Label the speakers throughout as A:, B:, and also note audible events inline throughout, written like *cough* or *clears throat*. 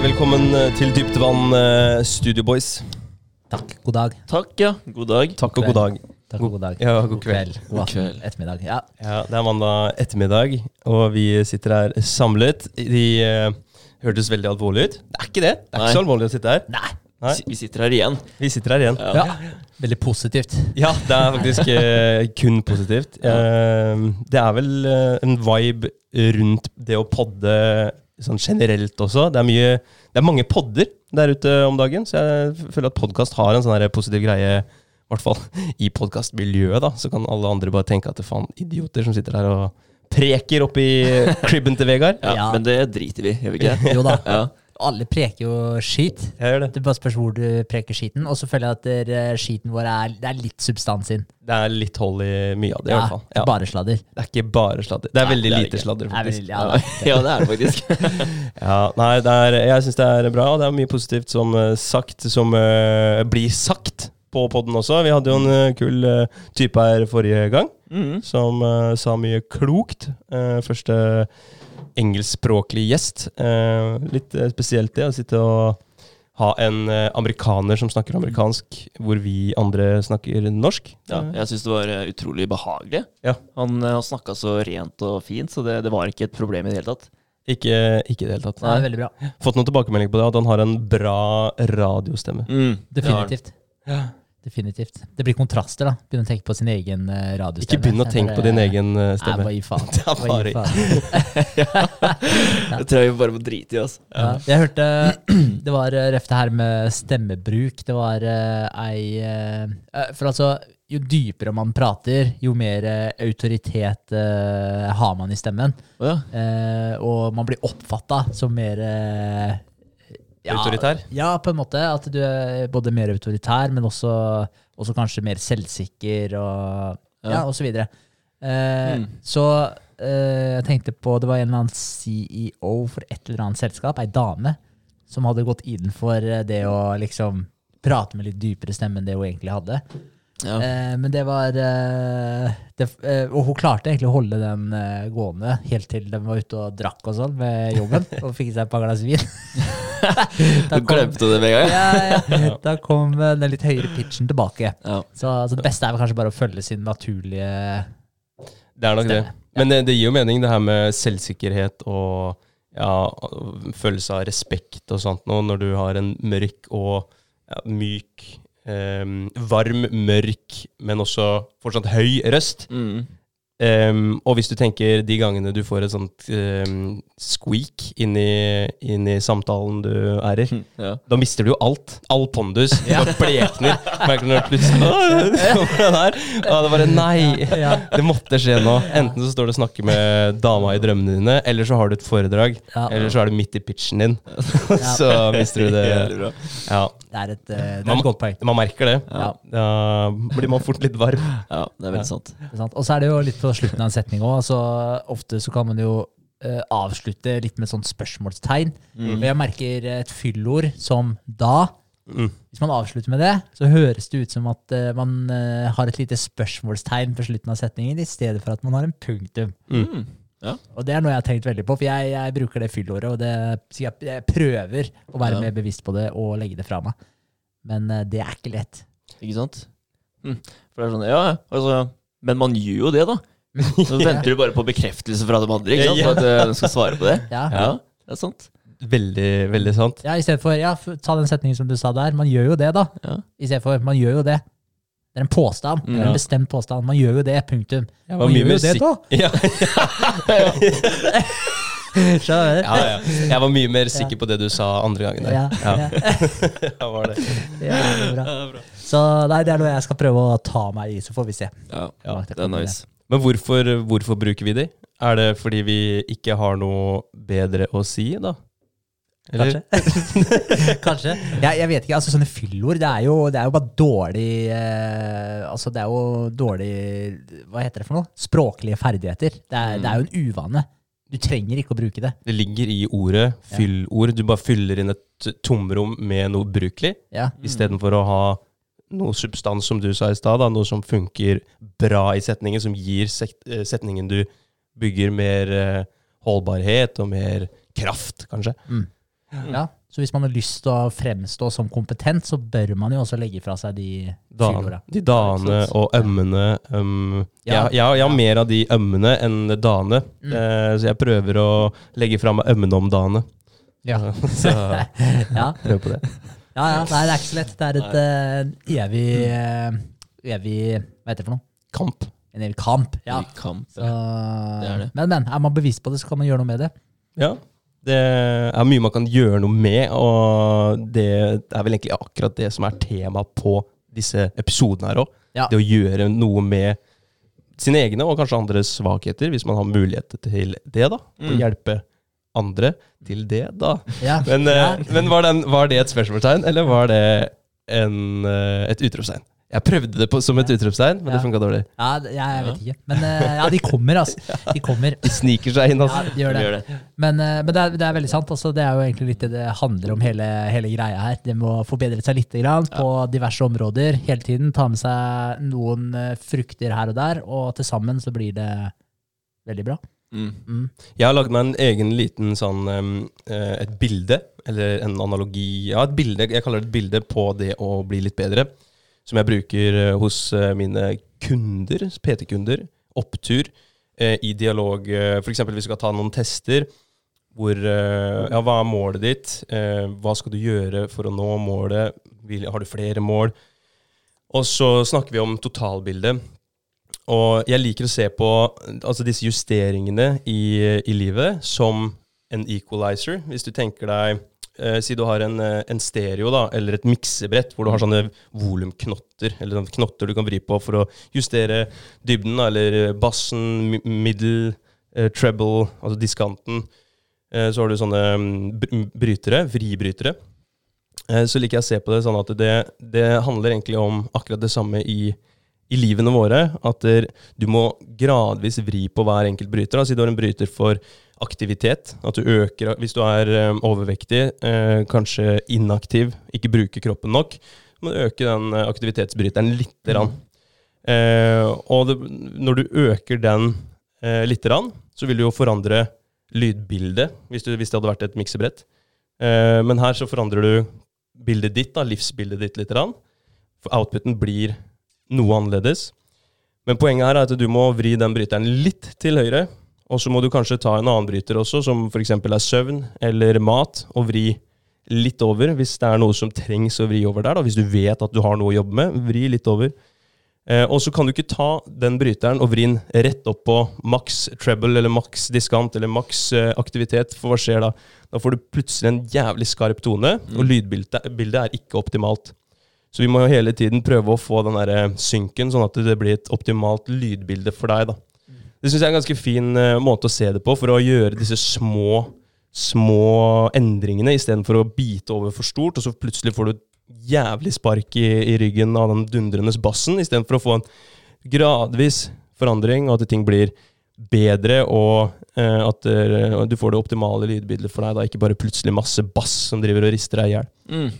A: Eh, velkommen eh, til Dyptvann Vann Studio Boys.
B: Takk. God dag.
C: Takk, ja. God dag.
A: Takk og god dag.
B: Takk og god dag.
A: Ja, god kveld.
B: God,
C: God kveld.
B: Ettermiddag. Ja.
A: Ja, Det er mandag ettermiddag, og vi sitter her samlet. De uh, hørtes veldig alvorlige ut. Det er ikke det. Det er
C: Nei.
A: ikke så alvorlig å sitte her.
B: Nei.
A: Nei.
C: Vi sitter her igjen.
A: Vi sitter her igjen.
C: Ja.
B: Ja. Veldig positivt.
A: Ja, det er faktisk uh, kun positivt. Uh, det er vel eh, en vibe rundt det å podde sånn generelt også. Det er, mye, det er mange podder der ute om dagen, så jeg føler at podkast har en sånn her positiv greie. I hvert fall i podkastmiljøet, da. Så kan alle andre bare tenke at det er faen idioter som sitter der og preker oppi cribben *laughs* til Vegard.
C: Ja,
B: Ja.
C: Men det driter vi, gjør vi ikke? *laughs*
B: Jo da.
C: Ja.
B: Alle preker jo skit.
A: Jeg gjør det.
B: Det bare spørs hvor du preker skiten. Og så føler jeg at der, eh, skiten vår er, det er litt substans inn.
A: Det er litt hold i mye av det, i
B: Ja,
A: hvert fall. Ja.
B: Bare sladder.
A: Det er ikke bare sladder. Det er
C: Nei,
A: veldig
C: det er
A: lite
C: ikke.
A: sladder,
B: Det er
A: faktisk.
B: veldig, ja,
C: det er *laughs* det faktisk. *laughs*
A: Ja, nei, det er, jeg syns det er bra, og det er mye positivt som eh, sagt, som uh, blir sagt på podden også. Vi hadde jo en kul uh, type her forrige gang,
C: mm.
A: som uh, sa mye klokt. Første engelskspråklig gjest. Eh, litt eh, spesielt det å sitte og ha en eh, amerikaner som snakker amerikansk, hvor vi andre snakker norsk.
C: Ja, jeg syns det var utrolig behagelig.
A: Ja.
C: Han, eh, snakka så rent og fint, så det, det var ikke et problem i det hele tatt.
A: Ikke, ikke i det hele tatt.
B: Nei, veldig bra.
A: Fått noen tilbakemelding på det, at han har en bra radiostemme.
C: Mm.
B: Definitivt. Definitivt. Det blir kontraster, da. Begynne å tenke på sin egen uh, radiostemme.
A: Ikke begynn å tenke på din egen stemme.
B: Nei,
A: hva
B: bare gi faen. *laughs*
A: Det *laughs*
C: tror jeg vi bare må drite i, altså. *laughs*
B: Ja. Jeg hørte *clears throat* Det var eh, ref det her med stemmebruk. Det var eh, ei eh, eh, For altså, jo dypere man prater, jo mer eh, autoritet eh, har man i stemmen.
C: Oh, ja.
B: Eh, og man blir oppfatta som mer eh, ja,
A: Autoritær?
B: Ja, på en måte. At du er både mer autoritær, men også, også kanskje mer selvsikker og, ja.
C: Ja.
B: og så videre. Eh,
C: Mm.
B: Så eh, jeg tenkte på Det var en eller annen CEO for et eller annet selskap, ei dame, som hadde gått inn for eh, det å liksom prate med litt dypere stemme enn det hun egentlig hadde.
C: Ja.
B: Eh, men det var eh, det, eh, Og hun klarte egentlig å holde den eh, gående helt til de var ute og drakk og sånn med jobben, *laughs* og fikk seg et par glass vin. *laughs*
C: Du glemte det med en gang?
B: ja, *laughs* ja. Da kom eh, den litt høyere pitchen tilbake.
C: Ja.
B: Så, altså, det beste er vel kanskje bare å følge sin naturlige
A: Det er nok det. Men det, det gir jo mening, det her med selvsikkerhet og ja, følelse av respekt og sånt noe, når du har en mørk og ja, myk, em, varm, mørk, men også fortsatt høy røst.
C: Mm.
A: Em, og hvis du tenker de gangene du får et sånt um, squeak inn i, inn i samtalen du er i,
C: Ja.
A: da mister du jo alt. All pondus. Du bare blekner. Merker du når plutselig «Åh, det kommer den her. Og det bare Nei!
B: Ja.
A: Det måtte skje nå. Enten så står du og snakker med dama i drømmene dine, eller så har du et foredrag.
B: Ja.
A: Eller så er du midt i pitchen din. *laughs* Så mister du det. *laughs* Ja.
B: Det er et, eh, det er
A: Man-
B: et godt poeng.
A: Man merker det.
B: Ja.
A: Da blir man fort litt varm.
C: Ja, det er veldig sant.
B: Sant? Og så er det jo litt på slutten av en setning òg. Altså, ofte så kan man jo uh, avslutte litt med sånn spørsmålstegn. Og jeg merker et fyllord som da.
A: Mm.
B: Hvis man avslutter med det, så høres det ut som at uh, man uh, har et lite spørsmålstegn på slutten av setningen, i stedet for at man har en punktum.
C: Mm. Ja.
B: Og det er noe jeg har tenkt veldig på, for jeg, jeg bruker det fyllordet, og det, jeg, jeg prøver å være
C: Ja.
B: mer bevisst på det og legge det fra meg. Men uh, det er ikke lett.
C: Ikke sant? Mm. For det er sånn, ja, ja, altså, men man gjør jo det, da. *laughs* Så venter du bare på bekreftelse fra de andre, ikke sant?
A: Ja.
C: For at eh, de skal svare på det. *laughs*
B: Ja.
C: Ja, det er sant.
A: Veldig, veldig sant.
B: Ja, i stedet for, ja, ta den setningen som du sa der. Man gjør jo det, da.
C: Ja.
B: I stedet for, man gjør jo det. Det er en påstand. Det er en bestemt påstand. Man gjør jo det, punktum. Ja, man gjør jo det, da.
A: Ja, *laughs*
B: Skjønner du?
A: ja, ja. Jeg var mye mer sikker på det du sa andre gangen. der.
B: Ja,
A: Ja,
B: ja.
A: var det.
B: Ja, det er bra. Så nei, det er noe jeg skal prøve å ta meg i, så får vi se.
C: Ja,
B: Ja,
C: det er nice.
A: Men hvorfor, hvorfor bruker vi de? Er det fordi vi ikke har noe bedre å si, da? Eller?
B: Kanskje. *laughs* Kanskje. Jeg, jeg vet ikke. altså Sånne fyllord, det er jo, det er jo bare dårlig eh, Altså Det er jo dårlig Hva heter det for noe? Språklige ferdigheter. Det er, det er jo en uvane. Du trenger ikke å bruke det.
A: Det ligger i ordet fyllord. Du bare fyller inn et tomrom med noe brukelig,
B: Ja.
A: istedenfor å ha noe substans, som du sa i stad. Noe som funker bra i setningen, som gir eh, setningen du bygger, mer eh, holdbarhet og mer kraft, kanskje.
B: Mm. Ja, så hvis man har lyst til å fremstå som kompetent, så bør man jo også legge fra seg de fyllorda.
A: de dane og ømmene. Um,
B: Ja.
A: jeg, jeg, jeg har mer av de ømmene enn dane,
B: Mm.
A: uh, så jeg prøver å legge fra meg ømmene om dane.
B: Ja. *laughs*
A: Så *laughs*
B: ja.
A: prøv på det.
B: Ja, ja, nei, det er ikke så lett. Det er et eh, evig, eh, evig Hva heter det for noe?
A: Kamp.
B: En evig kamp. Ja.
C: I kamp.
B: Så,
C: Det er det.
B: Men, men, er man bevisst på det, så kan man gjøre noe med det.
A: Ja. Det er mye man kan gjøre noe med, og det er vel egentlig akkurat det som er tema på disse episodene her òg.
B: Ja.
A: Det å gjøre noe med sine egne og kanskje andres svakheter, hvis man har mulighet til det. da. Å
C: Mm.
A: hjelpe andre til det, da.
B: Ja.
A: Men,
B: ja.
A: eh, men var, den, var det et spørsmålstegn, eller var det en, eh, et utropstegn? Jeg prøvde det på, som et utropstegn, men
B: Ja.
A: det funka dårlig.
B: ja, jeg, jeg vet ikke. Men eh, ja, de kommer, altså. *laughs* De kommer.
A: De sniker seg inn,
B: Ja,
A: altså.
B: de gjør det.
C: Gjør det.
B: Men, men det, er, det er veldig sant. Altså, det er jo egentlig litt det det handler om, hele, hele greia her. Det må forbedre seg litt grann, på diverse områder hele tiden. Ta med seg noen frukter her og der, og til sammen så blir det veldig bra.
C: Mm.
B: Mm.
A: Jeg har lagd meg en egen liten sånn eh, Et bilde, eller en analogi Ja, et bilde. Jeg kaller det et bilde på det å bli litt bedre. Som jeg bruker eh, hos eh, mine kunder, PT-kunder. Opptur. eh, I dialog. uh, eksempel hvis vi skal ta noen tester. Hvor uh, Ja, hva er målet ditt? Uh, Hva skal du gjøre for å nå målet? Vil- Har du flere mål? Og så snakker vi om totalbildet. Og jeg liker å se på altså disse justeringene i, i livet som en equalizer. Hvis du tenker deg eh, Si du har en, eh, en stereo da, eller et miksebrett hvor du har sånne volumknotter, eller sånne knotter du kan vri på for å justere dybden, eller bassen, middel, eh, treble, altså diskanten. Eh, så har du sånne mm, brytere, vribrytere. Eh, så liker jeg å se på det sånn at det, det handler egentlig om akkurat det samme i i livene våre at du må gradvis vri på hver enkelt bryter. Da. Si du har en bryter for aktivitet. At du øker Hvis du er eh, overvektig, eh, kanskje inaktiv, ikke bruker kroppen nok, du må du øke den eh, aktivitetsbryteren lite grann. Mm. og det, når du øker den eh, lite grann, så vil du jo forandre lydbildet, hvis, du, hvis det hadde vært et miksebrett. Men her så forandrer du bildet ditt, da, livsbildet ditt lite grann. For outputen blir noe annerledes. Men poenget her er at du må vri den bryteren litt til høyre. Og så må du kanskje ta en annen bryter også, som f.eks. er søvn eller mat, og vri litt over hvis det er noe som trengs å vri over der. Da. Hvis du vet at du har noe å jobbe med, vri litt over. Eh, og så kan du ikke ta den bryteren og vri den rett opp på maks treble eller maks diskant eller maks eh, aktivitet. For hva skjer da? Da får du plutselig en jævlig skarp tone, og lydbildet er ikke optimalt. Så vi må jo hele tiden prøve å få den der eh, synken, sånn at det blir et optimalt lydbilde for deg. da. Det syns jeg er en ganske fin eh, måte å se det på, for å gjøre disse små små endringene istedenfor å bite over for stort, og så plutselig får du et jævlig spark i, i ryggen av den dundrende bassen, istedenfor å få en gradvis forandring, og at ting blir bedre, og eh, at eh, du får det optimale lydbildet for deg. da, Ikke bare plutselig masse bass som driver og rister deg i hjel.
C: Mm.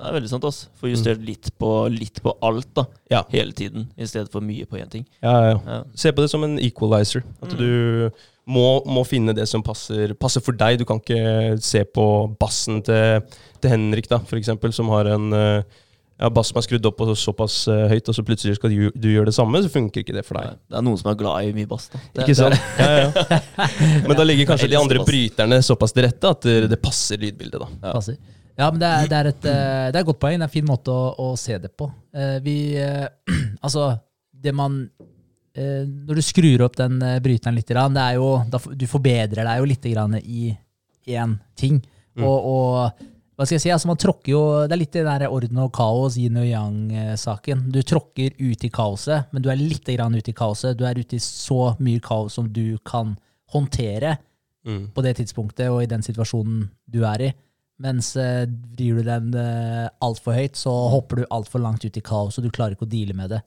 C: Det er veldig sant. ass. Få justert litt, på, litt på alt da,
A: Ja.
C: hele tiden, i stedet for mye på én ting.
A: Ja, ja, ja.
C: Ja.
A: Se på det som en equalizer. At du må, må finne det som passer, passer for deg. Du kan ikke se på bassen til, til Henrik, da, for eksempel, som har en eh, ja, bass som er skrudd opp og såpass eh, høyt, og så plutselig skal du, du gjøre det samme, så funker ikke det for deg.
C: Det er noen som er glad i mye bass. da. Det,
A: Ikke sant?
C: det
A: Ja, ja. *laughs* Men da ligger kanskje de andre bryterne såpass til rette at det, det passer lydbildet. da.
C: Ja.
B: Passer. Ja, men det er, det, er et, eh, det er et godt poeng. Det er en fin måte å, å se det på. Eh, Vi eh, *clears throat* Altså, det man Når du skrur opp den bryteren litt, det er jo, du forbedrer deg jo litt i én ting.
A: Mm.
B: Og, og hva skal jeg si, altså man tråkker jo, Det er litt det der orden og kaos, yin og yang-saken. Du tråkker ut i kaoset, men du er litt grann ute i kaoset. Du er ute i så mye kaos som du kan håndtere
A: Mm.
B: på det tidspunktet og i den situasjonen du er i. Mens eh, vrir du den eh, altfor høyt, så hopper du altfor langt ut i kaos, og du klarer ikke å deale med det.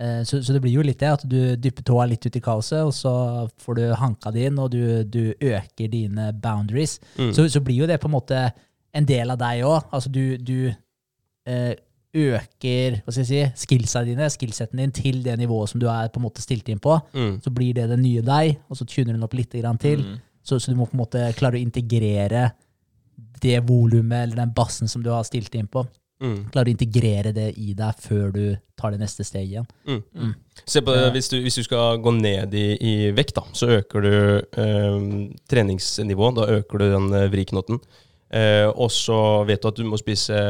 B: Eh, så, så det blir jo litt det, at du dypper tåa litt ut i kaoset, og så får du hanka det inn, og du, du øker dine boundaries.
A: Mm.
B: Så, så blir jo det på en måte en del av deg òg. Altså du, du eh, øker hva skal jeg si, skillsa dine, skillsetten din til det nivået som du er på en måte stilt inn på.
A: Mm.
B: Så blir det den nye deg, og så tuner den opp litt grann til.
C: Mm.
B: Så, så du må på en måte klare å integrere det volumet eller den bassen som du har stilt inn på.
A: Mm.
B: Klarer å integrere det i deg før du tar det neste steget igjen.
A: Mm.
B: Mm.
A: Se på det, hvis, du, hvis du skal gå ned i, i vekt, da, så øker du eh, treningsnivået. Da øker du den eh, vriknoten. Eh, og så vet du at du må spise,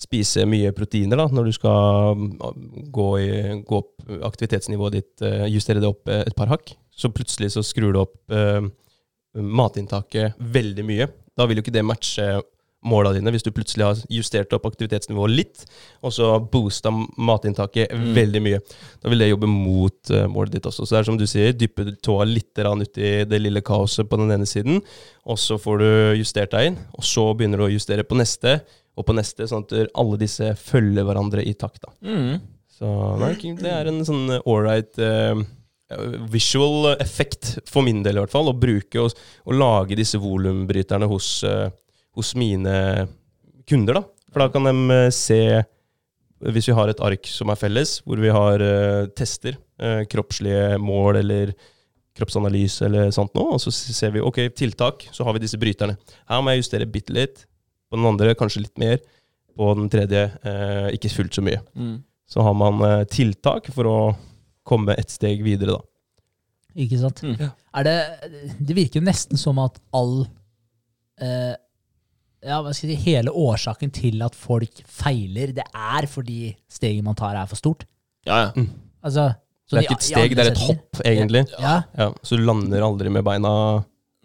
A: spise mye proteiner da, når du skal mm, gå, i, gå opp aktivitetsnivået ditt, eh, justere det opp eh, et par hakk. Så plutselig så skrur du opp eh, matinntaket veldig mye. Da vil jo ikke det matche måla dine hvis du plutselig har justert opp aktivitetsnivået litt, og så boosta matinntaket
C: Mm.
A: veldig mye. Da vil det jobbe mot uh, målet ditt også. Så det er som du sier, dyppe tåa litt uti ut i det lille kaoset på den ene siden, og så får du justert deg inn, og så begynner du å justere på neste, og på neste, sånn at alle disse følger hverandre i takt. da.
C: Mm.
A: Så nei, det er en sånn ålreit uh, visual effekt, for min del i hvert fall, å bruke og, og lage disse volumbryterne hos, eh, hos mine kunder. da. For da kan de eh, se, hvis vi har et ark som er felles, hvor vi har eh, tester, kroppslige mål eller kroppsanalyse eller sånt noe, og så ser vi ok, tiltak, så har vi disse bryterne. Her må jeg justere bitte litt. På den andre kanskje litt mer. På den tredje eh, ikke fullt så mye
C: Mm.
A: så har man eh, tiltak for å komme et steg videre, da.
B: Ikke sant?
C: Mm.
B: Er det, det virker jo nesten som at all eh, ja, hva skal jeg si, Hele årsaken til at folk feiler, det er fordi steget man tar, er for stort.
C: Ja, ja.
B: Altså,
A: Det er ikke et steg, det er et hopp, egentlig.
B: Ja,
A: Ja, så du lander aldri med beina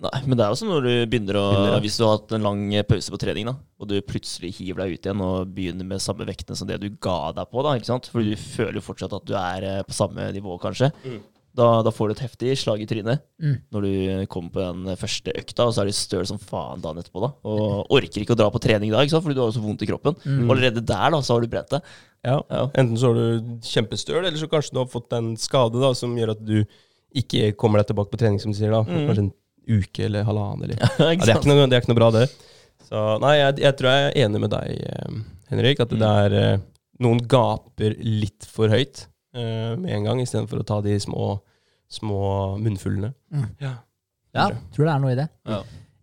C: Nei, men det er jo som når du begynner å
A: Begynner, ja.
C: Hvis du har hatt en lang pause på trening, da, og du plutselig hiver deg ut igjen og begynner med samme vektene som det du ga deg på, da, ikke sant? Fordi du føler jo fortsatt at du er eh, på samme nivå, kanskje.
A: Mm.
C: Da, da får du et heftig slag i trynet
B: Mm.
C: når du kommer på den første økta, og så er du støl som faen dagen etterpå, da. Og orker ikke å dra på trening da, ikke sant? fordi du har så vondt i kroppen.
B: Mm.
C: Og allerede der, da, så har du brent det.
A: Ja.
C: Ja.
A: Enten så har du kjempestøl, eller så kanskje du har fått en skade da, som gjør at du ikke kommer deg tilbake på trening, som du sier. da.
C: Mm.
A: Kanskje en uke eller halvannen. Eller. *laughs*
C: Ja,
A: Ja, det, er ikke noe, det er ikke noe bra, det. Så nei, jeg, jeg tror jeg er enig med deg, eh, Henrik, at det er eh, Noen gaper litt for høyt uh, med en gang, istedenfor å ta de små, små munnfullene.
B: Mm.
A: Ja.
B: ja, tror det er noe i det.
C: Ja.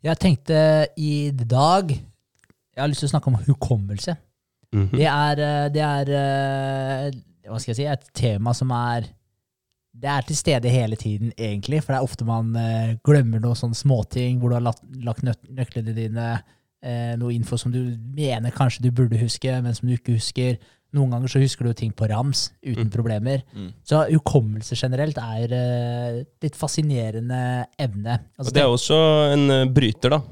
B: Jeg tenkte i dag Jeg har lyst til å snakke om hukommelse.
A: Mhm.
B: Det er, det er hva skal jeg si, et tema som er det er til stede hele tiden, egentlig. For det er ofte man eh, glemmer noen sånne småting hvor du har lagt, lagt nøk nøklene dine, eh, noe info som du mener kanskje du burde huske, men som du ikke husker. Noen ganger så husker du ting på rams uten
A: Mm.
B: problemer.
C: Mm.
B: Så hukommelse generelt er eh, litt fascinerende evne. Altså,
A: det er også en eh, bryter, da.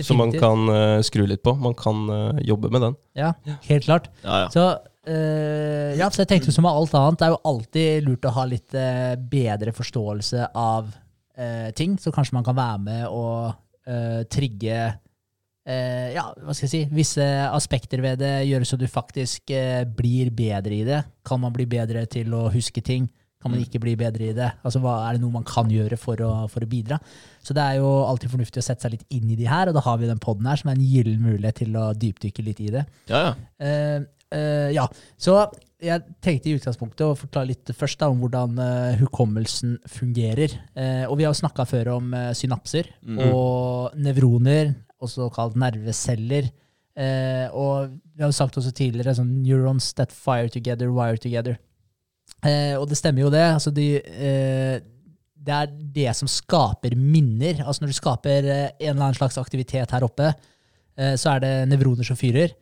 A: Som man kan uh, skru litt på. Man kan uh, jobbe med den.
B: Ja, helt klart.
C: Ja, ja.
B: Så, eh, ja, så jeg tenkte som med alt annet, det er jo alltid lurt å ha litt uh, bedre forståelse av uh, ting, så kanskje man kan være med og trigge ja, hva skal jeg si, visse aspekter ved det, gjøre så du faktisk blir bedre i det. Kan man bli bedre til å huske ting? Kan man ikke bli bedre i det? Altså, hva Er det noe man kan gjøre for å, for å bidra? Så det er jo alltid fornuftig å sette seg litt inn i de her, og da har vi den poden her som er en gyllen mulighet til å dypdykke litt i det.
C: ja, ja.
B: Eh, ja, så jeg tenkte i utgangspunktet å forklare litt først da, om hvordan uh, hukommelsen fungerer. Uh, og vi har jo snakka før om synapser
C: Mm.
B: og nevroner, også kalt nerveceller. Og vi har jo sagt også tidligere sånn neurons that fire together, wire together. Og det stemmer jo det. Altså de, det er det som skaper minner. Altså når du skaper en eller annen slags aktivitet her oppe, så er det nevroner som fyrer.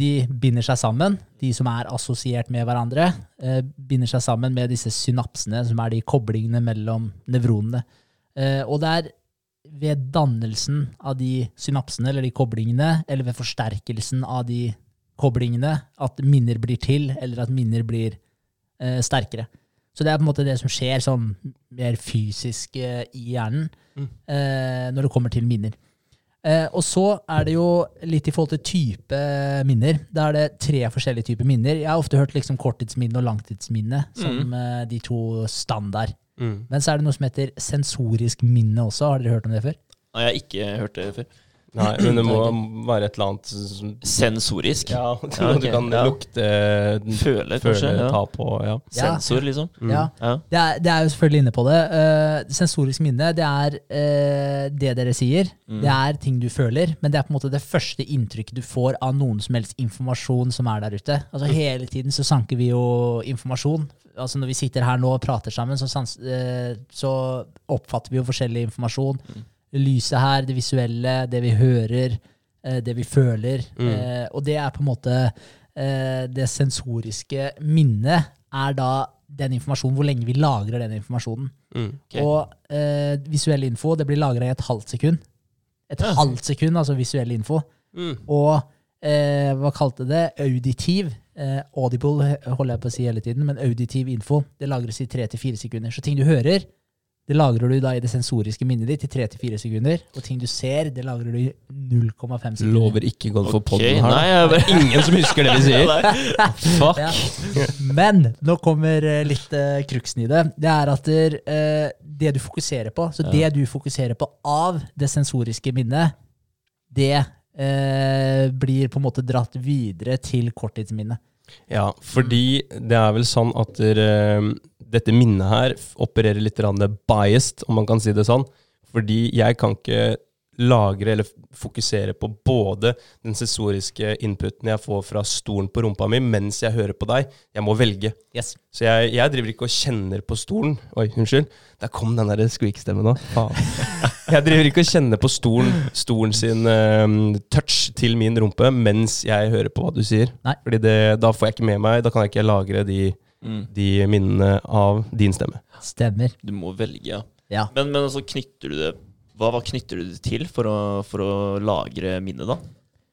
B: De binder seg sammen, de som er assosiert med hverandre, eh, binder seg sammen med disse synapsene, som er de koblingene mellom nevronene. Eh, og det er ved dannelsen av de synapsene, eller de koblingene, eller ved forsterkelsen av de koblingene, at minner blir til, eller at minner blir eh, sterkere. Så det er på en måte det som skjer sånn mer fysisk eh, i hjernen
A: Mm.
B: eh, når det kommer til minner. Eh, og så er det jo litt i forhold til type minner. Da er det tre forskjellige typer minner. Jeg har ofte hørt liksom korttidsminne og langtidsminne som eh, de to standard.
A: Mm.
B: Men så er det noe som heter sensorisk minne også. Har dere hørt om det før?
C: Nei, jeg har ikke hørt det før.
A: Nei, *clears throat* men det må være et eller annet som
C: Sensorisk.
A: Ja, *laughs*
C: Ja, okay.
A: du kan
C: ja.
A: lukte,
C: Føle,
A: føle,
C: kanskje. Ja.
A: ta på. Ja.
C: Sensor, liksom.
B: Ja.
C: Ja.
B: Det er, det er jo selvfølgelig inne på det. Uh, sensorisk minne, det er uh, det dere sier.
C: Mm.
B: Det er ting du føler, men det er på en måte det første inntrykket du får av noen som helst informasjon som er der ute. Altså Hele tiden så sanker vi jo informasjon. Altså Når vi sitter her nå og prater sammen, så, sans, eh, så oppfatter vi jo forskjellig informasjon.
C: Mm.
B: Lyset her, det visuelle, det vi hører, eh, det vi føler.
A: Mm.
B: Eh, og det er på en måte eh, Det sensoriske minnet er da den informasjonen, hvor lenge vi lagrer den informasjonen.
A: Mm.
C: okay.
B: Og eh, visuell info det blir lagra i et halvt sekund. Et
C: Ja.
B: halvt sekund, altså visuell info.
A: Mm.
B: Og eh, hva kalte det? Auditiv. Eh, audible holder jeg på å si hele tiden, men auditiv info det lagres i tre til fire sekunder. Så ting du hører, det lagrer du da i det sensoriske minnet ditt i tre til fire sekunder. Og ting du ser, det lagrer du i 0,5 sekunder.
A: Lover ikke godt for
C: Ok,
A: podden her.
C: Nei, det er
A: Ingen som husker det vi sier. *laughs* *laughs* Fuck.
B: Ja. Men nå kommer eh, litt uh, kruksen i det. Det er at der, eh, det du fokuserer på, så det du fokuserer på av det sensoriske minnet, det uh, blir på en måte dratt videre til korttidsminnet.
A: Ja, fordi det er vel sånn at dere, dette minnet her opererer litt biased, om man kan si det sånn. Fordi jeg kan ikke lagre eller fokusere på både den sensoriske inputen jeg får fra stolen på rumpa mi, mens jeg hører på deg. Jeg må velge.
B: Yes.
A: Så jeg, jeg driver ikke og kjenner på stolen. Oi, unnskyld. Der kom den der squeak-stemmen nå. Faen. *laughs* Jeg driver ikke og kjenner på stolen, stolen sin um, touch til min rumpe mens jeg hører på hva du sier.
B: Nei.
A: Fordi det, da får jeg ikke med meg, da kan jeg ikke lagre de,
C: Mm.
A: de minnene av din stemme.
B: Stemmer.
C: Du må velge, ja.
B: Ja.
C: Men, men altså, knytter du det hva, hva knytter du det til for å, for å lagre minnet, da?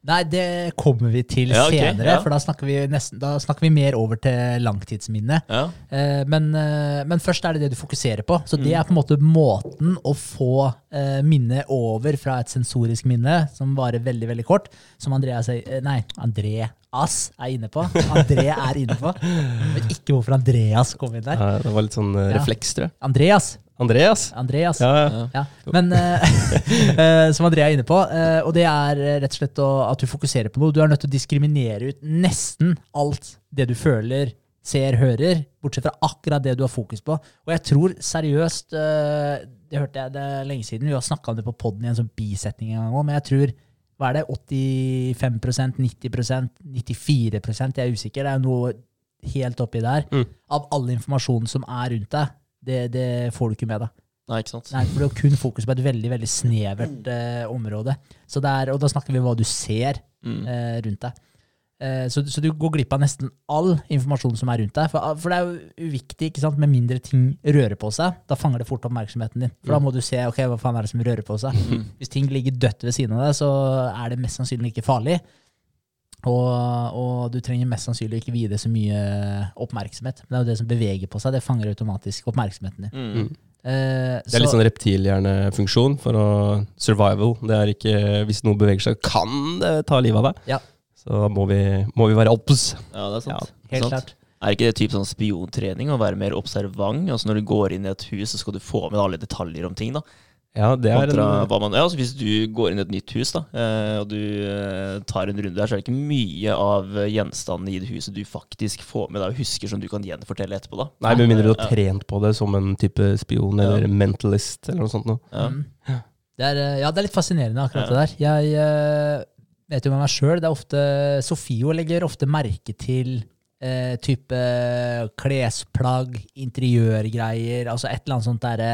B: Nei, det kommer vi til
C: Ja, okay,
B: senere,
C: ja.
B: for da snakker, vi nesten, da snakker vi mer over til langtidsminnet.
C: Ja.
B: Eh, men, eh, men først er det det du fokuserer på. Så det
C: Mm.
B: er på en måte måten å få eh, minnet over fra et sensorisk minne, som varer veldig veldig kort, som Andreas eh, nei, Andreas er inne på. André er inne på. *laughs* Jeg vet ikke hvorfor Andreas kom inn der.
A: Det var litt sånn eh, refleks, tror jeg.
B: Andreas.
A: Andreas?
B: Andreas.
A: Ja, ja.
B: Men *laughs* eh, som Andrea er inne på, uh, og det er rett og slett å, at du fokuserer på noe. Du er nødt til å diskriminere ut nesten alt det du føler, ser, hører, bortsett fra akkurat det du har fokus på. Og jeg tror seriøst, uh, det hørte jeg det lenge siden, vi har snakka om det på poden i en sånn bisetning en gang òg, men jeg tror hva er det, 85% 90% 94 jeg er usikker, det er noe helt oppi der.
A: Mm.
B: Av all informasjonen som er rundt deg, det, det får du ikke med deg.
C: Nei, ikke sant?
B: Nei, for det er kun fokus på et veldig veldig snevert eh, område. Er, og da snakker vi om hva du ser
C: Mm.
B: eh, rundt deg. Eh, så, så du går glipp av nesten all informasjon som er rundt deg. For, for det er jo uviktig, ikke sant? med mindre ting rører på seg. Da fanger det fort oppmerksomheten din. For da må du se ok, hva faen er det som rører på seg. Hvis ting ligger dødt ved siden av deg, så er det mest sannsynlig ikke farlig. Og, og du trenger mest sannsynlig ikke vie det så mye oppmerksomhet. Men det er jo det som beveger på seg. Det fanger automatisk oppmerksomheten din.
C: Mm.
B: Uh,
A: Det er litt
B: så-
A: sånn reptilhjernefunksjon for å survival. Det er ikke, Hvis noe beveger seg, kan det ta livet av deg.
B: Ja.
A: Så da må vi, må vi være obs.
C: Ja, det er sant.
B: Helt
C: sant.
B: klart.
C: Er ikke det typ sånn spiontrening å være mer observant? Altså Når du går inn i et hus, så skal du få med alle detaljer om ting. da
A: Ja, det er en,
C: hva man, ja, altså Hvis du går inn i et nytt hus da eh, og du eh, tar en runde der, så er det ikke mye av eh, gjenstandene i det huset du faktisk får med deg og husker som du kan gjenfortelle etterpå. da
A: Nei, Med mindre du har
C: Ja.
A: trent på det som en type spion
C: Ja.
A: eller mentalist eller noe sånt. Noe.
C: Ja.
B: Mm. Det er, ja, det er litt fascinerende, akkurat
C: Ja.
B: det der. Jeg vet jo med meg sjøl, det er ofte Sofio legger ofte merke til eh, type klesplagg, interiørgreier, altså et eller annet sånt derre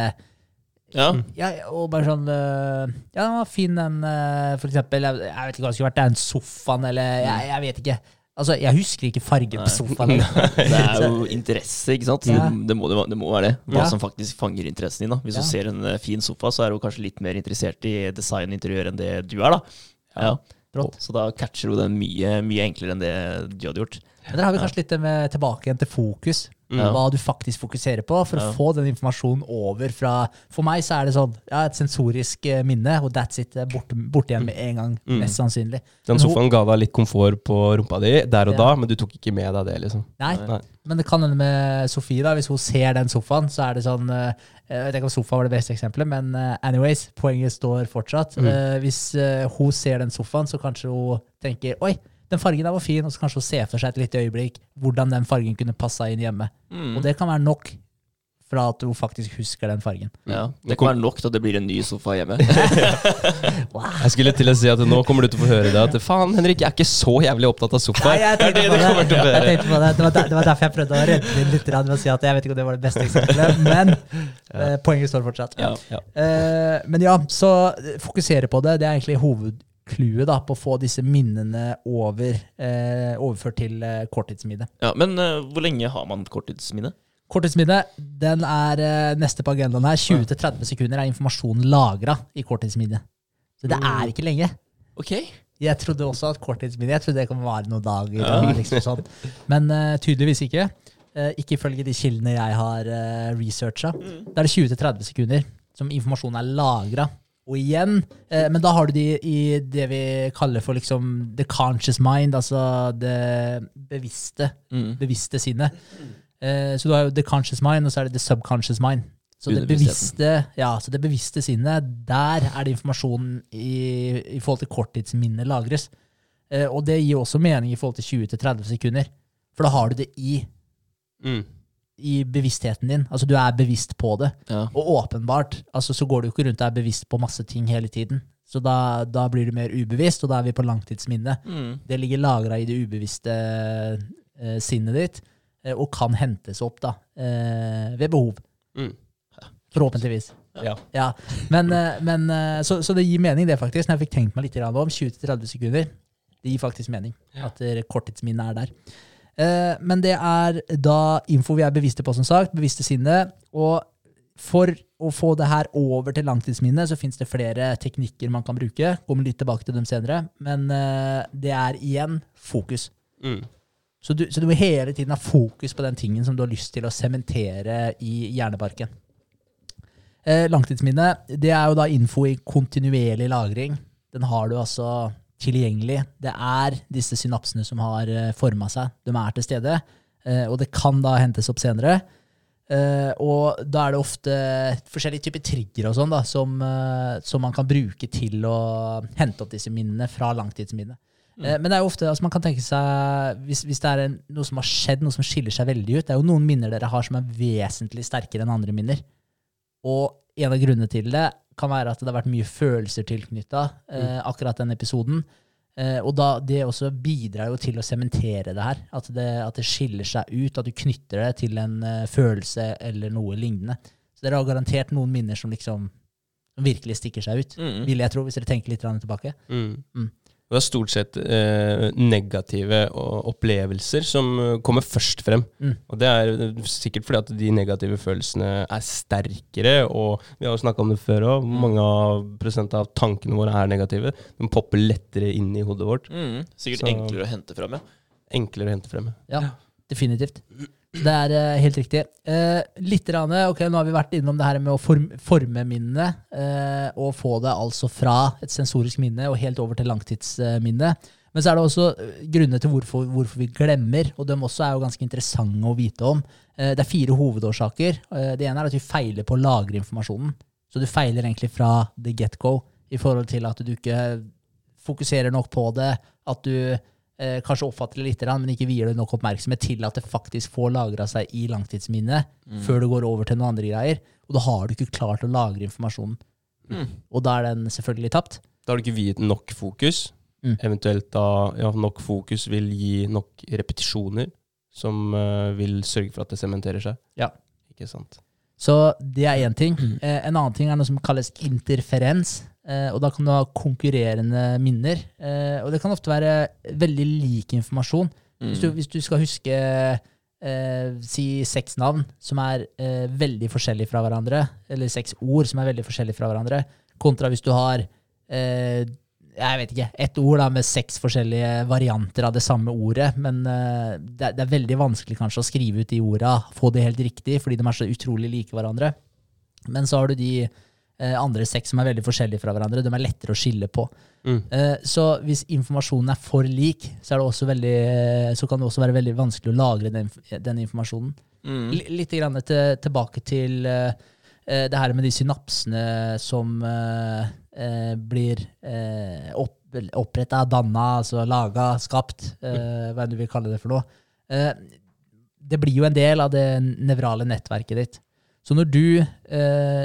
C: ja.
B: ja, og bare sånn eh, Ja, fin den eh, For eksempel, jeg, jeg vet ikke hva det skulle vært, det er en sofaen, eller jeg, jeg vet ikke. Altså, jeg husker ikke fargen
C: Nei.
B: på sofaen. *laughs* *laughs*
C: Det er jo interesse, ikke sant?
B: Ja.
C: Det, det, må, det, må, være det. Hva
B: Ja.
C: som faktisk fanger interessen din. da Hvis
B: Ja.
C: du ser en eh, fin sofa, så er du kanskje litt mer interessert i design og interiør enn det du er. da. Så da catcher du den mye, mye enklere enn det du hadde gjort.
B: Men der har vi kanskje litt med tilbake igjen til fokus.
C: Ja.
B: hva du faktisk fokuserer på, for
C: Ja.
B: å få den informasjonen over fra For meg så er det sånn ja, et sensorisk eh, minne, og that's it. Borte, borte igjen med en gang,
A: Mm.
B: mest sannsynlig.
A: Den sofaen ga deg litt komfort på rumpa di der og
B: Ja.
A: da, men du tok ikke med deg det, liksom.
B: Nei,
A: Nei.
B: men det kan hende med Sofie, da. Hvis hun ser den sofaen, så er det sånn eh, Jeg vet ikke om sofa var det beste eksempelet, men eh, anyways, poenget står fortsatt.
A: Mm.
B: Hvis hun ser den sofaen, så kanskje hun tenker Oi, den fargen der var fin, og så kanskje å se for seg et lite øyeblikk hvordan den fargen kunne passa inn hjemme.
C: Mm.
B: Og det kan være nok for at hun faktisk husker den fargen.
C: Ja, det kan være nok til at det blir en ny sofa hjemme. *laughs*
A: Jeg skulle til å si at nå kommer du til å få høre det, at faen, Henrik, jeg er ikke så jævlig opptatt av
B: Nei,
A: sofaer.
B: jeg
A: Det
B: tenkte
A: det
B: Jeg tenkte på det. Det var, der, det var derfor jeg prøvde å redde inn litt ved å si at jeg vet ikke om det var det beste eksempelet, men *laughs* ja. poenget står fortsatt.
A: Ja, ja.
B: Eh, men ja, så eh, fokusere på det. Det er egentlig hovedclouet da, på å få disse minnene over, eh, overført til eh, korttidsminne.
C: Ja, men eh, hvor lenge har man korttidsminne?
B: Korttidsminne den er eh, neste på agendaen her. 20-30 sekunder er informasjonen lagra i korttidsminne. Så det er ikke lenge.
C: Ok.
B: Jeg trodde også at korttidsminne Jeg trodde det kan vare noen dager.
C: Ja. *laughs*
B: Liksom sånn. Men eh, tydeligvis ikke. Eh, ikke ifølge de kildene jeg har uh, researcha. Da er det 20-30 sekunder som informasjonen er lagra. Og igjen, eh, men da har du de i det vi kaller for liksom the conscious mind, altså det bevisste,
C: Mm.
B: bevisste sinnet. Eh, så du har jo the conscious mind, og så er det the subconscious mind. Så det bevisste, ja, så det bevisste sinnet, der er det informasjonen i, i forhold til korttidsminnet lagres. Eh, og det gir også mening i forhold til 20-30 sekunder. For da har du det i,
A: Mm.
B: I bevisstheten din. Altså du er bevisst på det.
C: Ja.
B: Og åpenbart altså, så går du ikke rundt og er bevisst på masse ting hele tiden. Så da, da blir du mer ubevisst, og da er vi på langtidsminne.
C: Mm.
B: Det ligger lagra i det ubevisste eh, sinnet ditt, eh, og kan hentes opp da, eh, ved behov.
A: Mm.
B: Forhåpentligvis.
A: Ja.
B: Ja, men, eh, men eh, så, så det gir mening, det, faktisk. Når jeg fikk tenkt meg litt om 20-30 sekunder. Det gir faktisk mening at eh, korttidsminnet er der. Eh, men det er da info vi er bevisste på, som sagt. Bevisste sinne. Og for å få det her over til langtidsminnet, så fins det flere teknikker man kan bruke. Kommer litt tilbake til dem senere. Men eh, det er igjen fokus.
A: Mm.
B: Så du, så du må hele tiden ha fokus på den tingen som du har lyst til å sementere i hjerneparken. Eh, langtidsminne det er jo da info i kontinuerlig lagring. Den har du altså tilgjengelig. Det er disse synapsene som har eh, forma seg. De er til stede, eh, og det kan da hentes opp senere. Eh, og da er det ofte forskjellige typer trigger og sånn da, som, som man kan bruke til å hente opp disse minnene fra langtidsminnet. Mm. Men det er jo ofte, altså man kan tenke seg, hvis, hvis det er en, noe som har skjedd, noe som skiller seg veldig ut Det er jo noen minner dere har som er vesentlig sterkere enn andre minner. Og en av grunnene til det kan være at det har vært mye følelser tilknytta eh, akkurat den episoden. Eh, og da, det også bidrar jo til å sementere det her. At det, at det skiller seg ut, at du knytter det til en eh, følelse eller noe lignende. Så dere har garantert noen minner som liksom som virkelig stikker seg ut,
C: Mm.
B: vil jeg tro, hvis dere tenker litt tilbake.
A: Mm.
B: Mm.
A: Det er stort sett eh, negative opplevelser som eh, kommer først frem.
B: Mm.
A: Og det er eh, sikkert fordi at de negative følelsene er sterkere, og vi har jo snakka om det før òg, mange av prosent av tankene våre er negative. De popper lettere inn i hodet vårt.
C: Mm. Sikkert
A: Så-
C: enklere å hente frem, ja.
A: Enklere å hente frem.
B: Ja, definitivt. Det er uh, helt riktig. Uh, litt rann, ok, Nå har vi vært innom det her med å form, forme minnet, Uh, og få det altså fra et sensorisk minne og helt over til langtidsminne. Men så er det også eh, grunner til hvorfor, hvorfor vi glemmer, og de også er jo ganske interessante å vite om. Eh, det er fire hovedårsaker. Eh, det ene er at vi feiler på å lagre informasjonen. Så du feiler egentlig fra the get-go i forhold til at du ikke fokuserer nok på det, at du eh, kanskje oppfatter det litt, men ikke vier det nok oppmerksomhet til at det faktisk får lagra seg i langtidsminnet før det går over til noen andre greier. Og da har du ikke klart å lagre informasjonen.
C: Mm.
B: Og da er den selvfølgelig tapt.
A: Da har du ikke viet nok fokus.
B: Mm.
A: Eventuelt da ja, nok fokus vil gi nok repetisjoner, som uh, vil sørge for at det sementerer seg.
B: Ja.
A: Ikke sant?
B: Så det er én ting. Eh, en annen ting er noe som kalles interferens. Eh, og da kan du ha konkurrerende minner. Eh, og det kan ofte være veldig lik informasjon. Hvis, du,
C: Mm.
B: hvis du skal huske eh, si seks navn som er eh, veldig forskjellige fra hverandre, eller seks ord som er veldig forskjellige fra hverandre, kontra hvis du har eh, jeg vet ikke, ett ord da, med seks forskjellige varianter av det samme ordet. Men eh, det, er, det er veldig vanskelig kanskje å skrive ut de orda, få det helt riktig, fordi de er så utrolig like hverandre. Men så har du de andre seks som er veldig forskjellige fra hverandre. De er lettere å skille på.
A: Mm.
B: Eh, så hvis informasjonen er for lik, så, er veldig, eh, så kan det også være veldig vanskelig å lagre den, den informasjonen.
C: Mm.
B: Litt grann til, tilbake til eh, eh, det her med de synapsene som eh, eh, blir eh, opp, oppretta, danna, altså laga, skapt, eh, hva enn du vil kalle det for noe. Eh, det blir jo en del av det nevrale nettverket ditt. Så når du eh,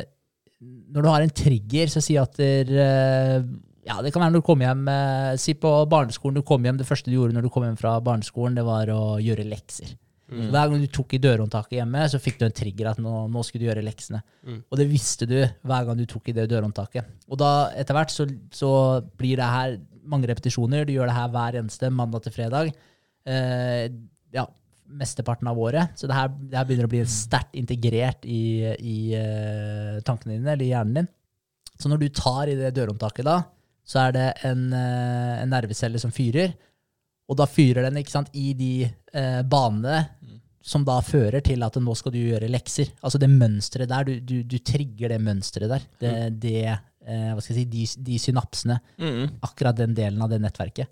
B: når du har en trigger, så si at der, eh, ja, det kan være når du kommer hjem eh, Si på barneskolen du kom hjem, det første du gjorde når du kom hjem fra barneskolen, det var å gjøre lekser. Mm. Hver gang du tok i dørhåndtaket hjemme, så fikk du en trigger at nå, nå skulle du gjøre leksene.
A: Mm.
B: Og det visste du hver gang du tok i det dørhåndtaket. Og da etter hvert så, så blir det her mange repetisjoner. Du gjør det her hver eneste mandag til fredag. Eh, ja, mesteparten av året. Så det her, det her begynner å bli sterkt integrert i, i eh, tankene dine, eller i hjernen din. Så når du tar i det dørhåndtaket da, så er det en, eh, en nervecelle som fyrer, og da fyrer den ikke sant, i de eh, banene som da fører til at nå skal du gjøre lekser. Altså det mønsteret der, du, du, du trigger det mønsteret der. Det, det skal jeg si, de, de synapsene,
C: Mm.
B: akkurat den delen av det nettverket.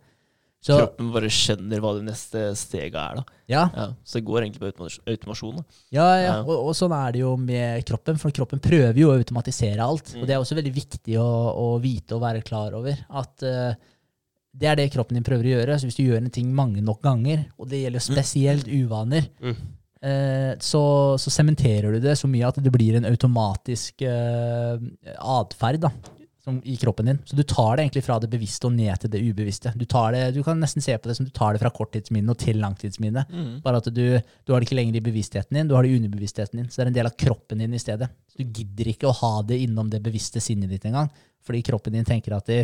B: Så
C: Kroppen bare skjønner hva det neste steget er. da.
B: ja,
C: Ja, så det går egentlig på automas- automasjon. da.
B: Ja, ja. Og, og sånn er det jo med kroppen, for kroppen prøver jo å automatisere alt.
C: Mm.
B: Og det er også veldig viktig å, å vite og være klar over at uh, det er det kroppen din prøver å gjøre. Så hvis du gjør en ting mange nok ganger, og det gjelder spesielt uvaner,
A: Mm.
B: Uh, så, så sementerer du det så mye at det blir en automatisk uh, atferd da, som, i kroppen din. Så du tar det egentlig fra det bevisste og ned til det ubevisste. Du, tar det, du kan nesten se på det som du tar det fra korttidsminne og til langtidsminne.
C: Mm.
B: Bare at du, du har det ikke lenger i bevisstheten din, du har det i underbevisstheten din. Så det er en del av kroppen din i stedet. Så du gidder ikke å ha det innom det bevisste sinnet ditt engang. Fordi kroppen din tenker at det,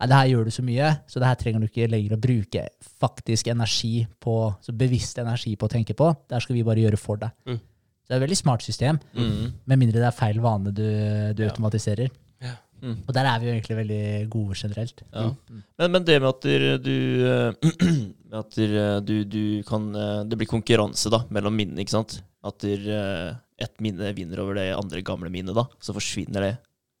B: det her gjør du så mye, så det her trenger du ikke lenger å bruke faktisk energi på, så bevisst energi på å tenke på. Det her skal vi bare gjøre for deg.
A: Mm.
B: Så det er et veldig smart system,
C: Mm.
B: med mindre det er feil vane du, du
A: Ja.
B: automatiserer.
C: Mm.
B: Og der er vi jo egentlig veldig gode generelt.
C: Ja. Men, men det med at du, eh, *clears throat* med at du, du kan eh, Det blir konkurranse da, mellom minnene, ikke sant? At eh, et minne vinner over det andre gamle minnet, da. Så forsvinner det.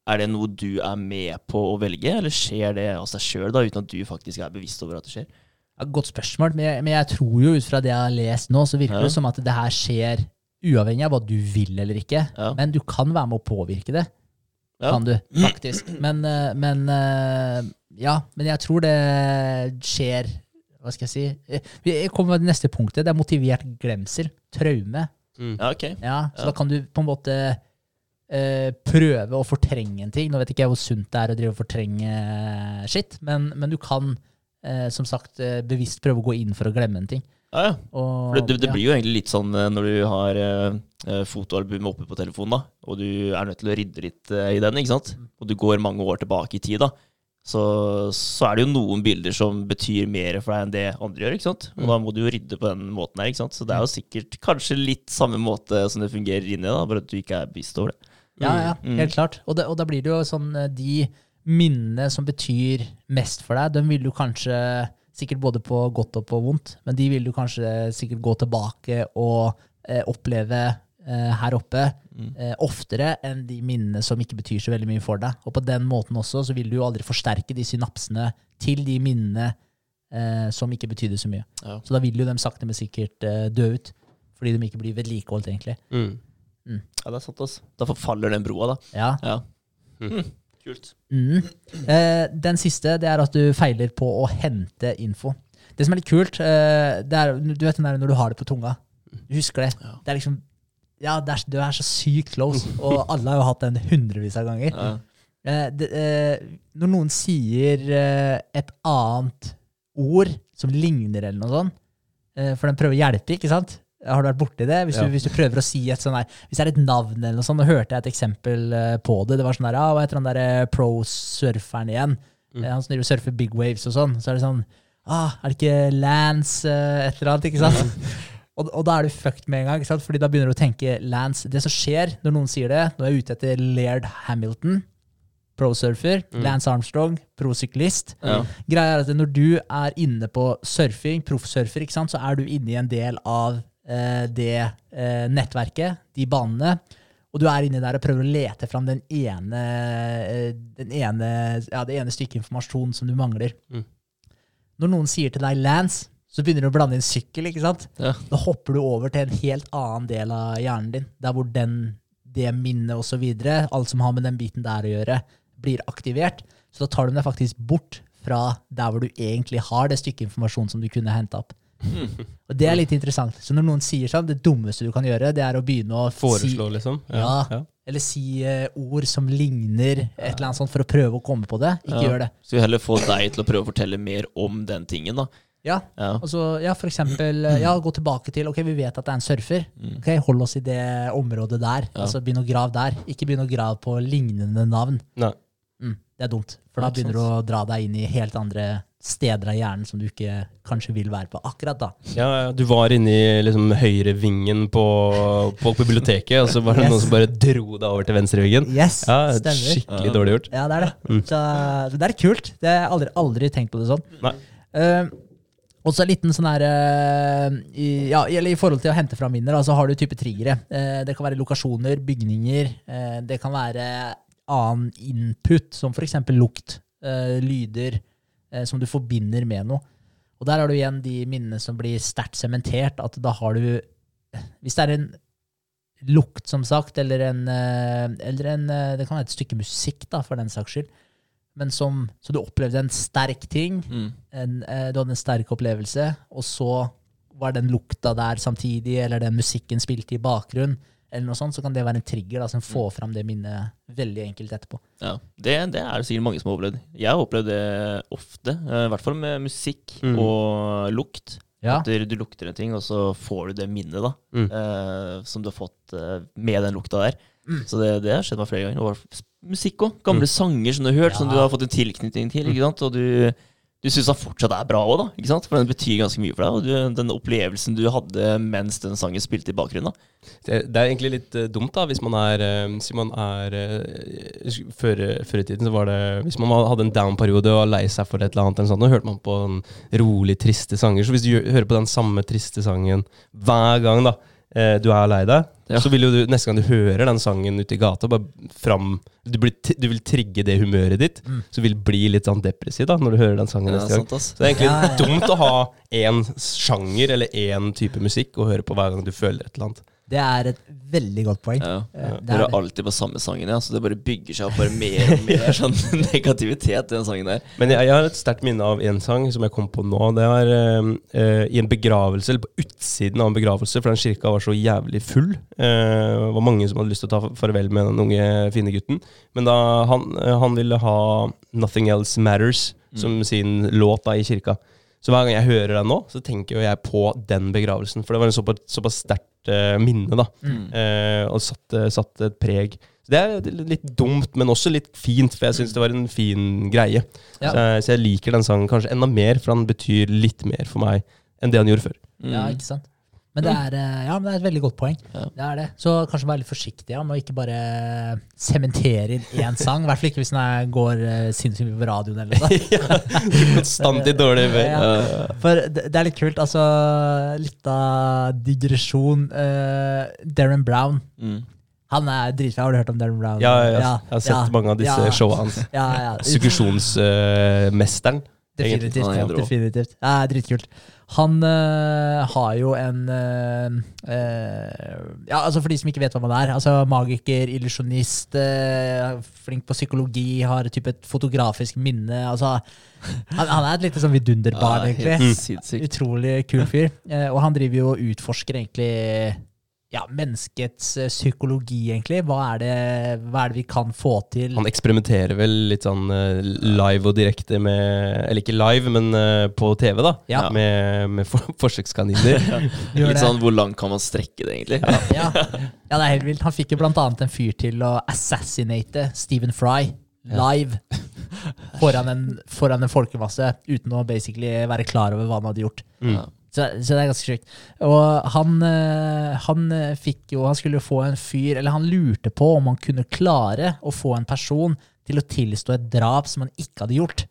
C: Er det noe du er med på å velge, eller skjer det av seg sjøl, uten at du faktisk er bevisst over at det skjer?
B: Ja, godt spørsmål, men jeg, men jeg tror jo ut fra det jeg har lest nå, så virker
C: Ja.
B: det som at det her skjer uavhengig av hva du vil eller ikke. Men du kan være med å påvirke det.
C: Ja.
B: Kan du, faktisk. *clears throat* Men, eh, men eh, Ja, men jeg tror det skjer Hva skal jeg si? Vi kommer til neste punktet. Det er motivert glemsel. Traume.
A: Mm.
C: Ja, ok.
B: Ja, så
C: Ja.
B: da kan du på en måte eh, prøve å fortrenge en ting. Nå vet ikke jeg hvor sunt det er å drive og fortrenge shit, men, men du kan eh, som sagt eh, bevisst prøve å gå inn for å glemme en ting.
C: Ja, ja.
B: Og,
C: det, det, det
B: ja.
C: blir jo egentlig litt sånn eh, når du har eh, eh, fotoalbumet oppe på telefonen, da, og du er nødt til å rydde litt eh, i den, ikke sant? Og du går mange år tilbake i tid, da. Så, så er det jo noen bilder som betyr mer for deg enn det andre gjør, ikke sant? Og da må du jo rydde på den måten her, ikke sant? Så det er jo sikkert kanskje litt samme måte som det fungerer inni, da, bare at du ikke er bevisst over det.
B: Ja, ja,
C: Mm.
B: helt klart. Og, det, og da blir det jo sånn eh, De minnene som betyr mest for deg, dem vil du kanskje sikkert både på godt og på vondt, men de vil du kanskje sikkert gå tilbake og eh, oppleve eh, her oppe
C: Mm.
B: eh, oftere enn de minnene som ikke betyr så veldig mye for deg. Og på den måten også så vil du jo aldri forsterke de synapsene til de minnene eh, som ikke betydde så mye.
C: Ja.
B: Så da vil jo de sakte, men sikkert eh, dø ut, fordi de ikke blir vedlikeholdt, egentlig.
A: Mm.
C: Ja, det er sant, altså. Da forfaller den broa, da.
B: Ja.
C: Ja.
A: Mm.
C: Kult.
B: Mm. Eh, den siste det er at du feiler på å hente info. Det som er litt kult, eh, det er, du vet den der når du har det på tunga. Du husker det.
C: Ja.
B: Det er liksom Ja, det er, du er så sykt close, og alle har jo hatt den hundrevis av ganger.
C: Ja.
B: Eh, det, eh, når noen sier eh, et annet ord som ligner eller noe sånt, eh, for den prøver å hjelpe, ikke sant? Har du vært borti det? Hvis, du, hvis du prøver å si et sånn der, hvis det er et navn eller noe sånt, nå hørte jeg et eksempel eh, på det. Det var sånn der, ah, hva heter han der eh, pro-surferen igjen?
A: Mm.
B: Eh, han som driver og surfer big waves og sånn. Så er det sånn, ah, er det ikke Lance et eller annet, ikke sant? *laughs* Og, og da er du fucked med en gang, ikke sant? Fordi da begynner du å tenke Lance. Det som skjer når noen sier det, nå er jeg ute etter Laird Hamilton. pro-surfer.
A: Mm.
B: Lance Armstrong, pro-syklist.
C: Ja.
B: Greia er at når du er inne på surfing, proffsurfer, så er du inne i en del av det eh, nettverket, de banene. Og du er inni der og prøver å lete fram den ene, eh, den ene, ja, det ene stykket informasjon som du mangler.
A: Mm.
B: Når noen sier til deg 'Lance', så begynner du å blande inn sykkel. ikke sant?
C: Ja.
B: Da hopper du over til en helt annen del av hjernen din, der hvor den, det minnet osv., alt som har med den biten der å gjøre, blir aktivert. Så da tar de deg faktisk bort fra der hvor du egentlig har det stykket informasjon som du kunne henta opp. Og det er litt interessant. Så når noen sier sånn, det dummeste du kan gjøre, det er å begynne å si
A: Foreslå, liksom.
B: Ja.
A: ja.
B: eller si uh, ord som ligner et eller annet sånt for å prøve å komme på det. Ikke
C: Ja.
B: gjør det.
C: Så vi heller få deg til å prøve å fortelle mer om den tingen, da.
B: Ja,
C: Ja.
B: altså, ja, for eksempel eh, ja, gå tilbake til Ok, vi vet at det er en surfer.
C: Mm.
B: Ok, Hold oss i det området der.
C: Ja.
B: Altså Begynn å grave der. Ikke begynn å grave på lignende navn.
A: Nei.
B: Mm, det er dumt. For da begynner du å dra deg inn i helt andre steder av hjernen som du ikke kanskje vil være på akkurat da.
A: Ja, du var inne i liksom høyrevingen på, på biblioteket, og så var det
B: Yes.
A: noen som bare dro deg over til venstrevingen.
B: Yes,
A: Ja,
B: stemmer.
A: skikkelig dårlig gjort.
B: Ja, det er det.
A: Mm.
B: Så, så det er kult. Det har jeg aldri, aldri tenkt på det sånn.
A: Nei.
B: Uh, også en liten sånn her uh, i, ja, eller I forhold til å hente fram minner, så har du type triggere. Uh, det kan være lokasjoner, bygninger. eh, det kan være annen input, som f.eks. lukt, eh, lyder, eh, som du forbinder med noe. Og der har du igjen de minnene som blir sterkt sementert. At da har du Hvis det er en lukt, som sagt, eller en, eh, eller en eh, Det kan være et stykke musikk, da, for den saks skyld. Men som, så du opplevde en sterk ting,
C: Mm.
B: en, eh, du hadde en sterk opplevelse, og så var den lukta der samtidig, eller den musikken spilte i bakgrunn, eller noe sånt, så kan det være en trigger da, som får fram det minnet veldig enkelt etterpå.
C: Ja, det, det er det sikkert mange som har opplevd. Jeg har opplevd det ofte, eh, i hvert fall med musikk
A: Mm.
C: og lukt.
B: Ja.
C: At du, lukter en ting, og så får du det minnet da,
A: Mm.
C: eh, som du har fått eh, med den lukta der.
B: Mm.
C: Så det, det har skjedd meg flere ganger. Og musikk òg. Gamle sanger som du har hørt, som du har fått en tilknytning til. ikke sant? Og du, du syns han fortsatt er bra òg, da. ikke sant? For den betyr ganske mye for deg. Og du, den opplevelsen du hadde mens den sangen spilte i bakgrunnen.
A: Det, det er egentlig litt uh, dumt, da, hvis man er, uh, hvis man er uh, før, før i tiden så var det Hvis man hadde en down-periode og var lei seg for et eller annet, eller sånt, og hørte man på rolig, triste sanger. Så hvis du hører på den samme triste sangen hver gang da eh, du er lei deg,
C: Ja.
A: så vil jo du neste gang du hører den sangen ute i gata, bare fram Du, blir, du vil trigge det humøret ditt,
B: Mm.
A: så vil bli litt sånn depressiv da når du hører den sangen
C: Ja,
A: neste gang.
C: sant.
A: Så det er egentlig dumt å ha én sjanger eller én type musikk å høre på hver gang du føler et eller annet.
B: Det er et veldig godt poeng.
C: Ja.
B: ja. det
C: Du
B: er det.
C: alltid på samme sangen, ja. Så det bare bygger seg opp bare mer og mer *laughs* sånn negativitet i den sangen der.
A: Men jeg, jeg har et sterkt minne av en sang som jeg kom på nå. Det var uh, uh, i en begravelse, eller på utsiden av en begravelse, for den kirka var så jævlig full. Uh, det var mange som hadde lyst til å ta farvel med den unge, fine gutten. Men da han, eh, han ville ha 'Nothing Else Matters' som sin låt da i kirka. Så hver gang jeg hører den nå, så tenker jo jeg på den begravelsen. For det var en såpass, såpass sterkt uh, minne, da.
B: Mm.
A: Uh, og satte, satt et preg. Så det er litt dumt, men også litt fint, for jeg syns det var en fin greie.
B: Ja.
A: Så, jeg, så jeg liker den sangen kanskje enda mer, for den betyr litt mer for meg enn det han gjorde før.
B: Ja,
C: Mm.
B: ikke sant? Men det er, eh, ja, men det er et veldig godt poeng.
C: Ja.
B: Det er det. Så kanskje være litt forsiktig ja, med å ikke bare sementere inn én sang. I hvert fall ikke hvis den går uh, sinnssykt på radioen eller noe. *laughs*
A: Konstant i dårlig humør.
B: Ja. For det, det er litt kult. Altså, litt av digresjon. Uh, Darren Brown.
C: Mm.
B: Han er dritfett. Har du hørt om Darren Brown?
A: Ja, ja. Jeg har sett mange av disse showene hans.
B: Ja, ja.
A: Suggesjonsmesteren. egentlig.
B: Definitivt.
C: Han er
B: definitivt. Ja, dritkult. Han øh, har jo en øh, Ja, altså For de som ikke vet hva man er. altså Magiker, illusjonist, øh, flink på psykologi, har type et fotografisk minne. altså Han, han er et lite sånn vidunderbarn,
C: Ja,
B: egentlig. Utrolig kul fyr. Og han driver jo og utforsker egentlig ja, menneskets eh, psykologi, egentlig. Hva er, det, hva er det vi kan få til?
A: Han eksperimenterer vel litt sånn eh, live og direkte med Eller ikke live, men eh, på TV, da.
B: Ja.
A: Med, med for, *laughs* forsøkskaniner. *laughs*
C: Litt sånn hvor langt kan man strekke det, egentlig?
B: ja. ja, det er helt vilt. Han fikk jo blant annet en fyr til å assassinate Stephen Fry live foran, en, foran en folkemasse, uten å basically være klar over hva han hadde gjort.
A: Mm.
B: Så, så det er ganske sjukt. Og han, eh, han eh, fikk jo Han skulle jo få en fyr Eller han lurte på om han kunne klare å få en person til å tilstå et drap som han ikke hadde gjort.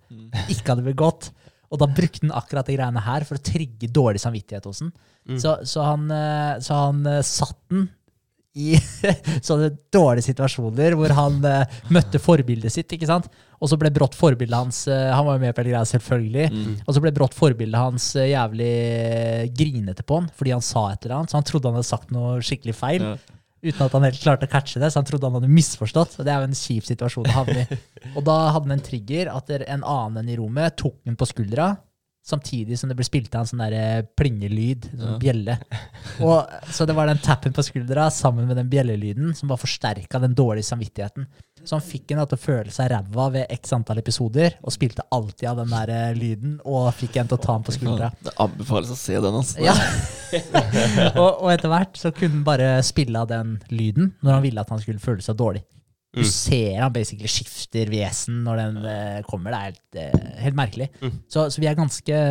B: Ikke hadde begått. Og da brukte han akkurat de greiene her for å trigge dårlig samvittighet hos den. Så, så han, eh, så han satt den i *laughs* sånne dårlige situasjoner hvor han uh, møtte forbildet sitt. ikke sant? Og så ble brått forbildet hans uh, Han var jo med på hele greia, selvfølgelig. Og så ble brått forbildet hans uh, jævlig grinete på han fordi han sa et eller annet. Så han trodde han hadde sagt noe skikkelig feil.
C: Ja.
B: Uten at han helt klarte å catche det, så han trodde han hadde misforstått. Og det er jo en kjip situasjon å havne i. *laughs* Og da hadde han en trigger at en annen i rommet tok den på skuldra, samtidig som det ble spilt av en sånn der plingelyd, sånn
C: Ja.
B: bjelle. *laughs* Og, så det var den tappen på skuldra sammen med den bjellelyden som bare forsterka den dårlige samvittigheten. Så han fikk en til å føle seg ræva ved x antall episoder, og spilte alltid av den der eh, lyden, og fikk en til å ta den på skuldra.
C: Det anbefales å se den, altså.
B: Ja. *laughs* og, og etter hvert så kunne han bare spille av den lyden når han ville at han skulle føle seg dårlig. Du
A: Mm.
B: ser han basically skifter vesen når den uh, kommer. Det er helt, uh, helt merkelig.
A: Mm.
B: Så, så vi er ganske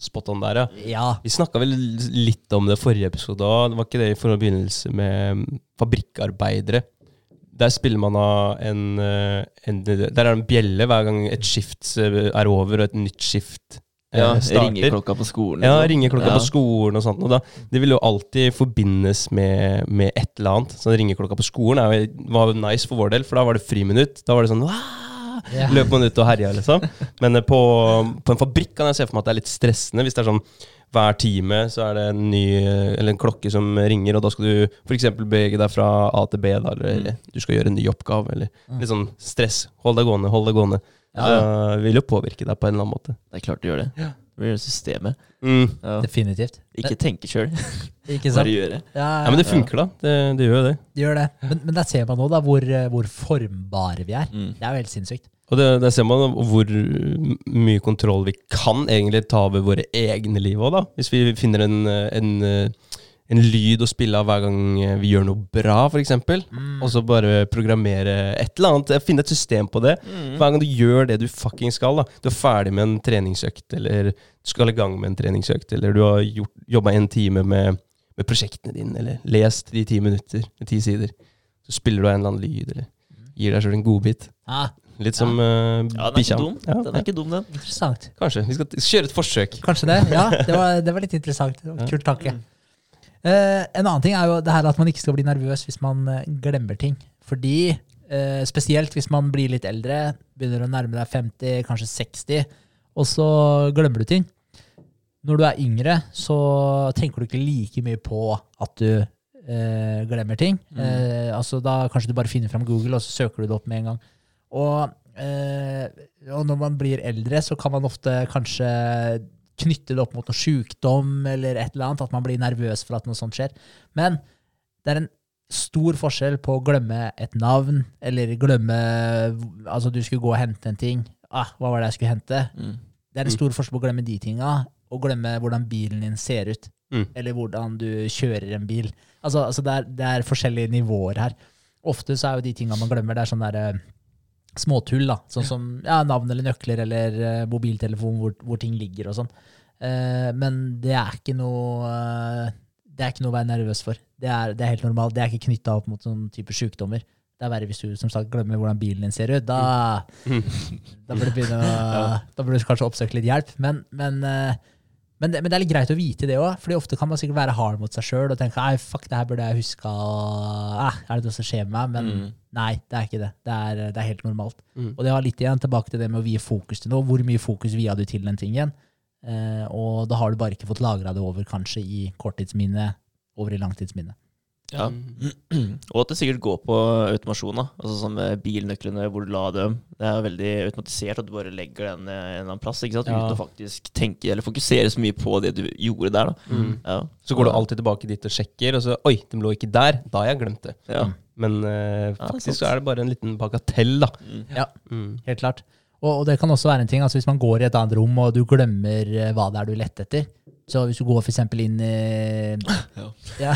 A: Spot on der, ja.
B: Ja.
A: Vi snakka vel litt om det forrige episode òg. Var ikke det i forbindelse med mm, fabrikkarbeidere? Der spiller man av en, eh, en Der er det en bjelle hver gang et skift er over, og et nytt skift
C: Ja,
A: starter.
C: Ringeklokka på skolen.
A: Ja,
C: liksom.
A: ringeklokka
C: Ja.
A: på skolen og sånt. Og da, det vil jo alltid forbindes med, med et eller annet. Så ringeklokka på skolen er jo, var jo nice for vår del, for da var det friminutt. Da var det sånn «Wah!» Løp man ut og herja, liksom. Men eh, på, på en fabrikk kan jeg se for meg at det er litt stressende. Hvis det er sånn hver time så er det en ny Eller en klokke som ringer, og da skal du f.eks. bevege deg fra A til B, da, eller, eller du skal gjøre en ny oppgave, eller litt sånn stress. Hold deg gående, hold deg gående.
B: Ja.
A: ja. det vil jo påvirke deg på en eller annen måte.
C: Det er klart det gjør det. Det blir jo systemet.
A: Mm.
C: Ja.
B: Definitivt.
C: Ikke tenke sjøl, *laughs*
B: Ikke
C: bare gjøre.
B: Ja,
A: Ja, men det funker, da. Det, det gjør jo det.
B: det gjør det. Men, men der ser man nå da hvor, eh, hvor formbare vi er.
C: Mm.
B: Det er jo helt sinnssykt.
A: Og det, der ser man hvor mye kontroll vi kan egentlig ta over våre egne liv òg, da. Hvis vi finner en, en, en lyd å spille av hver gang vi gjør noe bra, f.eks.
B: Mm.
A: Og så bare programmere et eller annet. Finne et system på det.
C: Mm.
A: Hver gang du gjør det du fucking skal. da Du er ferdig med en treningsøkt, eller du skal i gang med en treningsøkt, eller du har jobba en time med, med prosjektene dine, eller lest de ti minutter med ti sider. Så spiller du av en eller annen lyd, eller gir deg sjøl en godbit.
B: Ja,
A: Litt som uh,
C: Ja, den
A: bikkja. Ja,
C: Den er ikke dum, den.
B: interessant.
A: Kanskje. Vi skal kjøre et forsøk.
B: Kanskje det. Ja, det var, det var litt interessant. Kult tanke. Uh, en annen ting er jo det her at man ikke skal bli nervøs hvis man uh, glemmer ting. Fordi, uh, spesielt hvis man blir litt eldre, begynner å nærme deg 50, kanskje 60, og så glemmer du ting. Når du er yngre, så tenker du ikke like mye på at du eh, glemmer ting. Eh, altså da Kanskje du bare finner fram Google, og så søker du det opp med en gang. Og, eh, og når man blir eldre, så kan man ofte kanskje knytte det opp mot noe sjukdom eller et eller annet, at man blir nervøs for at noe sånt skjer. Men det er en stor forskjell på å glemme et navn, eller glemme Altså, du skulle gå og hente en ting. Ah, hva var det jeg skulle hente?
C: Mm.
B: Det er en stor forskjell på å glemme de tinga, og glemme hvordan bilen din ser ut.
A: Mm.
B: Eller hvordan du kjører en bil. Altså, altså det, er, det er forskjellige nivåer her. Ofte så er jo de tinga man glemmer, det er sånn derre småtull, da. Sånn som ja, navn eller nøkler eller uh, mobiltelefon hvor, hvor ting ligger og sånn. Uh, men det er ikke noe uh, Det er ikke noe å være nervøs for. Det er, det er helt normalt. Det er ikke knytta opp mot noen type sykdommer. Det er verre hvis du som sagt glemmer hvordan bilen din ser ut. Da, da burde du begynne å, *laughs* Da burde du kanskje oppsøke litt hjelp. Men, men, eh, men, det, men det er litt greit å vite det òg, for ofte kan man sikkert være hard mot seg sjøl og tenke «Ei, fuck, det her burde jeg huska. Eh, er det noe som skjer med meg? Men
C: Mm.
B: nei, det er ikke det. Det er, det er helt normalt.
A: Mm.
B: Og det har litt igjen tilbake til det med å vie fokus til noe. Hvor mye fokus via du til den tingen? Eh, og da har du bare ikke fått lagra det over kanskje i korttidsminnet, over i langtidsminnet.
C: Ja. *clears throat* Og at det sikkert går på automasjon. da Altså Som bilnøklene, hvor du la dem. Det er veldig automatisert at du bare legger den eh, en eller annen plass. Ikke sant?
A: Ja.
C: Uten å faktisk tenke eller fokusere så mye på det du gjorde der. da
A: Mm.
C: Ja.
A: Så går du alltid tilbake dit og sjekker, og så Oi, de lå ikke der. Da har jeg glemt det.
C: Ja.
A: Men
C: uh,
A: faktisk så er det bare en liten bagatell, da.
C: Mm.
B: Ja,
A: Mm.
B: helt klart. Og, og det kan også være en ting, altså hvis man går i et annet rom og du glemmer eh, hva det er du lette etter. Så hvis du går eksempel inn i
C: Ja.
B: ja.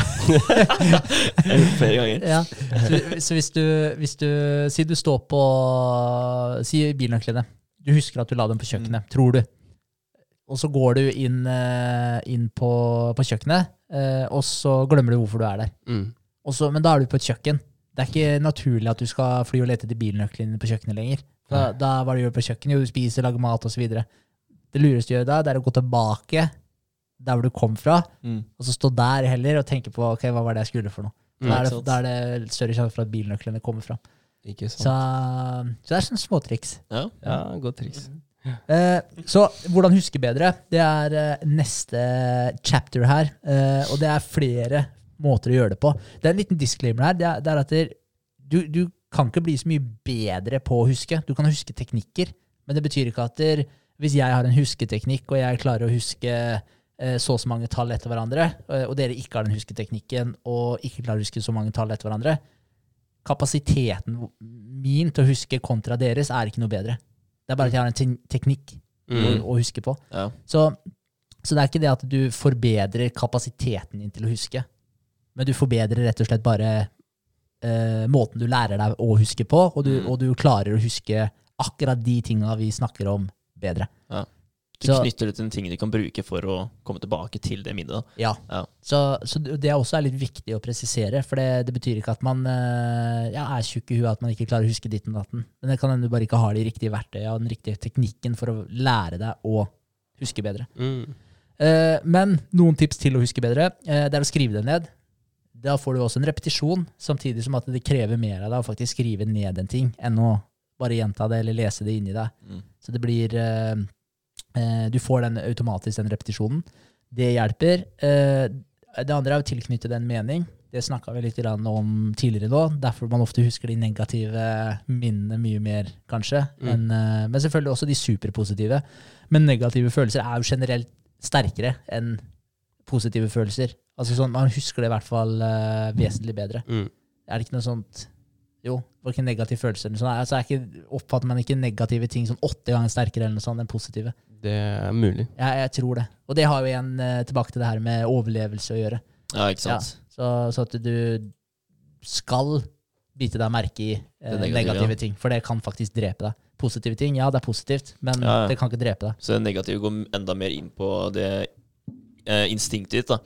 B: *laughs*
C: Flere ganger.
B: Ja. Så, så hvis du, hvis du Si du står på Si bilnøklene. Du husker at du la dem på kjøkkenet, tror du. Og så går du inn, eh, inn på, på kjøkkenet, eh, og så glemmer du hvorfor du er der.
A: Mm.
B: Så, men da er du på et kjøkken. Det er ikke naturlig at du skal fly og lete etter bilnøklene på kjøkkenet lenger. Da, da hva du gjør på kjøkkenet, jo, du spiser, lager mat osv. Det lureste å gjøre da, det er å gå tilbake der hvor du kom fra,
C: Mm.
B: og så stå der heller og tenke på ok, hva var det jeg skulle for noe.
A: Mm,
B: Da er, det, da er det større sjanse for at bilnøklene kommer fram.
A: Ikke
B: Så,
A: sant.
B: så det er sånne småtriks.
C: Ja.
A: Ja, godt triks.
B: Eh, så hvordan huske bedre? Det er eh, neste chapter her. Eh, og det er flere måter å gjøre det på. Det er en liten disclaimer her. Det er, det er at det, du, du kan ikke bli så mye bedre på å huske. Du kan huske teknikker, men det betyr ikke at hvis jeg har en husketeknikk, og jeg klarer å huske så og så mange tall etter hverandre, eh, og dere ikke har den husketeknikken og ikke klarer å huske så mange tall etter hverandre, kapasiteten min til å huske kontra deres er ikke noe bedre. Det er bare at jeg har en teknikk å,
A: Mm.
B: å huske på.
C: Ja.
B: Så, så det er ikke det at du forbedrer kapasiteten din til å huske, men du forbedrer rett og slett bare eh, måten du lærer deg å huske på, og du,
C: Mm.
B: og du klarer å huske akkurat de tinga vi snakker om, bedre.
C: Du
B: Så-
C: knytter det til en ting du kan bruke for å komme tilbake til det minnet.
B: Ja.
C: Ja.
B: Så, så det er også er litt viktig å presisere, for det, det betyr ikke at man eh, ja, er tjukk i huet, at man ikke klarer å huske ditten og datten. Men det kan hende du bare ikke har de riktige verktøyene og den riktige teknikken for å lære deg å huske bedre.
A: Mm.
B: Eh, men noen tips til å huske bedre, eh, det er å skrive det ned. Da får du også en repetisjon, samtidig som at det krever mer av deg å faktisk skrive ned en ting, enn å bare gjenta det eller lese det inni deg.
C: Mm.
B: Så det blir eh, Du får den automatisk, den repetisjonen. Det hjelper. Eh, det andre er å tilknytte den mening. Det snakka vi litt om tidligere nå. Derfor man ofte husker de negative minnene mye mer, kanskje.
A: Mm.
B: enn, eh, men selvfølgelig også de superpositive. Men negative følelser er jo generelt sterkere enn positive følelser. Altså sånn, Man husker det i hvert fall uh, vesentlig bedre.
A: Mm.
B: Er det ikke noe sånt Jo, det var ikke en negativ følelse. Eller sånn. altså, er ikke, oppfatter man ikke negative ting som åtte ganger sterkere eller noe sånt enn positive?
A: Det er mulig.
B: Jeg, jeg tror det. Og det har jo igjen eh, tilbake til det her med overlevelse å gjøre.
C: Ja, ikke sant?
B: Så, så at du skal bite deg merke i eh,
C: negative,
B: negative
C: ja.
B: ting, for det kan faktisk drepe deg. Positive ting, ja, det er positivt, men
C: Ja, ja.
B: det kan ikke drepe deg.
C: Så det negative går enda mer inn på det eh, instinktet ditt. da.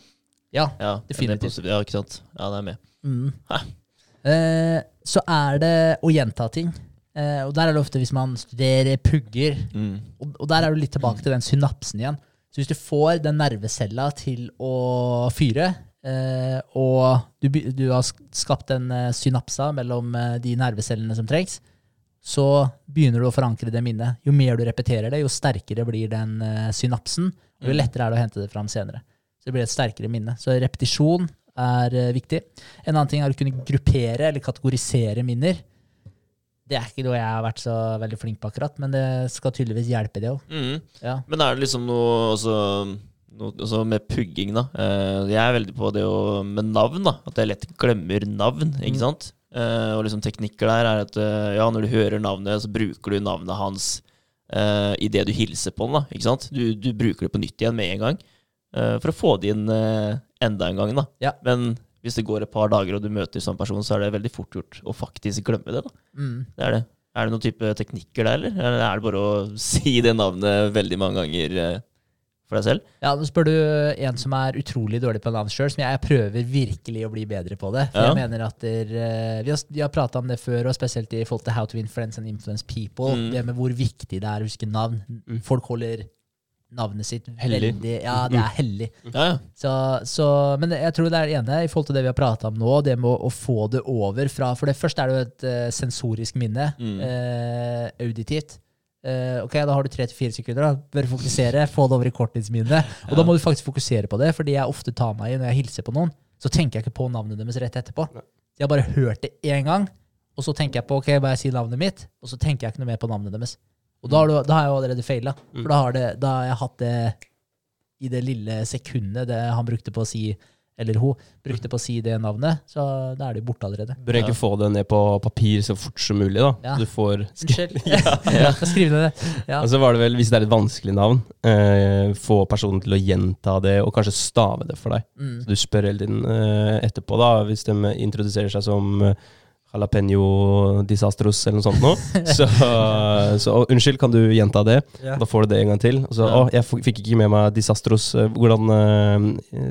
B: Ja,
C: Ja,
B: Definitivt.
C: positive. Ja, ikke sant? Ja, det er med.
B: Mm. Eh, så er det å gjenta ting. Eh, og der er det ofte hvis man studerer, pugger,
C: Mm.
B: og, og der er du litt tilbake til den synapsen igjen. Så hvis du får den nervecella til å fyre, eh, og du, du har skapt en eh, synapsa mellom de nervecellene som trengs, så begynner du å forankre det minnet. Jo mer du repeterer det, jo sterkere blir den synapsen, og jo
C: Mm.
B: lettere er det å hente det fram senere. Så det blir et sterkere minne. Så repetisjon er viktig. En annen ting er å kunne gruppere eller kategorisere minner. Det er ikke noe jeg har vært så veldig flink på akkurat, men det skal tydeligvis hjelpe det òg.
C: Mm.
B: Ja.
C: Men er det liksom noe altså, noe, altså med pugging, da? Eh, jeg er veldig på det å, med navn, da. At jeg lett glemmer navn, ikke
B: Mm.
C: sant? Eh, og liksom teknikker der er at eh, ja, når du hører navnet, så bruker du navnet hans uh, idet du hilser på han, da. Ikke sant? Du, du bruker det på nytt igjen med en gang. Uh, for å få det inn uh, enda en gang, da.
B: Ja.
C: Men hvis det går et par dager og du møter sånn person, så er det veldig fort gjort å faktisk glemme det, da.
B: Mm.
C: Det er det. Er det noen type teknikker der, eller? Eller er det bare å *laughs* si det navnet veldig mange ganger eh, for deg selv?
B: Ja, Nå spør du en som er utrolig dårlig på navn sjøl, som jeg prøver virkelig å bli bedre på det. For
C: Ja.
B: jeg mener at der, eh, Vi har, vi har prata om det før, og spesielt i forhold til How to Influence and influence people.
C: Mm.
B: Det med hvor viktig det er å huske navn.
A: Mm.
B: Folk holder navnet sitt
A: Hellig.
B: veldig Ja, det er hellig.
C: Ja, ja.
B: Så, så, men jeg tror det er det ene i forhold til det vi har prata om nå, det med å, å få det over fra For det første er det jo et uh, sensorisk minne.
C: Mm.
B: Uh, auditivt. Uh, ok, da har du tre til fire sekunder. da. Bør fokusere, få det over i korttidsminnet. Og da må du faktisk fokusere på det, fordi jeg ofte tar meg i når jeg hilser på noen, så tenker jeg ikke på navnet deres rett etterpå. Jeg har bare hørt det én gang, og så tenker jeg på ok, bare si navnet mitt, og så tenker jeg ikke noe mer på navnet deres. Og da har, du, da har jeg jo allerede feila.
A: Mm.
B: For da har, det, da har jeg hatt det i det lille sekundet det han brukte på å si, eller hun brukte på å si det navnet, så da er det jo borte allerede.
A: Bør jeg ikke få det ned på papir så fort som mulig, da.
B: Ja.
A: Du får
B: Unnskyld. *laughs* *laughs* ja. skal skrive ned det. Ja.
A: Og så var det vel, hvis det er et vanskelig navn, eh, få personen til å gjenta det, og kanskje stave det for deg.
B: Mm.
A: Så du spør hele tiden eh, etterpå, da, hvis de introduserer seg som eh, Jalapeño disastros eller noe sånt nå. *laughs* Så, så å, unnskyld, kan du gjenta det?
B: Ja.
A: Da får du det en gang til. Og så, å, jeg fikk ikke med meg disastros. Eh, Hvordan eh,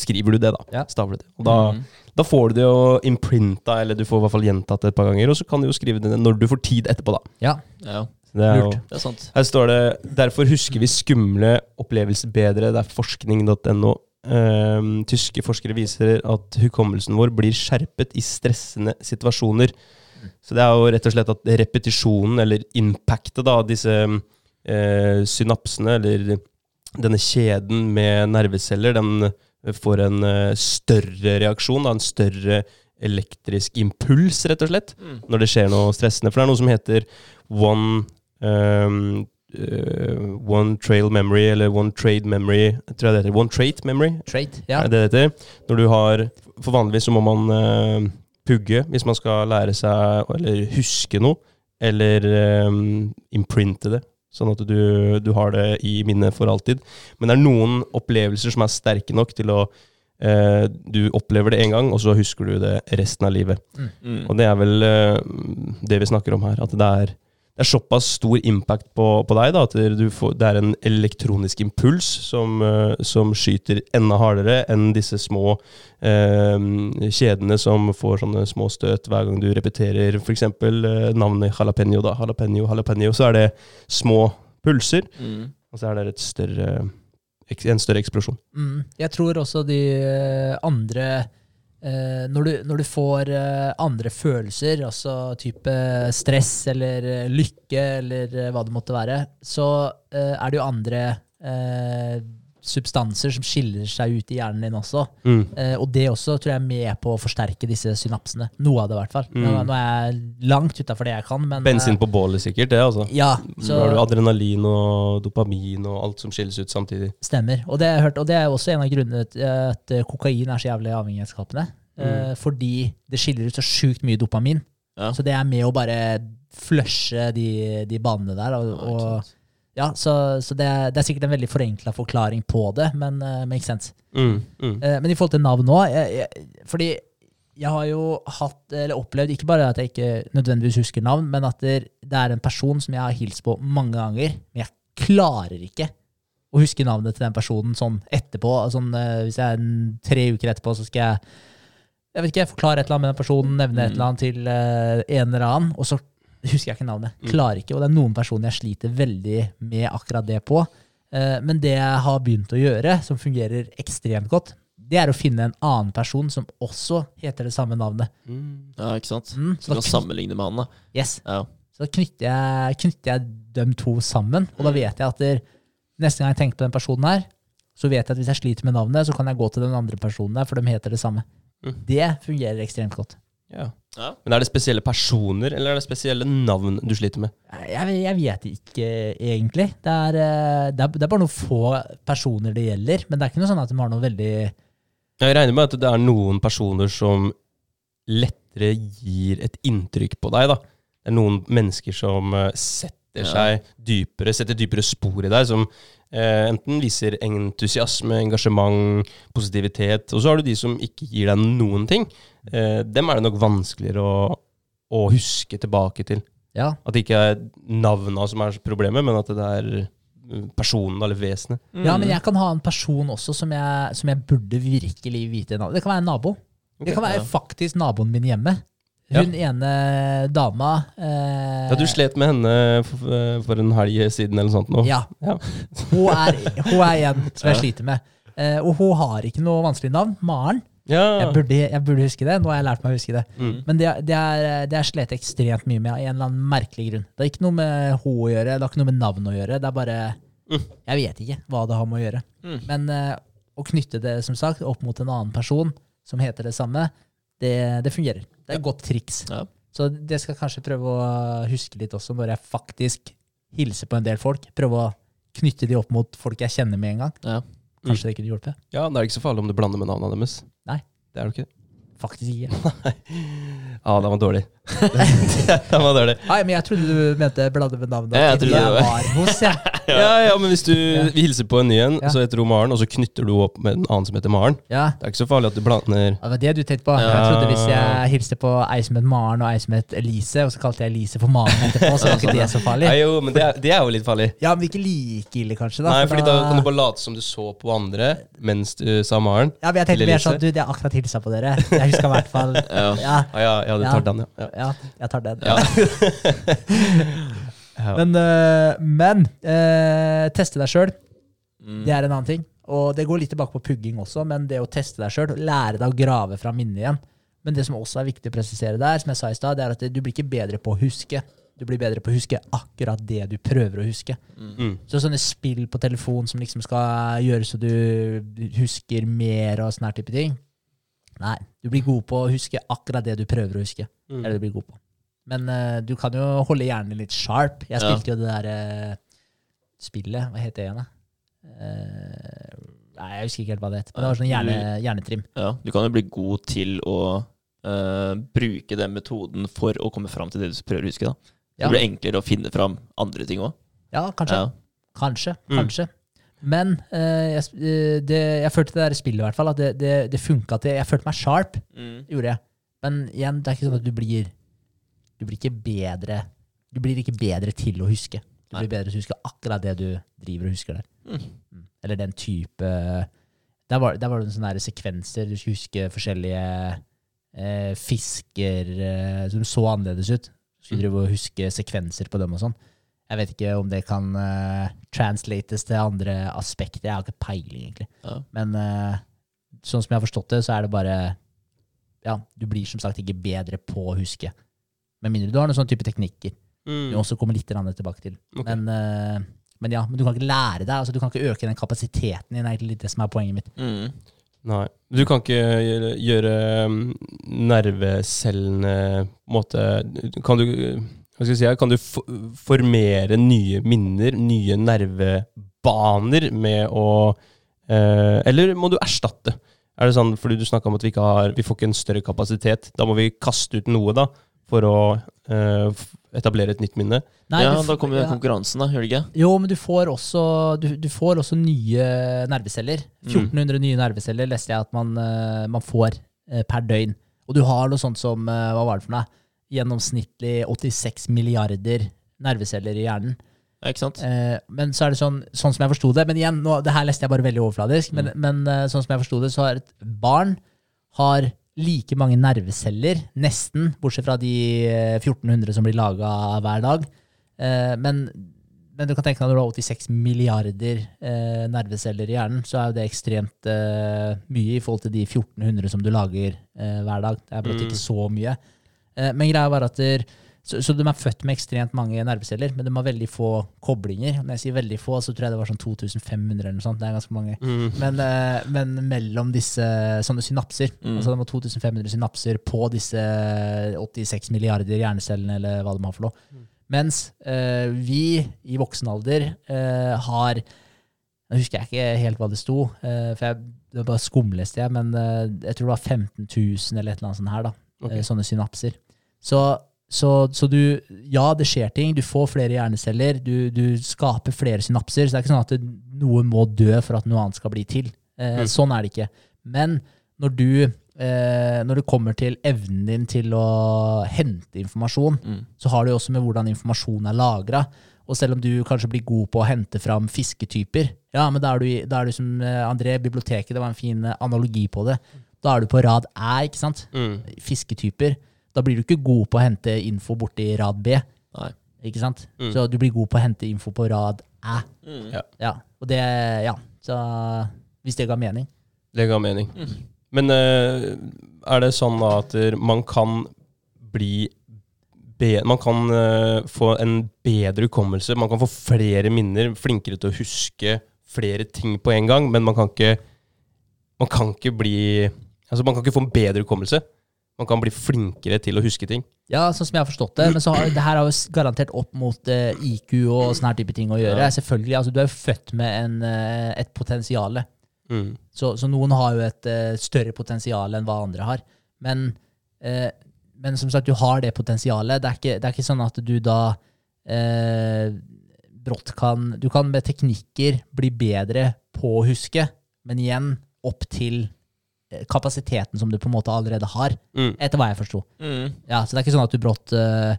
A: skriver du det, da?
B: Ja.
A: Stavler du det? Og da,
C: Mm.
A: da får du det jo imprinta, eller du får i hvert fall gjentatt det et par ganger, og så kan du jo skrive det når du får tid etterpå, da.
B: Ja.
C: Ja,
A: det er
B: Lurt.
C: det er sant.
A: her står det 'Derfor husker vi skumle opplevelser bedre'. Det er forskning.no. Ehm, tyske forskere viser at hukommelsen vår blir skjerpet i stressende situasjoner. Så det er jo rett og slett at repetisjonen, eller impactet av disse uh, synapsene, eller denne kjeden med nerveceller, den får en uh, større reaksjon, da, en større elektrisk impuls, rett og slett
C: Mm.
A: når det skjer noe stressende. For det er noe som heter one um, eh, One trail memory, eller one trade memory. Tror jeg det heter One trait memory.
B: Trait. Ja.
A: Er det det heter? Når du har For vanligvis så må man eh, pugge hvis man skal lære seg eller huske noe. Eller um, imprinte det. Sånn at du, du har det i minnet for alltid. Men det er noen opplevelser som er sterke nok til å uh, Du opplever det én gang, og så husker du det resten av livet.
C: Mm.
A: Og det er vel uh, det vi snakker om her. At det er, det er såpass stor impact på, på deg da, at du får, det er en elektronisk impuls som, eh, som skyter enda hardere enn disse små eh, kjedene som får sånne små støt hver gang du repeterer f.eks. Eh, navnet jalapeño. da, jalapeño, jalapeño, Så er det små pulser,
C: Mm.
A: og så er det et større, en større eksplosjon.
B: Mm. Jeg tror også de eh, andre når, du, når du får eh, andre følelser, altså type stress eller eh, lykke eller eh, hva det måtte være, så eh, er det jo andre eh, substanser som skiller seg ut i hjernen din også.
A: Mm.
B: Eh, og det også tror jeg er med på å forsterke disse synapsene. Noe av det, i hvert fall. Nå,
A: Mm.
B: nå er jeg langt utafor det jeg kan, men
A: Bensin
B: eh,
A: på bålet, sikkert. det altså.
B: Ja,
A: Så
B: så
A: har du adrenalin og dopamin og alt som skilles ut samtidig.
B: Stemmer. Og det, har jeg hørt, og det er også en av grunnene til at eh, kokain er så jævlig avhengighetsskapende. Eh, fordi det skiller ut så sjukt mye dopamin.
C: Ja.
B: Så det er med å bare flushe de, de banene der. Og,
C: Ja.
B: Ja, så så det, er, det er sikkert en veldig forenkla forklaring på det, men uh, makes sense.
A: Mm, mm.
B: Uh, men i forhold til navn nå jeg, jeg, Fordi jeg har jo hatt, eller opplevd, ikke bare at jeg ikke nødvendigvis husker navn, men at det, det er en person som jeg har hilst på mange ganger, men jeg klarer ikke å huske navnet til den personen sånn etterpå. Sånn, uh, hvis jeg er tre uker etterpå, så skal jeg jeg vet ikke, forklare et eller annet med den personen, nevne et
C: Mm.
B: eller annet til uh, en eller annen, og så husker jeg ikke navnet.
A: Mm.
B: Klarer ikke, og det er noen personer jeg sliter veldig med akkurat det på. Eh, men det jeg har begynt å gjøre, som fungerer ekstremt godt, det er å finne en annen person som også heter det samme navnet.
A: Mm.
C: Ja, ikke sant?
B: Mm,
C: Så du kan sammenligne med han, da.
B: yes.
C: Ja.
B: Så da knytter jeg, knytter jeg dem to sammen, og da
C: Mm.
B: vet jeg at der, neste gang jeg tenker på den personen her, så vet jeg at hvis jeg sliter med navnet, så kan jeg gå til den andre personen der, for de heter det samme.
A: Mm.
B: Det fungerer ekstremt godt.
A: Ja.
C: Ja.
A: Men er det spesielle personer, eller er det spesielle navn du sliter med?
B: Jeg, jeg vet ikke egentlig. Det er, eh, det, er, det er bare noen få personer det gjelder, men det er ikke noe sånn at de har noe veldig
A: Jeg regner med at det er noen personer som lettere gir et inntrykk på deg, da. Det er noen mennesker som eh, setter
C: Ja.
A: seg dypere, setter dypere spor i deg, som eh, enten viser entusiasme, engasjement, positivitet, og så har du de som ikke gir deg noen ting. Eh, dem er det nok vanskeligere å, å huske tilbake til.
B: Ja,
A: At det ikke er navna som er problemet, men at det er eh, personen eller vesenet.
B: ja men jeg kan ha en person også som jeg, som jeg burde virkelig vite navnet. Det kan være en nabo. Det kan være
C: ja.
B: faktisk naboen min hjemme.
A: Ja.
B: Hun ene dama eh,
A: Ja, du slet med henne for, for en helg siden eller noe sånt nå.
B: Ja,
A: Ja.
B: hun er, *laughs* hun er en som jeg sliter med. Eh, og hun har ikke noe vanskelig navn. Maren.
A: Ja.
B: Jeg burde, jeg burde huske det. Nå har jeg lært meg å huske det.
A: Mm.
B: Men det, det, er, det er slet ekstremt mye med av en eller annen merkelig grunn. Det har ikke noe med hun å gjøre, det har ikke noe med navn å gjøre. Det er bare
A: Mm.
B: Jeg vet ikke hva det har med å gjøre.
C: Mm.
B: Men eh, å knytte det som sagt opp mot en annen person som heter det samme, det, det fungerer. Det er et godt triks.
C: Ja.
B: Så det skal jeg kanskje prøve å huske litt også når jeg faktisk hilser på en del folk. Prøve å knytte de opp mot folk jeg kjenner med en gang.
C: Ja.
B: Kanskje det kunne hjulpet.
A: ja, Det er ikke så farlig om du blander med navnene deres.
B: Nei.
A: Det er det ikke.
B: Faktisk ikke. *laughs* Nei.
A: Ja, den var dårlig. *laughs* den var dårlig.
B: Nei, men jeg trodde du mente blande med navnet.
C: Ja, jeg trodde
B: jeg
C: det var-
B: hos, jeg. *laughs*
A: Ja, ja, men hvis du vi hilser på en ny en,
B: Ja.
A: så heter hun Maren, og så knytter du opp med en annen som heter Maren.
B: Ja,
A: Det er ikke så farlig at du blander
B: det var det du tenkte på.
C: Ja.
B: Jeg trodde Hvis jeg hilste på ei som het Maren og ei som het Elise, og så kalte jeg Elise for Maren etterpå, så var ikke det så farlig.
A: Nei, jo, men det er, det er jo litt farlig.
B: Ja, men ikke like ille, kanskje. da
A: Nei,
B: for
A: fordi da kan du bare late som du så på andre mens du sa Maren.
B: Ja, men jeg tenkte mer sånn Du, det er akkurat hilsa på dere. Jeg husker i hvert fall *laughs*
C: Ja.
B: Ja,
A: ja, ja, du tar den, ja. Ja.
B: jeg tar den.
A: Ja. *laughs*
B: Men, øh, men øh, teste deg sjøl,
C: Mm.
B: det er en annen ting. Og det går litt tilbake på pugging også, men det å teste deg sjøl, lære deg å grave fra minnet igjen. Men det som også er viktig å presisere der, som jeg sa i stad, det er at du blir ikke bedre på å huske. Du blir bedre på å huske akkurat det du prøver å huske.
A: Mm.
B: Så sånne spill på telefon som liksom skal gjøre så du husker mer og sånne type ting. Nei, du blir god på å huske akkurat det du prøver å huske. Det er det du blir god på. Men uh, du kan jo holde hjernen litt sharp. Jeg
C: Ja.
B: spilte jo det der uh, spillet, hva het det igjen da? Uh, nei, jeg husker ikke helt hva det het. Men det var sånn hjerne, hjernetrim.
C: Ja, du kan jo bli god til å eh, bruke den metoden for å komme fram til det du prøver å huske. da.
B: Ja.
C: Det blir enklere å finne fram andre ting òg.
B: Ja, kanskje.
C: Ja.
B: Kanskje.
A: Mm.
B: Kanskje. Men uh, jeg, det, jeg følte det der spillet i hvert fall, at det, det, det funka til Jeg følte meg sharp, gjorde jeg. Men igjen, det er ikke sånn at du blir Du blir ikke bedre Du blir ikke bedre til å huske. Du blir bedre til å huske akkurat det du driver og husker der.
C: Mm.
B: Mm. Eller den type Der var, der var det sånne sekvenser. Du skulle huske forskjellige eh, fisker eh, som så annerledes ut. Du skulle
C: Mm.
B: drive og huske sekvenser på dem og sånn. Jeg vet ikke om det kan uh, translates til andre aspekter. Jeg har ikke peiling, egentlig.
C: Ja.
B: Men uh, sånn som jeg har forstått det, så er det bare Ja, du blir som sagt ikke bedre på å huske. Med mindre du har noen sånne type teknikker.
A: Mm.
B: Du også kommer litt tilbake til.
A: Okay.
B: Men, uh, men ja, men du kan ikke lære deg. Altså, du kan ikke øke den kapasiteten din. er egentlig det som er poenget mitt.
C: Mm.
A: Nei. Du kan ikke gjøre, gjøre um, nervecellene måte Kan du hva skal jeg si, kan du formere nye minner, nye nervebaner, med å eh, Eller må du erstatte? Er det sånn, fordi du snakka om at vi ikke har Vi får ikke en større kapasitet. Da må vi kaste ut noe, da, for å uh, etablere et nytt minne.
B: Nei,
C: ja, da kommer
B: ja.
C: konkurransen, da. Gjør det ikke?
B: Jo, men du får også, du, du får også nye nerveceller.
C: Mm.
B: 1400 nye nerveceller leste jeg at man, uh, man får uh, per døgn. Og du har noe sånt som Hva var det for noe? Gjennomsnittlig 86 milliarder nerveceller i hjernen.
C: Ikke sant?
B: Eh, men så er det sånn, sånn som jeg forsto det Men igjen, nå, det her leste jeg bare veldig overfladisk. Men, men eh, sånn som jeg forsto det, så har et barn har like mange nerveceller, nesten, bortsett fra de eh, 1400 som blir laga hver dag. Eh, men, men du kan tenke deg når du har 86 milliarder eh, nerveceller i hjernen, så er jo det ekstremt eh, mye i forhold til de 1400 som du lager eh, hver dag. Det er blant
A: Mm.
B: ikke så mye. Eh, men greia var at der, så, så de er født med ekstremt mange nerveceller, men de har veldig få koblinger. Når jeg sier veldig få, så tror jeg det var sånn 2500 eller noe sånt. Det er ganske mange. Men, eh, men mellom disse sånne synapser,
C: Mm.
B: altså de har 2500 synapser på disse 86 milliarder hjernecellene, eller hva de har for noe. Mens eh, vi i voksen alder eh, har Nå husker jeg ikke helt hva det sto, eh, for jeg, det var bare skumleste jeg, men eh, jeg tror det var 15 000 eller et eller annet sånt her, da.
A: Okay.
B: eh, sånne synapser. Så, så, så du Ja, det skjer ting. Du får flere hjerneceller. Du, du skaper flere synapser. Så det er ikke sånn at noe må dø for at noe annet skal bli til. Eh,
A: Mm.
B: Sånn er det ikke. Men når du eh, Når det kommer til evnen din til å hente informasjon,
C: Mm.
B: så har det jo også med hvordan informasjon er lagra. Og selv om du kanskje blir god på å hente fram fisketyper, ja, men da er du, da er du som eh, André, biblioteket, det var en fin analogi på det. Da er du på rad æ, ikke sant?
A: Mm.
B: Fisketyper. Da blir du ikke god på å hente info borti rad b.
C: Nei.
B: Ikke sant?
A: Mm.
B: Så du blir god på å hente info på rad æ.
C: Mm.
A: Ja.
B: Ja. Og det, ja. Så hvis det ga mening.
A: Det ga mening.
C: Mm.
A: Men eh, er det sånn da at man kan bli Man kan uh, få en bedre hukommelse, man kan få flere minner, flinkere til å huske flere ting på en gang, men man kan ikke Man kan ikke bli Altså, man kan ikke få en bedre hukommelse. Man kan bli flinkere til å huske ting.
B: Ja, sånn som jeg har forstått det. Men så har, det her har jo garantert opp mot uh, IQ og sånne her type ting å gjøre.
C: Ja.
B: Selvfølgelig, altså Du er jo født med en, uh, et potensial.
A: Mm.
B: Så, så noen har jo et uh, større potensial enn hva andre har. Men, eh, men som sagt, du har det potensialet. Det er ikke, det er ikke sånn at du da eh, brått kan Du kan med teknikker bli bedre på å huske, men igjen opp til eh, kapasiteten som du på en måte allerede har,
A: Mm.
B: etter hva jeg forsto.
C: Mm.
B: Ja, så det er ikke sånn at du brått uh,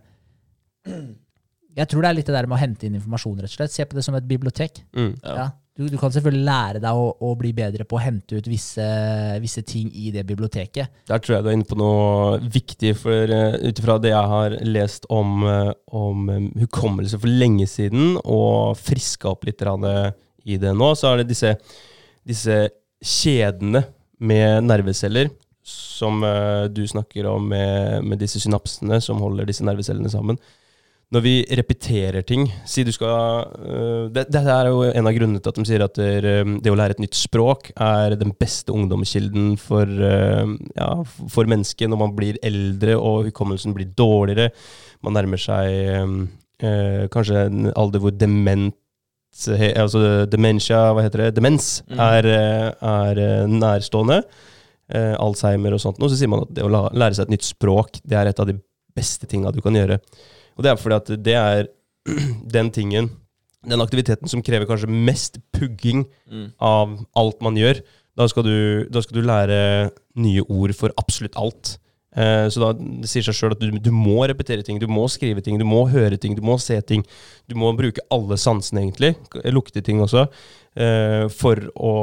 B: Jeg tror det er litt det der med å hente inn informasjon, rett og slett. Se på det som et bibliotek.
A: Mm.
C: Ja.
B: Ja. Du, du kan selvfølgelig lære deg å, å bli bedre på å hente ut visse, visse ting i det biblioteket.
A: Der tror jeg du er inne på noe viktig, for uh, ut ifra det jeg har lest om, uh, om um, hukommelse for lenge siden, og friska opp litt i det nå, så er det disse, disse kjedene med nerveceller som eh, du snakker om med, med disse synapsene som holder disse nervecellene sammen. Når vi repeterer ting Si du skal øh, det, er jo en av grunnene til at de sier at det, øh, det å lære et nytt språk er den beste ungdomskilden for, ja, for mennesket når man blir eldre og hukommelsen blir dårligere. Man nærmer seg kanskje en alder hvor dement altså dementia, hva heter det, demens
C: Mm.
A: er, øh, er øh, nærstående. Eh, Alzheimer og sånt. Og så sier man at det å lære seg et nytt språk, det er et av de beste tinga du kan gjøre. Og det er fordi at det er *clears throat* den tingen, den aktiviteten som krever kanskje mest pugging
C: Mm.
A: av alt man gjør. Da skal du, da skal du lære nye ord for absolutt alt. Eh, så da det sier seg sjøl at du, du må repetere ting, du må skrive ting, du må høre ting, du må se ting. Du må bruke alle sansene, egentlig, lukte ting også, eh, for å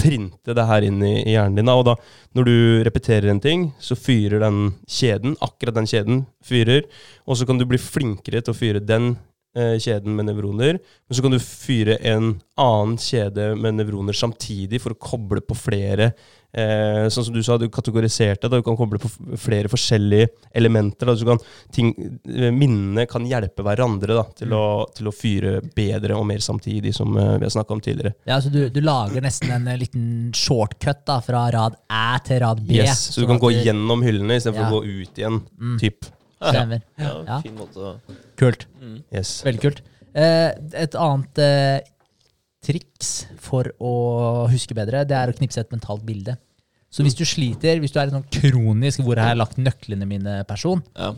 A: printe det her inn i, hjernen din. Og da, når du repeterer en ting, så fyrer den kjeden, akkurat den kjeden, fyrer. Og så kan du bli flinkere til å fyre den kjeden med nevroner. Men så kan du fyre en annen kjede med nevroner samtidig for å koble på flere. Eh, sånn som du sa, du kategoriserte da, du kan koble på flere forskjellige elementer. Da, kan ting, eh, minnene kan hjelpe hverandre da, til, å, til å fyre bedre og mer samtidig, som eh, vi har snakka om tidligere.
B: Ja, så du, du lager nesten en eh, liten shortcut da, fra rad Æ til rad B.
A: Yes, så du
B: sånn
A: kan gå gjennom hyllene istedenfor
B: Ja.
A: å gå ut igjen.
B: Mm.
A: Typ.
B: Stemmer.
C: Ja,
B: Ja.
C: fin måte å
B: Kult.
C: mm.
A: Yes.
B: Veldig kult. Eh, et annet eh, triks for å huske bedre, det er å knipse et mentalt bilde. Så hvis du sliter, hvis du er en sånn kronisk 'hvor har jeg lagt nøklene mine'-person,
C: Ja.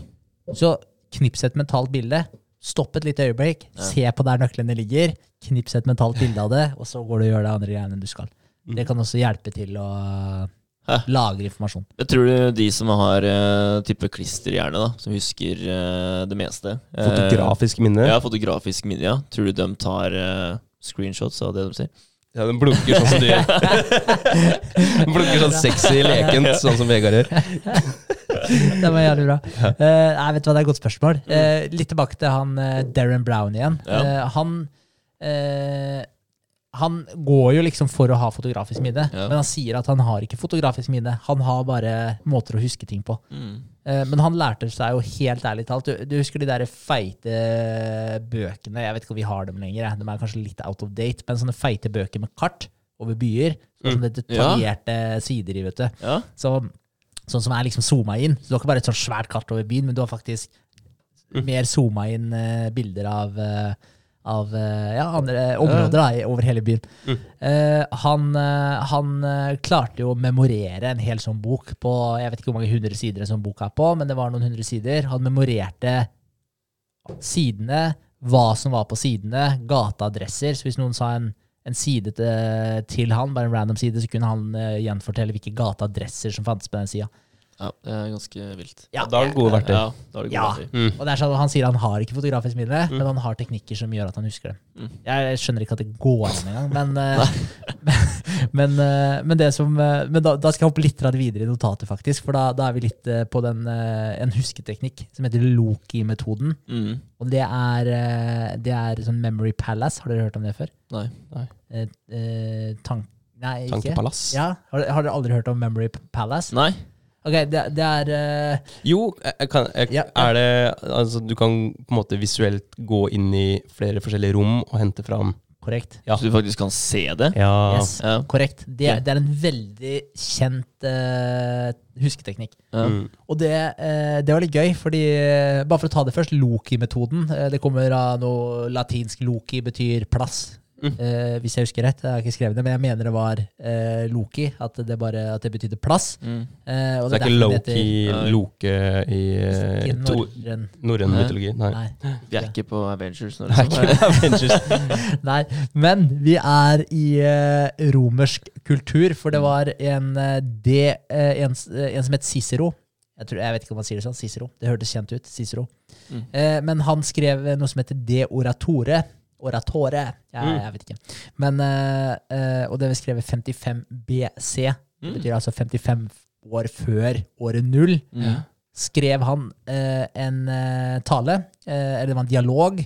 B: så knips et mentalt bilde. Stopp et lite øyeblikk,
C: Ja.
B: se på der nøklene ligger, knips et mentalt bilde av det, og så går du og gjør det andre greiene du skal. Det kan også hjelpe til å
C: Hæ?
B: lagre informasjon.
C: Jeg tror du de som har uh, type klisterhjerne, da, som husker uh, det meste eh,
A: Fotografisk minne.
C: Ja, fotografisk minne, ja. Tror du de tar screenshots av det de sier?
A: Ja, den blunker sånn som du gjør. Den blunker sånn sexy lekent, sånn som Vegard gjør. *laughs*
B: Det var jævlig bra. Eh, nei, vet du hva, Det er et godt spørsmål. Eh, litt tilbake til han Darren Brown igjen.
C: Ja.
B: Han eh, han går jo liksom for å ha fotografisk minne,
C: Ja.
B: men han sier at han har ikke fotografisk minne. Han har bare måter å huske ting på.
C: Mm.
B: Eh, men han lærte seg jo helt ærlig talt Du, du husker de der feite bøkene? Jeg vet ikke om vi har dem lenger. De er kanskje litt out of date, men sånne feite bøker med kart over byer.
A: Mm.
B: det detaljerte sider i, vet du.
C: Ja.
B: Så, sånn som er liksom zooma inn. Så du har ikke bare et sånt svært kart over byen, men du har faktisk
A: Mm.
B: mer zooma inn eh, bilder av, eh, av eh, ja, andre områder da, over hele byen.
A: Mm.
B: Uh, han eh, han klarte jo å memorere en hel sånn bok på Jeg vet ikke hvor mange hundre sider en sånn bok er på, men det var noen hundre sider. Han memorerte sidene, hva som var på sidene, gateadresser. Så hvis noen sa en, en side til, til han, bare en random side, så kunne han uh, gjenfortelle hvilke gateadresser som fantes på den sida.
C: Ja, det er ganske vilt.
A: Ja, da er det gode verktøy.
C: Ja, da er det gode
B: Ja.
C: verktøy.
A: Mm.
B: Og det er sånn, Han sier han har ikke fotografisk minne,
A: Mm.
B: men han har teknikker som gjør at han husker det.
C: Mm.
B: Jeg skjønner ikke at det går an engang, *laughs* men, eh, *laughs* men, eh, men, det som, eh, men da, da skal jeg hoppe litt videre i notatet, faktisk. For da, da er vi litt på den, en husketeknikk som heter Loki-metoden.
C: Mm.
B: Og det er, det er sånn Memory Palace. Har dere hørt om det før?
C: Nei.
B: Eh, eh, tank... Nei, ikke?
A: Tankepalass.
B: Ja, har, har dere aldri hørt om Memory Palace?
C: Nei.
B: Ok, det, det er uh,
A: Jo, jeg, jeg kan, jeg,
B: Ja.
A: er det Altså, du kan på en måte visuelt gå inn i flere forskjellige rom og hente fram
B: korrekt.
A: Ja.
C: Så du faktisk kan se det?
A: Ja.
B: Yes.
C: Ja.
B: Korrekt. Det, det er en veldig kjent uh, husketeknikk.
A: Mm.
B: Og det, uh, det var litt gøy, fordi eh, Bare for å ta det først. Loki-metoden. Eh, det kommer av noe latinsk loki, betyr plass. Eh, hvis jeg husker rett. Jeg har ikke skrevet det, men jeg mener det var eh, Loki. At det, bare, at det betydde plass.
C: Mm.
B: Eh, og
A: Så det er ikke Loki. Loke i eh,
B: norrøn.
A: mytologi. Nei.
B: Nei.
C: Vi er ikke på Avengers nå. *laughs* *laughs*
B: Nei, men vi er i eh, romersk kultur, for det var en, eh, eh, en, en som het Cicero. Jeg, tror, jeg vet ikke om man sier det sånn. Cicero. Det hørtes kjent ut. Cicero.
C: Mm.
B: Eh, men han skrev noe som heter De oratore. Oratore. Jeg,
A: Mm.
B: jeg vet ikke. Men, eh, eh, og det ble skrevet 55 BC. Det betyr altså 55 år før året null.
C: Mm.
B: Skrev han eh, en tale, eller det var en dialog,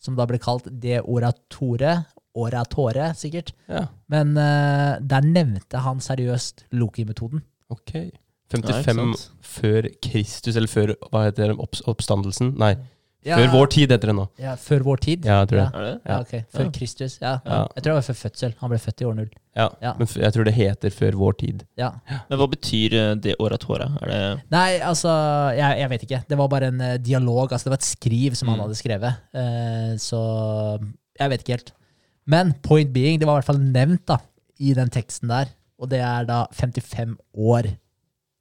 B: som da ble kalt De oratore. Oratore, sikkert.
A: Ja,
B: Men uh, der nevnte han seriøst Loki-metoden.
A: ok. 55
C: Nei,
A: før Kristus, eller før hva heter det, oppstandelsen? Nei,
B: Ja,
A: før vår tid heter det nå.
B: Ja, før vår tid?
A: Ja, jeg tror det.
C: Er det?
B: Ja, ok. Før
C: Ja.
B: Kristus. Ja.
A: Ja.
B: Jeg tror det var før fødsel. Han ble født i år null.
A: Ja,
B: Ja.
A: Men f- jeg tror det heter før vår tid.
B: Ja.
C: Men hva betyr eh, det oratora? Er det
B: Nei, altså, jeg, jeg vet ikke. Det var bare en eh, dialog. Altså, det var et skriv som han
C: Mm.
B: hadde skrevet. Uh, så jeg vet ikke helt. Men point being, det var i hvert fall nevnt da, i den teksten der. Og det er da 55 år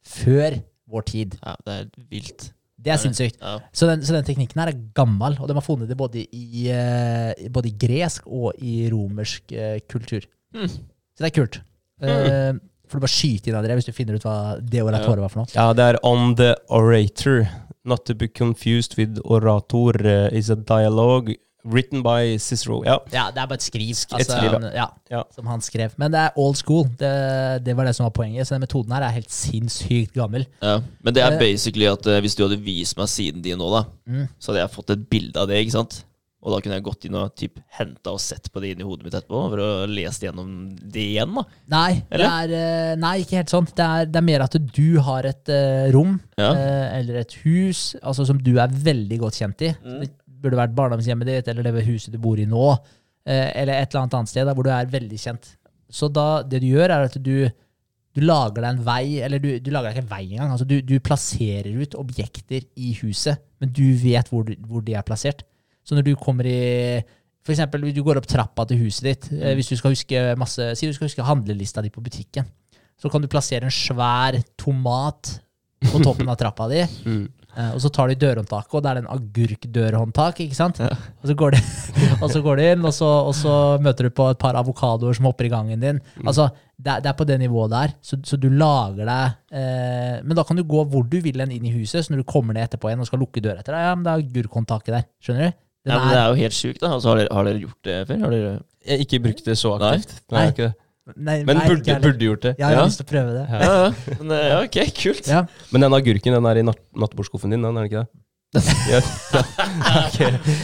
B: før vår tid.
C: Ja, det er vilt.
B: Det er sinnssykt.
C: Ja.
B: Så den, så den teknikken her er gammel, og de har funnet det både i, eh, både i gresk og i romersk eh, kultur.
C: Mm.
B: Så det er kult. Eh, får du bare skyte inn av det hvis du finner ut hva det oratoret var for noe.
A: Ja, det er on the orator. Not to be confused with orator uh, is a dialogue written by Cicero. Ja,
B: Ja, det er bare et skriv.
A: Et
B: Altså,
A: skriv, ja.
B: han- ja,
A: Ja.
B: Som han skrev. Men det er old school. Det, det var det som var poenget. Så den metoden her er helt sinnssykt gammel.
C: Ja. Men det er
B: Eh.
C: basically at uh, hvis du hadde vist meg siden din nå, da,
B: Mm.
C: så hadde jeg fått et bilde av det, ikke sant? Og da kunne jeg gått inn og typ henta og sett på det inn i hodet mitt etterpå, for å lese gjennom det igjen, da.
B: Nei, det er, eh, nei, ikke helt sånn. Det er, det er mer at du har et uh, rom
C: Ja.
B: uh, eller et hus altså, som du er veldig godt kjent i.
C: Mm.
B: Burde vært barndomshjemmet ditt eller det huset du bor i nå. eh, eller et eller annet annet sted da, hvor du er veldig kjent. Så da, det du gjør, er at du, du lager deg en vei, eller du, du lager deg ikke en vei engang. Altså, du, du plasserer ut objekter i huset, men du vet hvor, hvor de er plassert. Så når du kommer i For eksempel, du går opp trappa til huset ditt, eh, hvis du skal huske masse Si du skal huske handlelista di på butikken. Så kan du plassere en svær tomat på toppen av trappa di. *laughs*
A: Mm.
B: Eh, og så tar du dørhåndtaket, og det er en agurkdørhåndtak. ikke sant?
C: Ja.
B: Og, så går du, *laughs* og så går de inn, og så, og så møter du på et par avokadoer som hopper i gangen din. Altså, det, er- det er på det nivået der. Så, så du lager deg eh, Men da kan du gå hvor du vil inn i huset. Så når du kommer ned etterpå igjen og skal lukke døra etter deg, ja, men det er agurkhåndtaket der. Skjønner du? Den
C: Ja, men det
B: er-
C: jo helt sjukt, da. Altså, har, dere, har dere gjort det før? Har dere
A: Jeg har ikke brukt det så aktivt. Nei. Nei. Nei ikke det.
B: Nei,
A: Men
B: nei,
A: burde, burde gjort det.
B: Ja, jeg har
C: Ja.
B: lyst til å prøve det.
A: Ja.
C: Ja, ja. Men, eh, ja, ok, kult.
B: Ja.
A: Men den agurken den er i natt nattbordskuffen din, den er den ikke det? *laughs* ja. Ok.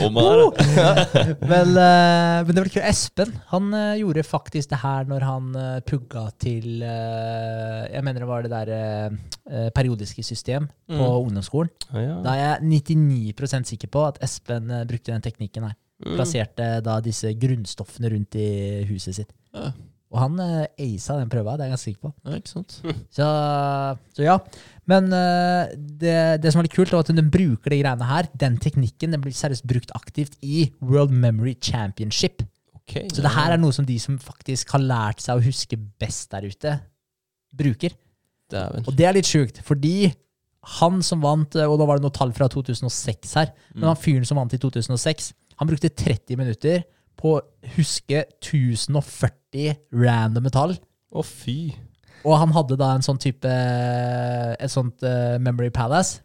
C: oh, er det.
B: Men, uh, men det var kult. Espen han uh, gjorde faktisk det her når han uh, pugga til uh, Jeg mener det var det der periodiske system på
C: Mm.
B: ungdomsskolen.
A: Ja, ja.
B: Da er jeg 99% sikker på at Espen brukte den teknikken her.
A: Mm.
B: Plasserte da disse grunnstoffene rundt i huset sitt.
C: Ja.
B: Og han uh, aisa den prøva, det er jeg ganske sikker på.
C: Ja, ikke sant? *laughs*
B: Så, så ja. Men uh, det, det som er litt kult, er at den bruker de greiene her. Den teknikken den blir seriøst brukt aktivt i World Memory Championship.
A: Okay,
B: Så det her er noe som de som faktisk har lært seg å huske best der ute, bruker.
A: Dæven.
B: Og det er litt sjukt, fordi han som vant, og da var det noe tall fra 2006 her, men han fyren som vant i 2006, han brukte 30 minutter på å huske 1040 randome tall.
A: Å, fy.
B: Og han hadde da en sånn type Et sånt eh, Memory Palace,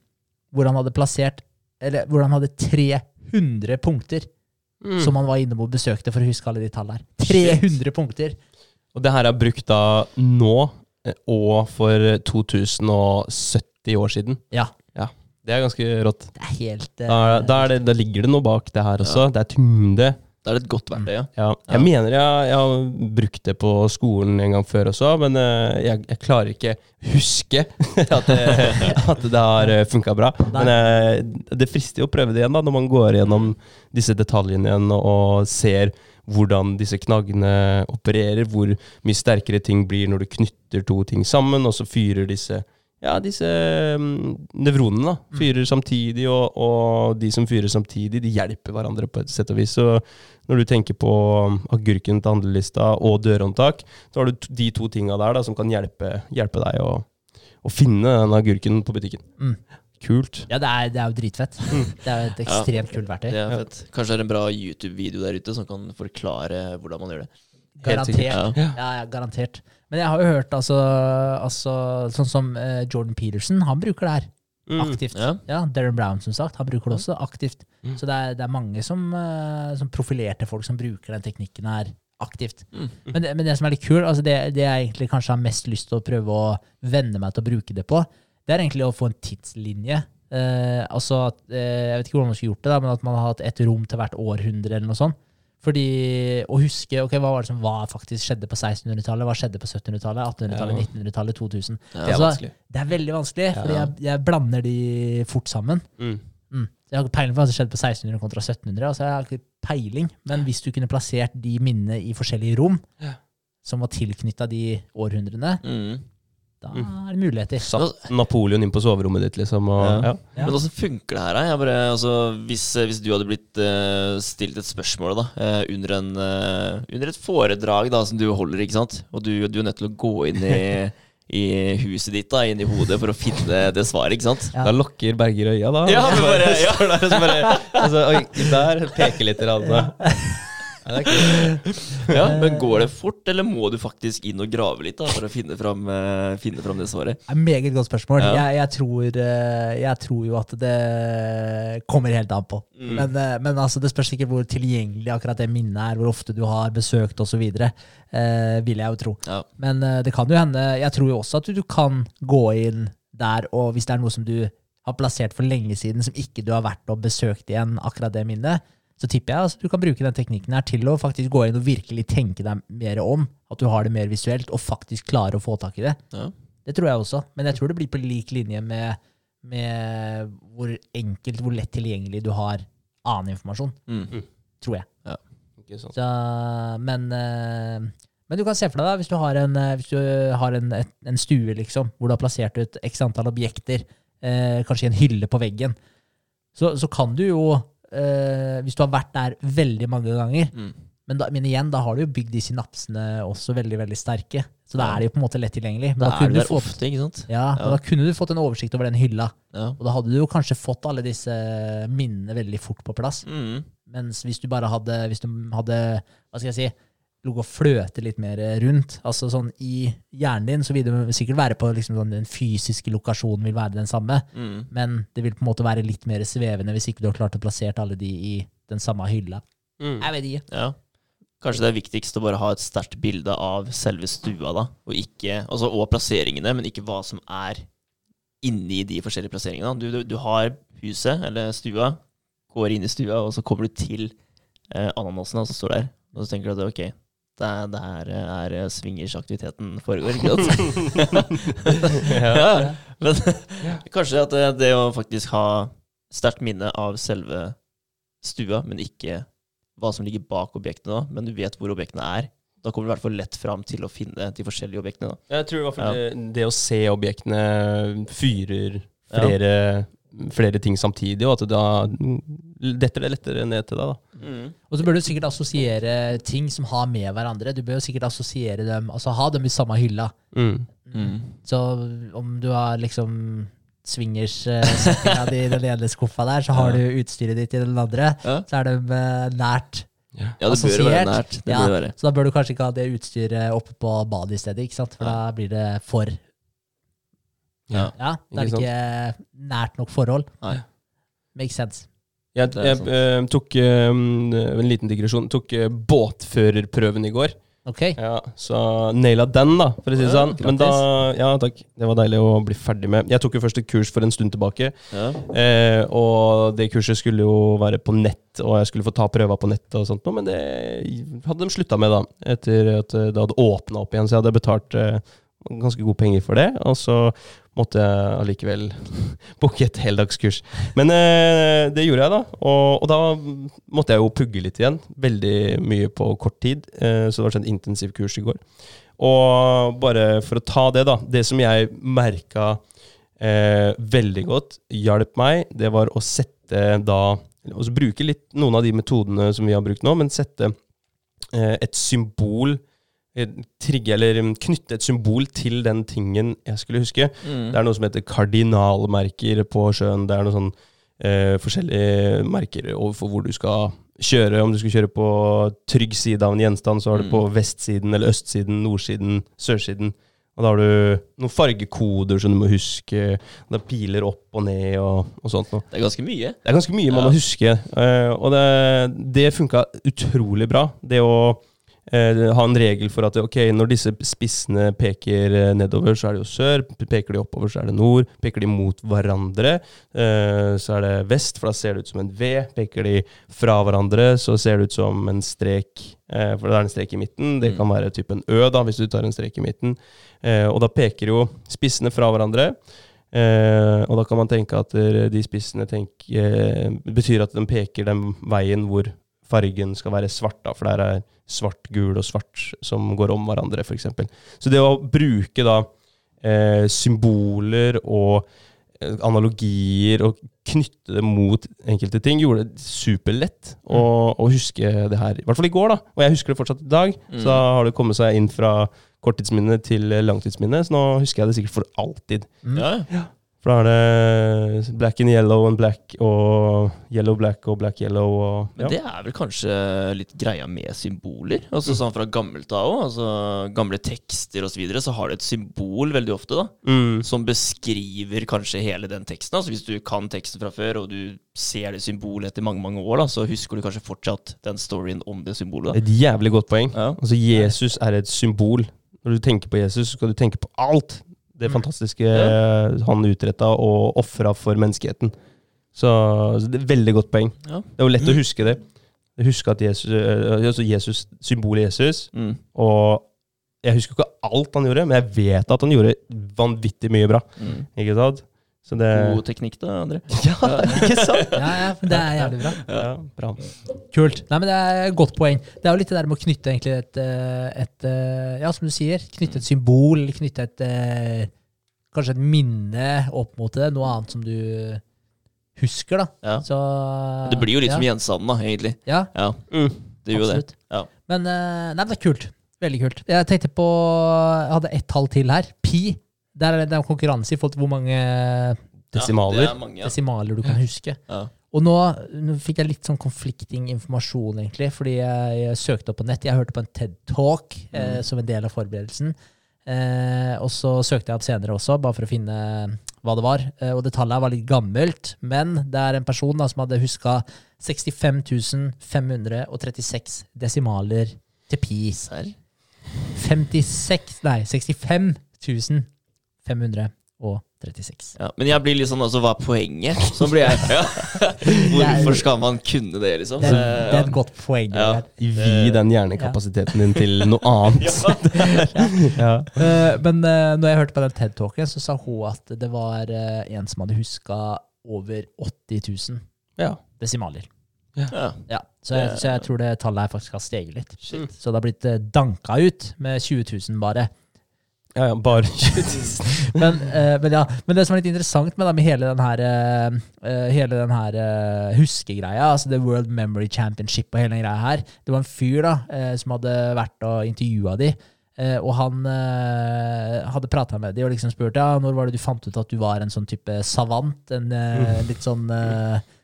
B: hvor han hadde plassert Eller hvor han hadde 300 punkter
A: Mm.
B: som han var inne på og besøkte for å huske alle de tallene her. 300 punkter!
A: Og det her er brukt da nå, eh, og for 2070 år siden.
B: Ja. ja.
A: Det er ganske rått.
B: Det er helt Uh,
A: Da, da, er det, da ligger det noe bak det her også. Det er tyngde.
C: Da er det et godt verktøy, ja.
A: Ja. Jeg
C: Ja.
A: mener jeg, jeg har brukt det på skolen en gang før også, men eh, jeg, jeg klarer ikke huske *laughs* at det, at det har funka bra. Men eh, det frister jo å prøve det igjen da, når man går gjennom disse detaljene igjen og, og ser hvordan disse knaggene opererer, hvor mye sterkere ting blir når du knytter to ting sammen, og så fyrer disse ja, disse mm, nevronene da, fyrer samtidig, og, og de som fyrer samtidig, de hjelper hverandre på et sett og vis. Så når du tenker på mm, agurken til handlelista og dørhåndtak, så har du de to tinga der da, som kan hjelpe, hjelpe deg å, å finne den agurken på butikken.
B: Mm.
A: Kult.
B: Ja, det er, det er jo dritfett. Det er et ekstremt kult verktøy.
C: Det er fett. Kanskje det er en bra YouTube-video der ute som kan forklare hvordan man gjør det.
B: Garantert.
C: Ja.
B: Ja, ja, garantert. Men jeg har jo hørt altså, altså Sånn som eh, Jordan Peterson, han bruker det her
A: Mm.
B: aktivt.
C: Ja.
B: Ja, Darren Brown, som sagt, han bruker det også aktivt.
A: Mm.
B: Så det er, det er mange som, uh, som profilerte folk som bruker den teknikken her aktivt.
C: Mm.
B: Men, det, men det som er litt kult, altså det, det jeg egentlig kanskje har mest lyst til å prøve å venne meg til å bruke det på, det er egentlig å få en tidslinje. Uh, altså at, uh, Jeg vet ikke hvordan man skulle gjort det, da, men at man har hatt et rom til hvert århundre eller noe sånt. Fordi å huske ok, hva var det som var faktisk skjedde på 1600-tallet, hva skjedde på 1700-tallet, 1800-tallet,
A: Ja.
B: 1900-tallet, 2000.
C: Ja.
A: Det er
B: Altså. Det er veldig vanskelig,
A: Ja.
B: fordi jeg, jeg blander de fort sammen.
A: Mm.
B: Mm. Jeg har ikke peiling på hva som skjedde på 1600 kontra 1700. Altså jeg har ikke peiling, Men hvis du kunne plassert de minnene i forskjellige rom, som var tilknytta de århundrene,
C: Mm.
B: Da er det muligheter.
A: Satt Napoleon inn på soverommet ditt, liksom. Og,
C: Ja.
A: ja.
B: Ja.
C: Men åssen funker det her? da? Jeg bare, altså, hvis, hvis du hadde blitt uh, stilt et spørsmål da, uh, under, en, uh, under et foredrag da, som du holder, ikke sant? og du, du er nødt til å gå inn i, *laughs* i huset ditt, da, inn i hodet, for å finne det svaret, ikke sant?
B: Ja.
A: Da lukker Berger øya, da.
C: Ja, men bare- *laughs* ja.
A: Der så bare altså, Oi, der peker litt i radene. Ja.
C: Ja, Men går det fort, eller må du faktisk inn og grave litt da, for å finne fram, eh, finne fram det svaret?
B: Det er et meget godt spørsmål.
C: Ja.
B: Jeg, jeg, tror, eh, jeg tror jo at det kommer helt an på.
C: Mm.
B: Men, eh, men altså, det spørs ikke hvor tilgjengelig akkurat det minnet er, hvor ofte du har besøkt osv. Uh, vil jeg jo tro.
C: Ja.
B: Men det kan jo hende Jeg tror jo også at du, du kan gå inn der, og hvis det er noe som du har plassert for lenge siden, som ikke du har vært og besøkt igjen, akkurat det minnet, så tipper jeg altså, du kan bruke den teknikken her til å faktisk gå inn og virkelig tenke deg mer om. At du har det mer visuelt, og faktisk klarer å få tak i det.
C: Ja.
B: Det tror jeg også. Men jeg tror det blir på lik linje med, med hvor enkelt, hvor lett tilgjengelig du har annen informasjon.
C: Mm.
B: Tror jeg.
A: Ikke sant.
B: Så, men, eh, men du kan se for deg, da, hvis du har en, eh, hvis du har en, en stue liksom, hvor du har plassert ut x antall objekter, eh, kanskje i en hylle på veggen, så, så kan du jo, eh, hvis du har vært der veldig mange ganger,
C: Mm.
B: men, da, men igjen, da har du jo bygd de synapsene også veldig, veldig sterke. Så da er de jo på en måte lett tilgjengelig. Men
C: Da
B: da,
C: er du der
B: fått,
C: ofte, ikke sant?
B: ja,
C: Ja.
B: da kunne du fått en oversikt over den hylla.
C: Ja.
B: Og da hadde du jo kanskje fått alle disse minnene veldig fort på plass.
C: Mm.
B: Mens hvis du bare hadde, hvis du hadde hva skal jeg si, ligget og fløte litt mer rundt, altså sånn i hjernen din, så vil det sikkert være på liksom sånn, den fysiske lokasjonen vil være den samme,
C: Mm.
B: men det vil på en måte være litt mer svevende hvis ikke du har klart å plassere alle de i den samme hylla.
A: Mm.
B: Jeg vet ikke.
C: Ja. Kanskje det er viktigst å bare ha et sterkt bilde av selve stua, da. Og, ikke, altså, og plasseringene, men ikke hva som er inni de forskjellige plasseringene. Du, du, du har huset, eller stua, går inn i stua, og så kommer du til eh, ananasene som står der. Og så tenker du at ok, det er, der er eh, swingersaktiviteten foregår, *laughs* ja. Men *laughs* kanskje at det, det å faktisk ha sterkt minne av selve stua, men ikke hva som ligger bak objektene, da, men du vet hvor objektene er. Da kommer du i hvert fall lett fram til å finne de forskjellige objektene. Da.
A: Jeg tror i hvert fall det, det å se objektene fyrer flere, flere ting samtidig, og at da detter det lettere ned til deg. da.
B: Og så bør du sikkert assosiere ting som har med hverandre. Du bør jo sikkert assosiere dem, altså ha dem i samme hylla.
A: Mm.
B: Så om du har liksom swingers-settinga di i den ene skuffa der, så har du utstyret ditt i den andre.
C: Ja.
B: Så er de eh, nært.
C: ja, det bør være nært. Det
B: Ja,
C: bør være.
B: Så da bør du kanskje ikke ha det utstyret oppe på badet i stedet, ikke sant? for da blir det for
C: Ja.
B: Ja, det er
A: Ikke
B: ikke nært nok forhold.
C: Nei.
B: Makes sense.
A: Jeg, jeg
C: sant.
A: eh, tok eh, en liten digresjon. Tok eh, båtførerprøven i går.
B: Okay.
A: Ja, Så naila den, da, for å si det sånn. Men da, ja, takk. Det var deilig å bli ferdig med. Jeg tok jo først et kurs for en stund tilbake.
C: Ja.
A: Eh, og det kurset skulle jo være på nett, og jeg skulle få ta prøva på nett, og sånt, men det hadde de slutta med da, etter at eh, det hadde åpna opp igjen. Så jeg hadde betalt eh, ganske gode penger for det, og så måtte jeg allikevel *laughs* booke et heldagskurs. Men eh, det gjorde jeg, da. Og, og da måtte jeg jo pugge litt igjen. Veldig mye på kort tid. Eh, så det var sånn intensivkurs i går. Og bare for å ta det, da. Det som jeg merka eh, veldig godt hjalp meg, det var å sette da bruke litt noen av de metodene som vi har brukt nå, men sette eh, et symbol Trigge eller mm, knytte et symbol til den tingen jeg skulle huske.
C: Mm.
A: Det er noe som heter kardinalmerker på sjøen. Det er noen sånn eh, forskjellige merker overfor hvor du skal kjøre. Om du skal kjøre på trygg side av en gjenstand, så har du
C: Mm.
A: på vestsiden eller østsiden, nordsiden, sørsiden. Og da har du noen fargekoder som du må huske. Det er piler opp og ned og, og sånt noe.
C: Det er ganske mye.
A: Det er ganske mye man
C: Ja.
A: må huske, eh, og det, det funka utrolig bra. Det å eh, ha en regel for at ok, når disse spissene peker eh, nedover, så er det jo sør. Peker de oppover, så er det nord. Peker de mot hverandre, eh, så er det vest, for da ser det ut som en V. Peker de fra hverandre, så ser det ut som en strek, eh, for det er en strek i midten. Det
C: Mm.
A: kan være type en Ø, da, hvis du tar en strek i midten. Eh, og da peker jo spissene fra hverandre. Eh, og da kan man tenke at eh, de spissene tenk, eh, betyr at de peker den veien hvor fargen skal være svart, da, for der er svart, gul og svart som går om hverandre, f.eks. Så det å bruke da eh, symboler og eh, analogier og knytte det mot enkelte ting, gjorde det superlett å, å huske det her. I hvert fall i går, da. Og jeg husker det fortsatt i dag. Så da har det kommet seg inn fra korttidsminne til langtidsminne, så nå husker jeg det sikkert for alltid.
B: Mm.
C: Ja, ja.
A: For da er det black and yellow and black og yellow black og black yellow og
C: Men det er vel kanskje litt greia med symboler? Altså Sånn fra gammelt av òg. Altså, gamle tekster osv. Så, videre, så har du et symbol veldig ofte da
A: Mm.
C: som beskriver kanskje hele den teksten. Altså Hvis du kan teksten fra før, og du ser det symbolet etter mange mange år, da så husker du kanskje fortsatt den storyen om det symbolet. da
A: Et jævlig godt poeng.
C: Ja.
A: Altså Jesus er et symbol. Når du tenker på Jesus, så skal du tenke på alt det
B: fantastiske
A: fantastiske han utretta og ofra for menneskeheten. Så, så det er veldig godt poeng.
C: Ja.
A: Det er jo lett å huske det. Huske at Jesus, eh, altså Jesus symbolet Jesus.
C: Mm.
A: Og jeg husker ikke alt han gjorde, men jeg vet at han gjorde vanvittig mye bra.
C: Mm.
A: Ikke sant? Så det
C: God teknikk, da, André. *laughs*
A: Ja, ikke sant? *laughs*
B: Ja, ja, det er jævlig bra.
A: Ja, bra.
B: Kult. Nei, men Det er et godt poeng. Det er jo litt det der med å knytte egentlig et, eh, et eh, Ja, som du sier. Knytte et symbol, knytte et eh, Kanskje et minne opp mot det. Noe annet som du husker, da.
C: Ja.
B: Så
C: Det blir jo litt
B: ja.
C: som gjenstanden, da, egentlig.
B: Ja,
C: Ja,
A: Mm.
C: det gjør jo det.
B: Men nei, men det er kult. Veldig kult. Jeg tenkte på Jeg hadde ett tall til her. Pi. Der er det det er konkurranse i forhold til hvor mange
A: Desimaler.
C: Ja, mange, ja.
B: desimaler du kan huske.
C: Ja.
B: Og nå, nå fikk jeg litt sånn conflicting informasjon, egentlig, fordi jeg, søkte opp på nett. Jeg hørte på en TED-talk eh,
C: Mm.
B: som en del av forberedelsen. Eh, og så søkte jeg opp senere også, bare for å finne hva det var. Eh, og det tallet her var litt gammelt, men det er en person da, som hadde huska 65 536 desimaler til pi.
C: Serr?
B: 56 Nei, 65 536.
C: Ja, men jeg blir litt sånn altså, Hva er poenget? *laughs* Så blir jeg ja. Hvorfor skal man kunne det, liksom?
B: Det, det er et godt poeng.
C: Ja.
A: Vi den hjernekapasiteten din til noe annet. *laughs* ja.
B: Eh, men uh, når jeg hørte på den TED-talken, så sa hun at det var eh, en som hadde huska over 80 000
A: Ja.
B: desimaler.
C: Ja.
B: Ja, så, jeg, så jeg tror det tallet her faktisk har steget litt.
C: Shit.
B: Så det har blitt uh, danka ut med 20 000 bare.
A: Ja, ja, bare *laughs* 20 000.
B: Men, uh, men, ja, men det som er litt interessant med, da, med hele den her, eh, hele den her uh, huskegreia, altså The World Memory Championship og hele den greia her, det var en fyr da, som hadde vært og intervjua de, og han hadde prata med de og liksom spurt ja, når var det du fant ut at du var en sånn type savant, en eh, litt sånn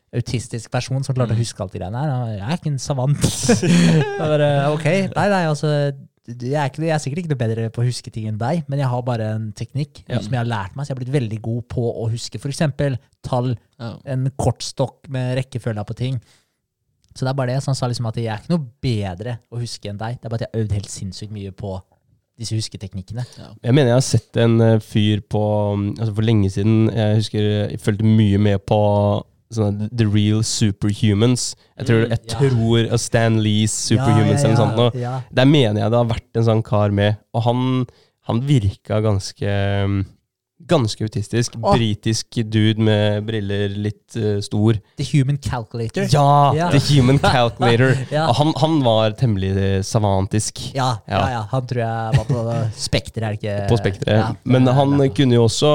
B: autistisk person som klarte å huske alt de greiene her. Jeg er ikke en savant. *laughs* Bare, ok, nei, nei, altså jeg er, ikke, jeg er sikkert ikke noe bedre på å huske ting enn deg, men jeg har bare en teknikk
A: Ja.
B: som jeg har lært meg, så jeg har blitt veldig god på å huske f.eks. tall,
C: Ja.
B: en kortstokk med rekkefølge på ting. Så det er bare det. Så han sa liksom at jeg er ikke noe bedre å huske enn deg, det er bare at jeg har øvd helt sinnssykt mye på disse husketeknikkene.
A: Jeg mener jeg har sett en eh, fyr på um, altså For lenge siden. Jeg husker jeg fulgte mye med på sånne The Real Superhumans. Jeg tror,
C: Mm,
A: jeg
B: ja.
A: tror Stan Lees Superhumans eller noe sånt.
B: Ja.
A: Der mener jeg det har vært en sånn kar med, og han, han virka ganske um, Ganske autistisk.
B: Åh.
A: Britisk dude med briller, litt uh, stor.
B: The Human Calculator.
A: Ja!
B: Ja.
A: The Human *laughs* Calculator. *laughs*
B: Ja.
A: han, han var temmelig eh, savantisk
B: Ja, ja,
A: Ja.
B: ja. Han tror jeg var på *laughs* Spekter, er ikke?
A: på spekteret.
B: Ja.
A: Men han kunne jo også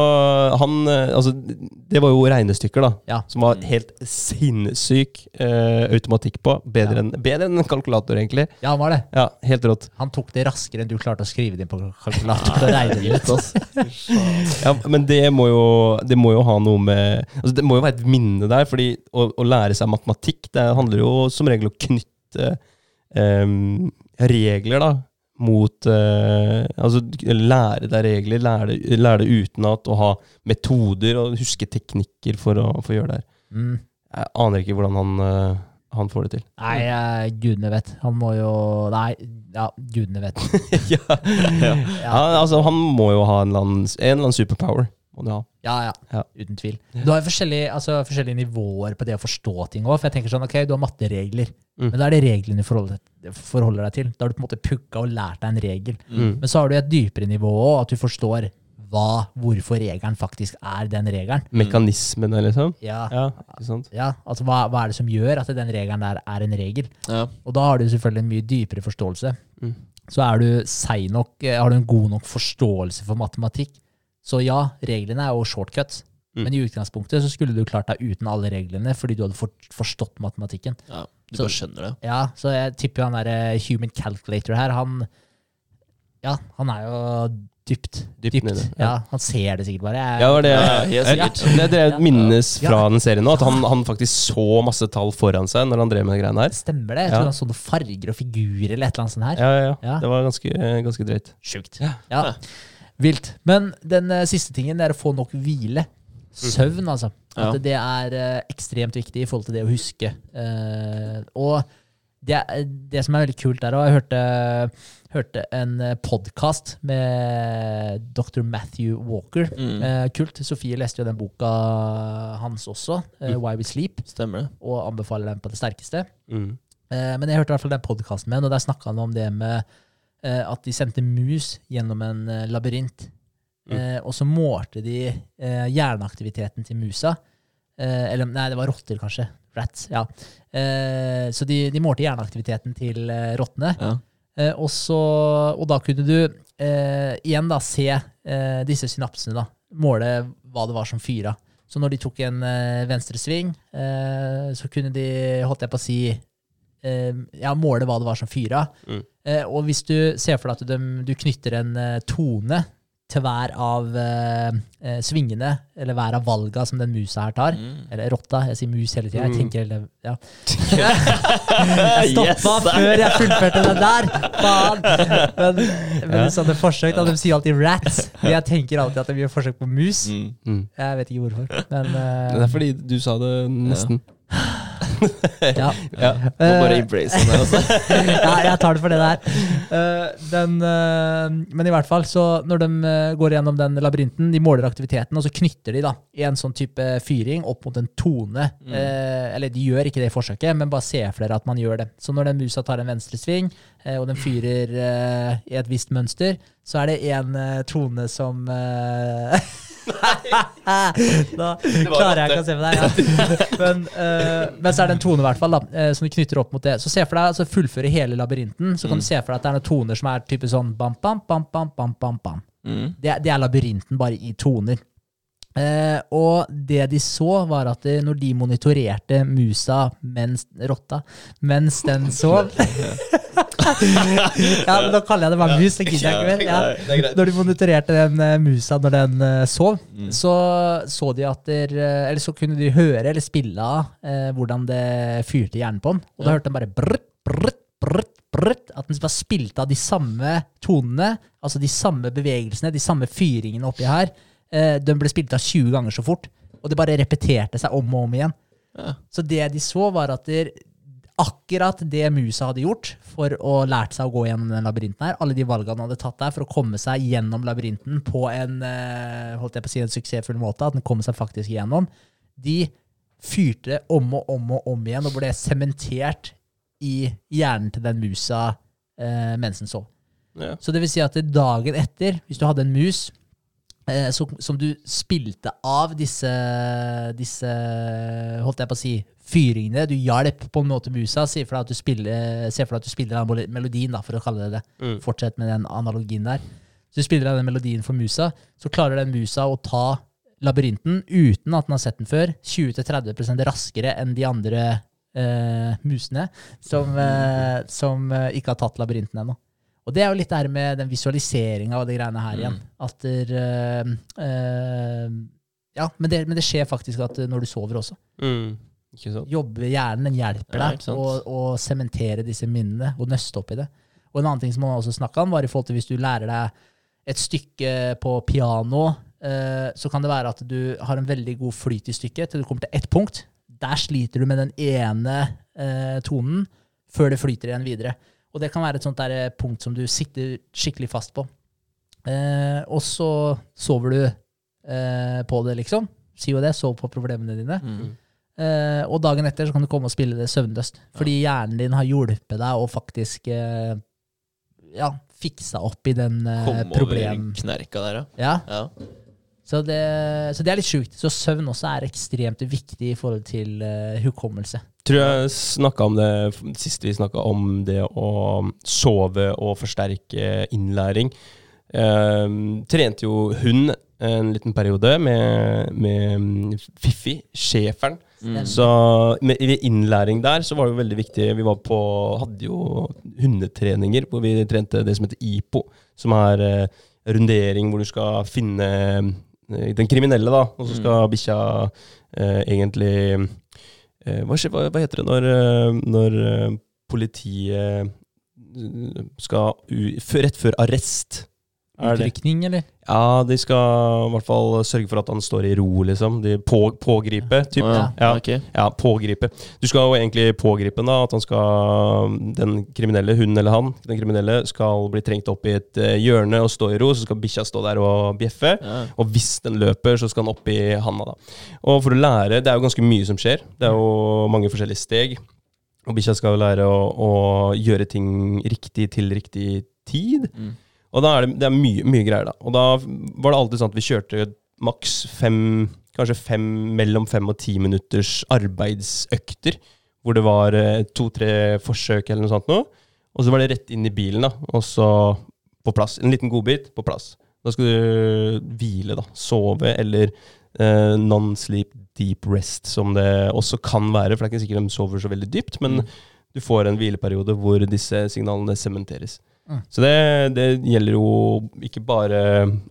A: han, eh, altså, Det var jo regnestykker, da.
B: Ja.
A: Som var helt sinnssyk uh, automatikk på. Bedre
B: Ja.
A: enn enn en kalkulator, egentlig.
B: Ja, han var det.
A: Ja, Helt rått.
B: Han tok det raskere enn du klarte å skrive det inn på kalkulator. og regne det ut.
A: Ja, men det må jo, det må jo ha noe med altså Det må jo være et minne der, fordi å, å lære seg matematikk Det handler jo som regel om å knytte um, regler da mot uh, Altså lære deg regler, lære, lære det utenat, og ha metoder og huske teknikker for å, for å gjøre det her.
B: Mm.
A: Jeg aner ikke hvordan han, eh, han får det til.
B: Nei, uh, gudene vet. Han må jo Nei, ja, gudene vet. *laughs*
A: ja.
B: Ja,
A: Ja, altså, han må jo ha en eller annen, en eller annen superpower.
B: Ja, ja.
A: Ja.
B: uten tvil. Du har forskjellige, altså, forskjellige nivåer på det å forstå ting òg. For jeg tenker sånn, ok, du har matteregler,
A: Mm.
B: men da er det reglene du forholder, forholder deg til. Da har du på en måte pugga og lært deg en regel.
A: Mm.
B: Men så har du et dypere nivå òg, at du forstår hva, hvorfor regelen faktisk er den regelen.
A: Mekanismene, liksom.
B: Ja,
A: Ja, ikke sant?
B: ja altså hva, hva er det som gjør at den regelen der er en regel?
C: Ja.
B: Og da har du selvfølgelig en mye dypere forståelse.
A: Mm.
B: Så er du seig nok, eh, har du en god nok forståelse for matematikk. Så ja, reglene er jo shortcuts.
A: Mm.
B: Men i utgangspunktet så skulle du klart deg uten alle reglene, fordi du hadde for, forstått matematikken.
C: ja. Du
B: Så-
C: bare skjønner det.
B: Ja, Så jeg tipper han derre human calculator her, han Ja, han er jo dypt.
A: Dypt nede,
B: Ja.
A: ja.
B: han ser det sikkert bare. Jeg,
A: Ja, det var det.
C: Ja,
A: jeg,
C: Jeg-
A: det minnes fra
B: Ja.
A: den serien nå, at han, han faktisk så masse tall foran seg når han drev med de greiene her.
B: Stemmer det? Jeg
A: Ja.
B: tror han så noen farger og figurer eller et eller annet sånt her.
A: Ja, ja, ja.
B: Ja.
A: Det var ganske, ganske drøyt.
B: Sjukt.
A: Ja.
B: Ja. Vilt. Men den uh, siste tingen er å få nok hvile. Søvn, altså. At
C: Ja.
B: det er uh, ekstremt viktig i forhold til det å huske. Uh, og det, det som er veldig kult der, og jeg hørte, hørte en podkast med dr. Matthew Walker.
C: Mm.
B: Eh, kult. Sofie leste jo den boka hans også, eh, Why We Sleep,
C: Stemmer det.
B: og anbefaler den på det sterkeste.
A: Mm.
B: Eh, men jeg hørte i hvert fall den podkasten med, og der snakka han om det med eh, at de sendte mus gjennom en eh, labyrint.
A: Mm.
B: Eh, og så målte de eh, hjerneaktiviteten til musa. Eh, eller nei, det var rotter, kanskje. Rats. Ja. Eh, så de, de målte hjerneaktiviteten til eh, rottene.
C: Ja.
B: Eh, og, så, og da kunne du eh, igjen da se eh, disse synapsene, da. Måle hva det var som fyra. Så når de tok en eh, venstresving, eh, så kunne de, holdt jeg på å si, eh, ja, måle hva det var som fyra.
A: Mm.
B: Eh, og hvis du ser for deg at du, du knytter en tone til hver av eh, eh, svingene, eller hver av valga som den musa her tar,
C: Mm.
B: eller rotta, jeg sier mus hele tida. Jeg
A: Mm.
B: tenker hele ja. *laughs* Jeg stoppa
C: Yes!
B: før jeg fullførte den der! Faen! Men, men
A: Ja.
B: sånne forsøk, da, de sier alltid rats. Men jeg tenker alltid at de gjør forsøk på mus.
C: Mm.
A: Mm.
B: Jeg vet ikke hvorfor. Men
A: Det
B: eh,
A: er fordi du sa det nesten.
B: ja. *laughs*
A: Ja.
C: Må bare embrace den altså. *laughs*
B: ja, jeg tar det for det der. Eh, den, eh, men i hvert fall, så når de eh, går gjennom den labyrinten, de måler aktiviteten, og så knytter de da i en sånn type fyring opp mot en tone. Eh, eller de gjør ikke det i forsøket, men bare ser for dere at man gjør det. Så når den musa tar en venstresving, og den fyrer i et visst mønster, så er det en eh, tone som *laughs* Da klarer jeg ikke å se på deg. Ja. Men, uh, men så er det en tone, i hvert fall, da, eh, som du knytter opp mot det. Så se for deg, altså fullføre hele labyrinten, så kan du se for deg at det er noen toner som er type sånn bam, bam, bam, bam, bam, bam, bam.
C: Mm.
B: Det, det er labyrinten, bare i toner. Eh, og det de så, var at det, når de monitorerte musa mens rotta, mens den sov *laughs* *laughs* Ja, men da kaller jeg det bare mus, det gidder jeg ikke mer. Ja. Når de monitorerte den eh, musa når den eh, sov,
C: Mm.
B: så så de der, eh, Eller så kunne de høre eller spille av eh, hvordan det fyrte i hjernen på den. Og da
C: Ja.
B: hørte de bare brrt, brrt, brrt, brrt. At den bare spilte av de samme tonene, altså de samme bevegelsene, de samme fyringene oppi her. Eh, den ble spilt av 20 ganger så fort. Og det bare repeterte seg om og om igjen.
C: Ja.
B: Så det de så, var at der, akkurat det musa hadde gjort for å lært seg å gå gjennom den labyrinten her, alle de valgene han hadde tatt der for å komme seg gjennom labyrinten på en, eh, holdt jeg på å si, en suksessfull måte, at den kom seg faktisk gjennom, de fyrte om og om og om igjen og ble sementert i hjernen til den musa eh, mens den sov.
A: Ja.
B: Så det vil si at dagen etter, hvis du hadde en mus som, som du spilte av disse, disse Holdt jeg på å si fyringene. Du hjalp på en måte musa. Se for deg at du spiller, at du spiller den melodien, da, for å kalle det det.
A: Mm.
B: Fortsett med den analogien der. Så du spiller den melodien for musa, så klarer den musa å ta labyrinten uten at den har sett den før, 20-30% raskere enn de andre eh, musene som, eh, som eh, ikke har tatt labyrinten ennå. Og det er jo litt det her med den visualiseringa og de greiene her igjen. At der, eh, eh, Ja, men det, men det skjer faktisk at eh, når du sover også.
A: Mm. Ikke sant?
B: Jobber hjernen, den hjelper deg
C: ikke
B: å sementere disse minnene og nøste opp i det. Og en annen ting som man også snakka om, var i forhold til hvis du lærer deg et stykke på piano, eh, så kan det være at du har en veldig god flyt i stykket til du kommer til ett punkt. Der sliter du med den ene tonen før det flyter igjen videre. Og det kan være et sånt der eh, punkt som du sitter skikkelig fast på. Eh, og så sover du eh, på det, liksom. Si jo det. Sov på problemene dine.
C: Mm.
B: Eh, og dagen etter så kan du komme og spille det søvnløst. Fordi hjernen din har hjulpet deg å faktisk eh, ja, fiksa opp i den eh, problem...
C: over knerka der, ja.
B: Ja,
C: ja.
B: Så det, så det er litt sjukt. Så søvn også er ekstremt viktig i forhold til uh, hukommelse.
A: Tror jeg snakka om det sist vi snakka om det å sove og forsterke innlæring. Eh, trente jo hun en liten periode med, med Fiffi, schæferen.
C: Mm.
A: Så med, ved innlæring der så var det jo veldig viktig Vi var på, hadde jo hundetreninger hvor vi trente det som heter IPO, som er uh, rundering hvor du skal finne den kriminelle, da, og så skal bikkja eh, egentlig eh, hva, hva, heter det når, eh, når eh, politiet eh, skal u, Rett før arrest?
B: Utrykning, eller?
A: Ja, de skal i hvert fall sørge for at han står i ro, liksom. De på, pågripe, typ.
C: Å, ja.
A: Ja.
C: Okay.
A: Ja, pågripe. Du skal jo egentlig pågripe da. At han skal Den kriminelle, hun eller han, den kriminelle, skal bli trengt opp i et eh, hjørne og stå i ro. Så skal bikkja stå der og bjeffe.
C: Ja.
A: Og hvis den løper, så skal han opp i handa, da. Og for å lære Det er jo ganske mye som skjer. Det er jo mange forskjellige steg. Og bikkja skal jo lære å, å gjøre ting riktig til riktig tid.
C: Mm.
A: Og da er det, det er mye, mye greier, da. Og da var det alltid sånn at vi kjørte maks fem, kanskje fem, mellom fem og ti minutters arbeidsøkter. Hvor det var eh, to-tre forsøk eller noe sånt noe. Og så var det rett inn i bilen, da. Og så på plass. En liten godbit på plass. Da skal du hvile, da. Sove eller eh, non-sleep deep rest, som det også kan være. For det er ikke sikkert de sover så veldig dypt, men
C: Mm.
A: du får en hvileperiode hvor disse signalene sementeres.
B: Mm.
A: Så det, det gjelder jo ikke bare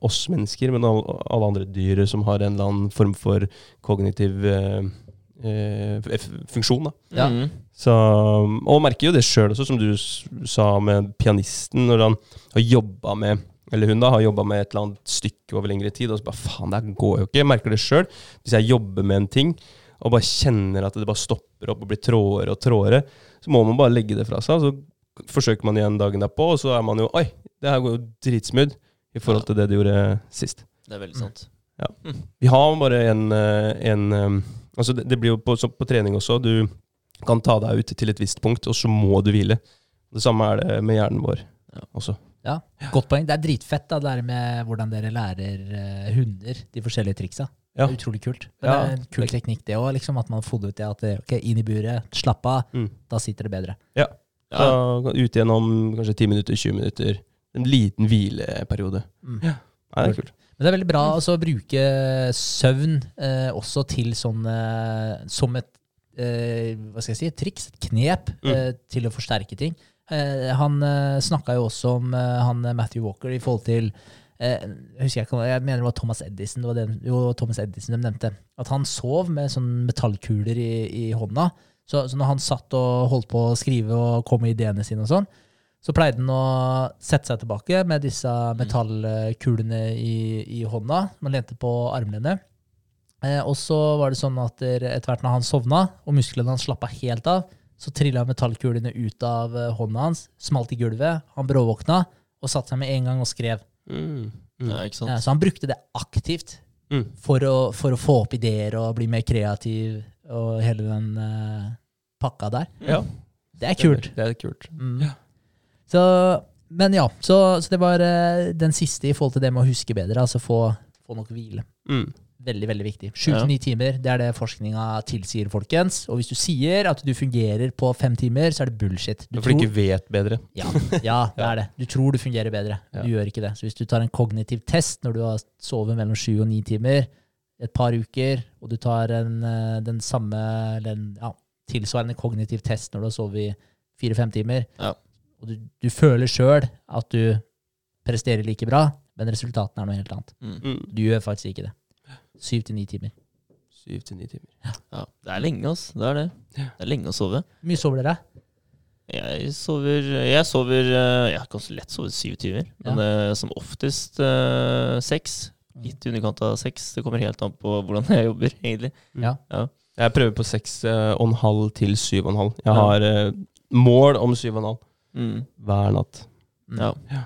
A: oss mennesker, men alle, alle andre dyr som har en eller annen form for kognitiv eh, eh, funksjon. Da.
B: Ja.
C: Mm.
A: Så, og merker jo det sjøl også, som du sa med pianisten, når han har jobba med eller hun da, har jobba med et eller annet stykke over lengre tid, og så bare faen, det går jo ikke. Jeg merker det sjøl. Hvis jeg jobber med en ting, og bare kjenner at det bare stopper opp og blir trådere og trådere, så må man bare legge det fra seg. Så forsøker man igjen dagen derpå, og så er man jo Oi, det her går jo dritsmooth i forhold til det du gjorde sist.
C: Det er veldig sant. Ja.
A: Vi har bare en, eh, en eh, Altså, det, det blir jo på, så på trening også. Du kan ta deg ut til et visst punkt, og så må du hvile. Det samme er det med hjernen vår
C: Ja.
A: også.
B: Ja, Godt poeng. Det er dritfett da, det der med hvordan dere lærer eh, hunder de forskjellige triksa.
A: Ja.
B: Det er utrolig kult. Men
A: Ja.
B: Det er en kul teknikk, det òg. Liksom, at man har funnet ut det at det, ok, inn i buret, slapp av,
A: Mm.
B: da sitter det bedre.
A: Ja.
C: Ja.
A: Så ut igjennom kanskje 10 minutter, 20 minutter. En liten hvileperiode.
B: Mm.
A: Ja. Nei, det er kult.
B: Men det er veldig bra altså, å bruke søvn eh, også til sånn eh, som et eh, hva skal jeg si, et triks, et knep,
A: Mm.
B: eh, til å forsterke ting. Eh, han eh, snakka jo også om eh, han Matthew Walker i forhold til eh, jeg, ikke, jeg mener det var Thomas Edison det var den, jo, Thomas Edison de nevnte. At han sov med sånn metallkuler i, i hånda. Så, så når han satt og holdt på å skrive og kom med ideene sine og sånn, så pleide han å sette seg tilbake med disse metallkulene i, i hånda. Man lente på armlene Eh, og så var det sånn at etter hvert når han sovna, og musklene hans slappa helt av, så trilla metallkulene ut av eh, hånda hans, smalt i gulvet. Han bråvåkna og satte seg med en gang og skrev.
A: Mm. Mm.
C: Ja, ikke sant?
B: Ja, så han brukte det aktivt
A: Mm.
B: for å, for å få opp ideer og bli mer kreativ og hele den uh, pakka der.
A: Ja.
B: Det er kult.
A: Det er kult.
B: Mm.
A: Ja.
B: Så, men ja, så, så det var uh, den siste i forhold til det med å huske bedre. Altså få, få nok hvile.
A: Mm.
B: Veldig, veldig viktig. Sju til ni timer, det er det forskninga tilsier, folkens. Og hvis du sier at du fungerer på fem timer, så er det bullshit. Du
A: For du ikke vet bedre.
B: ja, ja, *laughs* det er det. Du tror du fungerer bedre. Du gjør ikke det. Så hvis du tar en kognitiv test når du har sovet mellom sju og ni timer et par uker, og du tar en, eh, den samme, eller en ja, tilsvarende kognitiv test når du har sovet i fire-fem timer,
C: Ja.
B: og du, du føler sjøl at du presterer like bra, men resultatene er noe helt annet.
A: Mm.
B: Du gjør faktisk ikke det. Syv til ni timer.
A: Syv til ni timer.
C: Ja, det er lenge, altså. Det er det. Det er lenge å sove.
B: Hvor mye sover dere?
C: Jeg sover Jeg sover eh, Jeg kan så lett sove syv timer, men eh, som oftest uh, seks. Litt i underkant av seks. Det kommer helt an på hvordan jeg jobber, egentlig.
B: Ja.
A: Jeg prøver på seks eh, og en halv til syv og en halv. Jeg har ja. mål om syv og en halv
C: Mm.
A: hver natt.
B: Ja.
C: Ja.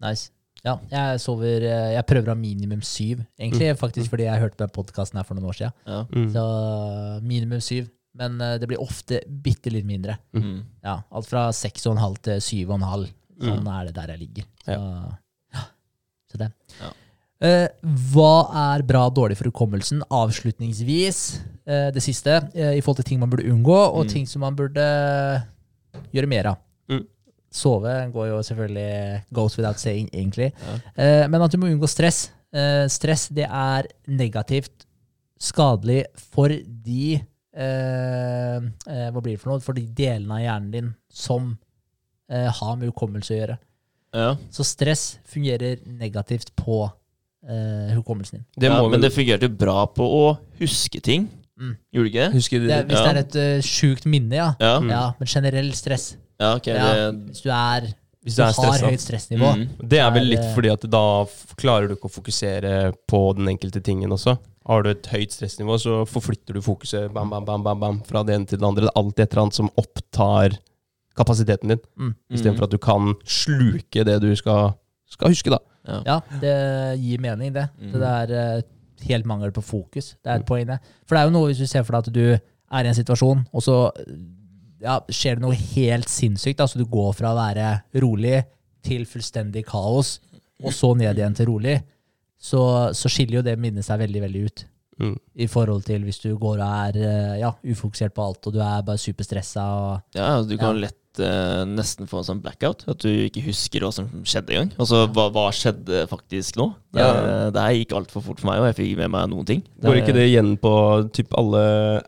B: Nice. Ja, jeg sover eh, Jeg prøver å ha minimum syv, egentlig. Faktisk fordi jeg hørte på den podkasten her for noen år siden.
C: Ja.
A: Mm.
B: Så minimum syv. Men eh, det blir ofte bitte litt mindre.
C: Mm.
B: Ja, Alt fra seks og en halv til syv og en halv. Sånn er det der jeg ligger. Så, ja. Så det.
C: Ja.
B: Eh, hva er bra og dårlig for hukommelsen? Avslutningsvis, eh, det siste, eh, i forhold til ting man burde unngå, og
C: Mm.
B: ting som man burde gjøre mer av.
A: Mm.
B: Sove går jo selvfølgelig goes without saying, egentlig.
C: Ja.
B: Eh, men at du må unngå stress. Eh, stress det er negativt skadelig for de eh, Hva blir det for noe? For de delene av hjernen din som har med hukommelse å gjøre.
C: Ja.
B: Så stress fungerer negativt på eh, hukommelsen din.
A: Det
C: ja, men det fungerte bra på å huske ting.
B: Mm.
C: Gjorde det ikke det?
A: Husker du
B: Det, hvis
C: Ja.
B: det er et uh, sjukt minne, ja.
C: Ja.
B: ja. Men generell stress.
C: ja, ok.
B: Ja.
C: Det,
B: Hvis du er
A: Hvis
B: du
A: du
B: har
A: stressa.
B: høyt stressnivå.
C: mm.
A: Det er vel
B: er,
A: litt fordi at da klarer du ikke å fokusere på den enkelte tingen også. Har du et høyt stressnivå, så forflytter du fokuset bam, bam, bam, bam, bam, fra det ene til det andre. Det er alltid et eller annet som opptar kapasiteten din,
B: Mm.
A: istedenfor at du kan sluke det du skal, skal huske, da.
C: Ja.
B: Ja, det gir mening, det.
C: Mm.
B: Det er eh, helt mangel på fokus. Det er et poeng, det. For det er jo noe hvis du ser for deg at du er i en situasjon, og så ja, skjer det noe helt sinnssykt. Altså, du går fra å være rolig til fullstendig kaos, og så ned igjen til rolig. Så, så skiller jo det minnet seg veldig, veldig ut.
A: Mm.
B: I forhold til hvis du går og er eh, ja, ufokusert på alt, og du er bare superstressa. Og,
C: Ja, du kan lett eh, nesten få en sånn blackout. At du ikke husker hva som skjedde engang. Altså, hva, hva skjedde faktisk nå? Det,
A: Ja.
C: det her gikk altfor fort for meg, og jeg fikk med meg noen ting.
A: Går ikke det igjen på typ alle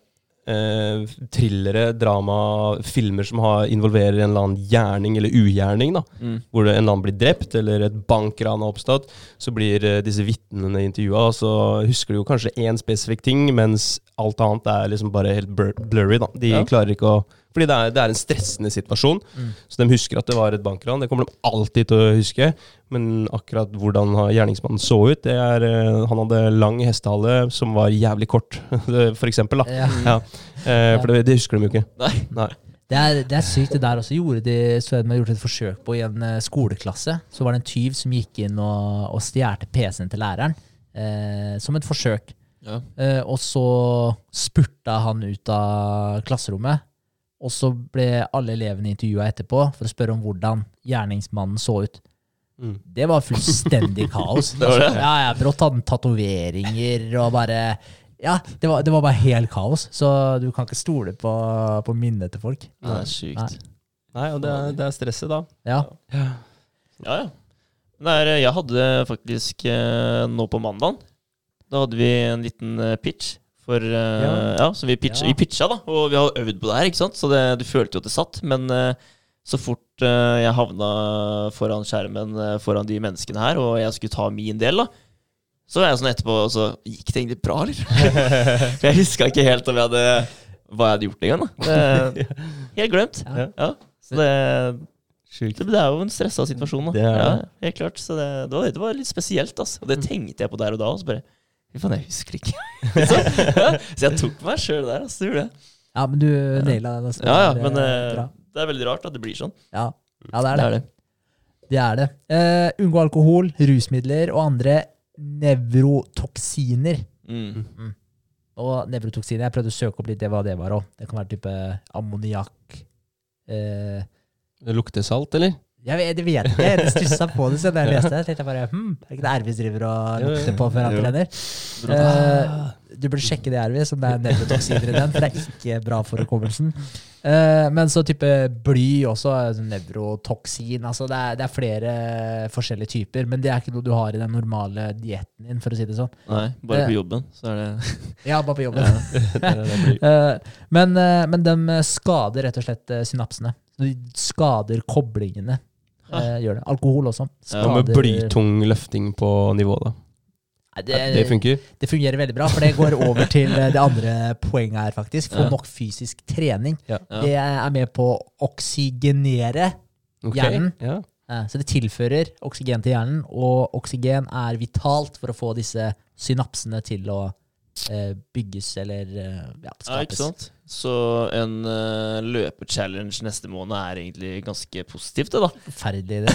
A: eh, thrillere, drama, filmer som har, involverer en eller annen gjerning eller ugjerning? da
C: Mm.
A: Hvor en eller annen blir drept, eller et bankran har oppstått. Så blir eh, disse vitnene intervjua, og så husker de jo kanskje én spesifikk ting, mens alt annet er liksom bare helt blurry. da De
C: Ja.
A: klarer ikke å Fordi det er, det er en stressende situasjon.
B: Mm.
A: Så de husker at det var et bankran. Det kommer de alltid til å huske. Men akkurat hvordan gjerningsmannen så ut det er, eh, Han hadde lang hestehale som var jævlig kort, *laughs* for eksempel. Da.
B: ja.
A: Ja. Eh, for det, det husker de jo ikke.
C: Nei.
A: Nei.
B: Det er, det er sykt. Det der også gjorde de, så gjort et forsøk på i en eh, skoleklasse. Så var det en tyv som gikk inn og, og stjal PC-en til læreren. Eh, som et forsøk.
C: Ja.
B: Eh, og så spurta han ut av klasserommet. Og så ble alle elevene intervjua etterpå for å spørre om hvordan gjerningsmannen så ut.
A: Mm.
B: Det var fullstendig *laughs* kaos.
C: Det var det?
B: Ja, ja, Brått hadde han tatoveringer og bare Ja, det var, det var bare helt kaos. Så du kan ikke stole på, på minnet til folk.
C: Det er sykt.
A: Nei, og det er, det er stresset, da.
B: Ja.
C: Ja, ja. Det er, jeg hadde faktisk eh, nå på mandagen Da hadde vi en liten eh, pitch. For, uh,
A: Ja.
C: ja. så vi, pitcha,
B: Ja.
C: vi pitcha, da. Og vi har øvd på det her, ikke sant? så det, du følte jo at det satt. Men uh, så fort uh, jeg havna foran skjermen foran de menneskene her, og jeg skulle ta min del, da, så var jeg sånn etterpå og så Gikk det egentlig bra, eller? *laughs* For jeg huska ikke helt om jeg hadde, hva jeg hadde gjort engang. *laughs* Helt glemt.
B: Ja.
C: Ja. Så det,
A: Sjukt.
C: det, er jo en stressa situasjon, da.
A: Det er.
C: Ja, helt klart. Så det, det, var, det var litt spesielt, altså. Og det tenkte jeg på der og da. Og så bare Fy faen, jeg husker ikke. *laughs* *laughs* så, ja, så jeg tok meg sjøl der, altså. Det gjorde jeg.
B: ja, men du naila den. altså.
C: Ja, ja, men
B: eh,
C: det er veldig rart at det blir sånn.
B: Ja. ja, det er det.
C: Det er det.
B: Det er det. Uh, unngå alkohol, rusmidler og andre nevrotoksiner.
C: Mm.
B: Og nevrotoksiner, jeg prøvde å søke opp litt det hva det var òg. Det kan være type ammoniakk. Uh,
A: Det lukter salt, eller?
B: Jeg vet, jeg vet ikke, jeg stussa på det så da jeg leste det. tenkte jeg bare, hm, Er det ikke det Ervis driver og lukter på før han trener? Uh, du burde sjekke det, Ervis, om det er nevrotoksiner i den. For det er ikke bra for hukommelsen. Uh, men så type bly også, sånn nevrotoksin. altså det er, det er flere forskjellige typer, men det er ikke noe du har i den normale dietten din, for å si det sånn.
C: Nei, bare på jobben, så er det
B: Ja, bare på jobben.
A: Ja. *laughs*
B: Eh, men, men de skader rett og slett synapsene. De skader koblingene. Eh, gjør det. Alkohol også.
C: Ja,
A: Hva med blytung løfting på nivå, da?
B: Nei,
A: Det, det funker?
B: Det fungerer veldig bra, for det går over til eh, det andre poenget her, faktisk. Få
C: Ja.
B: nok fysisk trening.
A: Ja.
C: Ja.
B: Det er med på å oksygenere
A: Ok,
B: Hjernen.
A: Ja.
B: Eh, Så det tilfører oksygen til hjernen, og oksygen er vitalt for å få disse synapsene til å eh, bygges eller ja, ja,
C: Ja, ikke sant? Så en uh, løpechallenge neste måned er egentlig ganske positivt, det, da.
B: Forferdelig, det.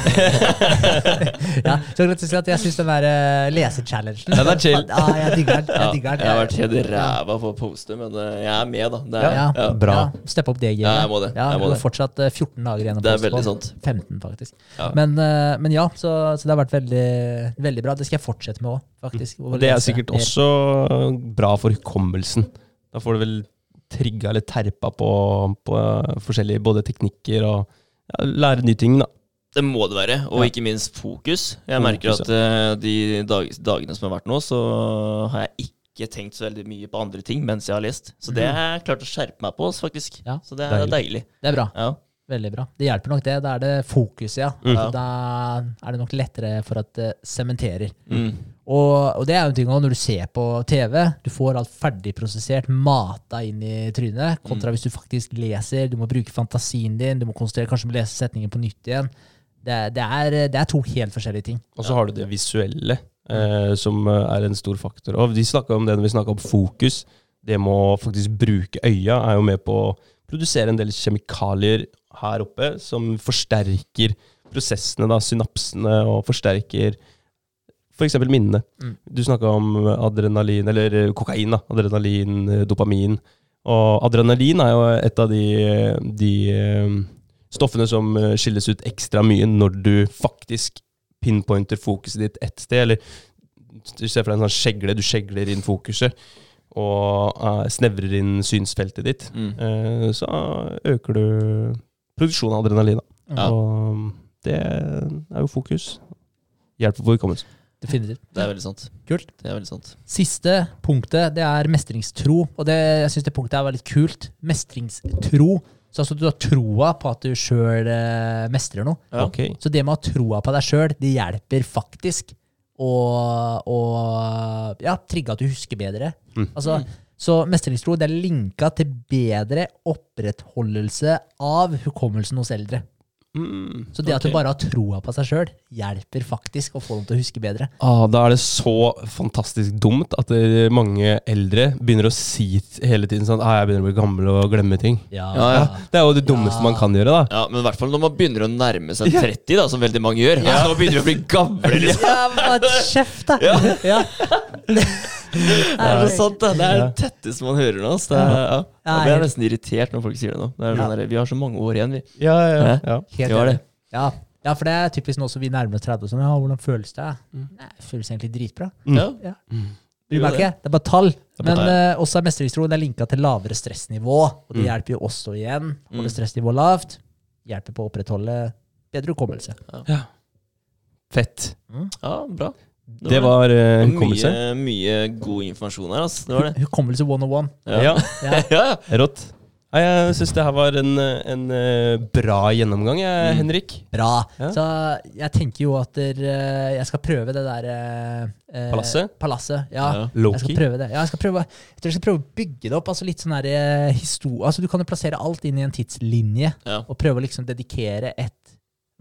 B: *laughs* ja, så og slett, jeg syns den der uh, lesechallengen
A: Den er chill.
B: Ja, jeg digger den. Jeg digger den.
C: jeg har vært helt ræva på å poste, men uh, jeg er med, da. Det er,
B: Ja.
C: ja.
A: Bra.
B: Ja, Steppe opp det gamet.
C: Ja, jeg må det.
B: Ja,
C: Jeg må det.
B: fortsatt eh, 14 dager igjen å
C: Det er
B: poste
C: veldig
B: på.
C: sant.
B: 15, faktisk.
C: Ja.
B: Men, uh, men ja, så, så det har vært veldig, veldig bra. Det skal jeg fortsette med òg, faktisk.
A: Og det er sikkert også bra for hukommelsen. Da får du vel trigga eller terpa på, på forskjellige både teknikker og ja, lære nye ting, da.
C: Det må det være, og
A: Ja.
C: ikke minst fokus. Jeg
A: Fokus,
C: merker at eh, de dag, dagene som har vært nå, så har jeg ikke tenkt så veldig mye på andre ting mens jeg har lest. Så det har jeg klart å skjerpe meg på, faktisk.
B: Ja.
C: Så det er
A: Deilig.
C: deilig.
B: Det er bra.
C: Ja.
B: Veldig bra. Det hjelper nok, det. Da er det fokuset, ja.
A: Mm.
B: Da er det nok lettere for at det sementerer.
C: Mm.
B: Og, og det er jo en ting også når du ser på TV. Du får alt ferdigprosessert, mata inn i trynet. Kontra hvis du faktisk leser. Du må bruke fantasien din. Du må konsentrere, kanskje må lese setningen på nytt igjen. Det, det, er, det er to helt forskjellige ting.
A: Og så har du det visuelle, eh, som eh, er en stor faktor. Og vi snakka om det når vi snakka om fokus. Det med å faktisk bruke øya er jo med på å produsere en del kjemikalier her oppe som forsterker prosessene, da, synapsene, og forsterker f.eks. Minnene.
B: Mm.
A: Du snakka om adrenalin, eller eh, kokain, da. Adrenalin, eh, dopamin. Og adrenalin er jo et av de, de eh, stoffene som eh, skilles ut ekstra mye når du faktisk pinpointer fokuset ditt ett sted. Eller du ser for deg en sånn skjegle, du skjegler inn fokuset og eh, snevrer inn synsfeltet ditt.
C: Mm.
A: Eh, så øker du produksjonen av adrenalin. Da.
C: Ja.
A: Og det er jo fokus. Hjelper på hukommelsen.
B: Definitivt.
C: Det er veldig sant.
B: Kult.
C: Det er veldig sant.
B: Siste punktet det er mestringstro. Og det, jeg syns det punktet er veldig kult. Mestringstro. Så altså du har troa på at du sjøl eh, mestrer noe.
C: Ja.
A: Okay.
B: Så det med å ha troa på deg sjøl, det hjelper faktisk å, å ja, trigge at du husker bedre.
A: Mm.
B: Altså, så mestringstro det er linka til bedre opprettholdelse av hukommelsen hos eldre.
A: Mm,
B: Så det at du bare har troa på seg sjøl, hjelper faktisk å få dem til å huske bedre.
A: Ah, da er det så fantastisk dumt at mange eldre begynner å si hele tiden sånn ah, 'Jeg begynner å bli gammel og glemme ting'.
B: Ja,
C: Ja, ja.
A: Det er jo det dummeste
B: Ja.
A: man kan gjøre, da.
C: Ja, Men i hvert fall når man begynner å nærme seg 30, da, som veldig mange gjør. Altså, nå begynner å bli gamle. Liksom.
B: Ja, kjeft, da!
C: Ja. *laughs*
B: Ja. *laughs*
C: Det er noe sånt, da. Det er det tetteste man hører nå. Så Det er, ja. Jeg
B: blir
C: nesten irritert når folk sier det nå. Det er sånn der, vi har så mange år igjen, vi.
A: Ja, ja, ja.
B: Helt enig.
C: det.
B: Ja. ja, for det er typisk nå som vi nærmer oss 30. Sånn, ja, hvordan føles det? Nei, det føles egentlig dritbra.
A: Mm.
C: Ja.
B: Ja.
A: Mm.
B: Du merker, det er bare tall.
A: er
B: Men eh, også er mestringstroen er linka til lavere stressnivå. Og det
A: Mm.
B: hjelper jo også igjen. Holde
C: Mm.
B: stressnivået lavt. Hjelper på å opprettholde bedre hukommelse.
A: Fett.
C: ja, bra.
A: Det var uh,
C: mye,
A: hukommelse.
C: mye god informasjon her, Altså. Det var det.
B: Hukommelse 101.
A: Ja.
B: Ja.
C: ja, *laughs* ja.
A: Rått. Jeg syns det her var en, en eh, bra gjennomgang, jeg,
C: Mm.
A: Henrik.
B: Bra.
A: Ja.
B: Så jeg tenker jo at der, eh, jeg skal prøve det der eh, eh,
A: Palasset?
B: Palasset, ja.
C: Ja.
B: Jeg skal prøve det. Ja, jeg, skal prøve, jeg tror jeg skal prøve å bygge det opp. altså litt sånn der, eh, histo- altså Du kan jo plassere alt inn i en tidslinje,
C: Ja.
B: og prøve å liksom dedikere et,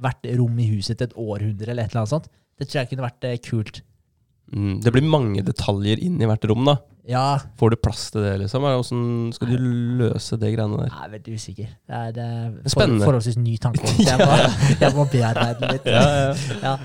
B: hvert rom i huset til et århundre, eller et eller annet sånt. Det tror jeg kunne vært eh, kult.
A: Mm, det blir mange detaljer inn i hvert rom, da.
B: Ja,
A: Får du plass til det, liksom? Eller Hvordan skal du løse det greiene der?
B: jeg er veldig usikker. Det er eh,
A: Spennende.
B: For, forholdsvis ny tanke. *laughs* Så jeg må, *laughs* jeg må bearbeide den litt.
A: Ja, ja.
B: Ja.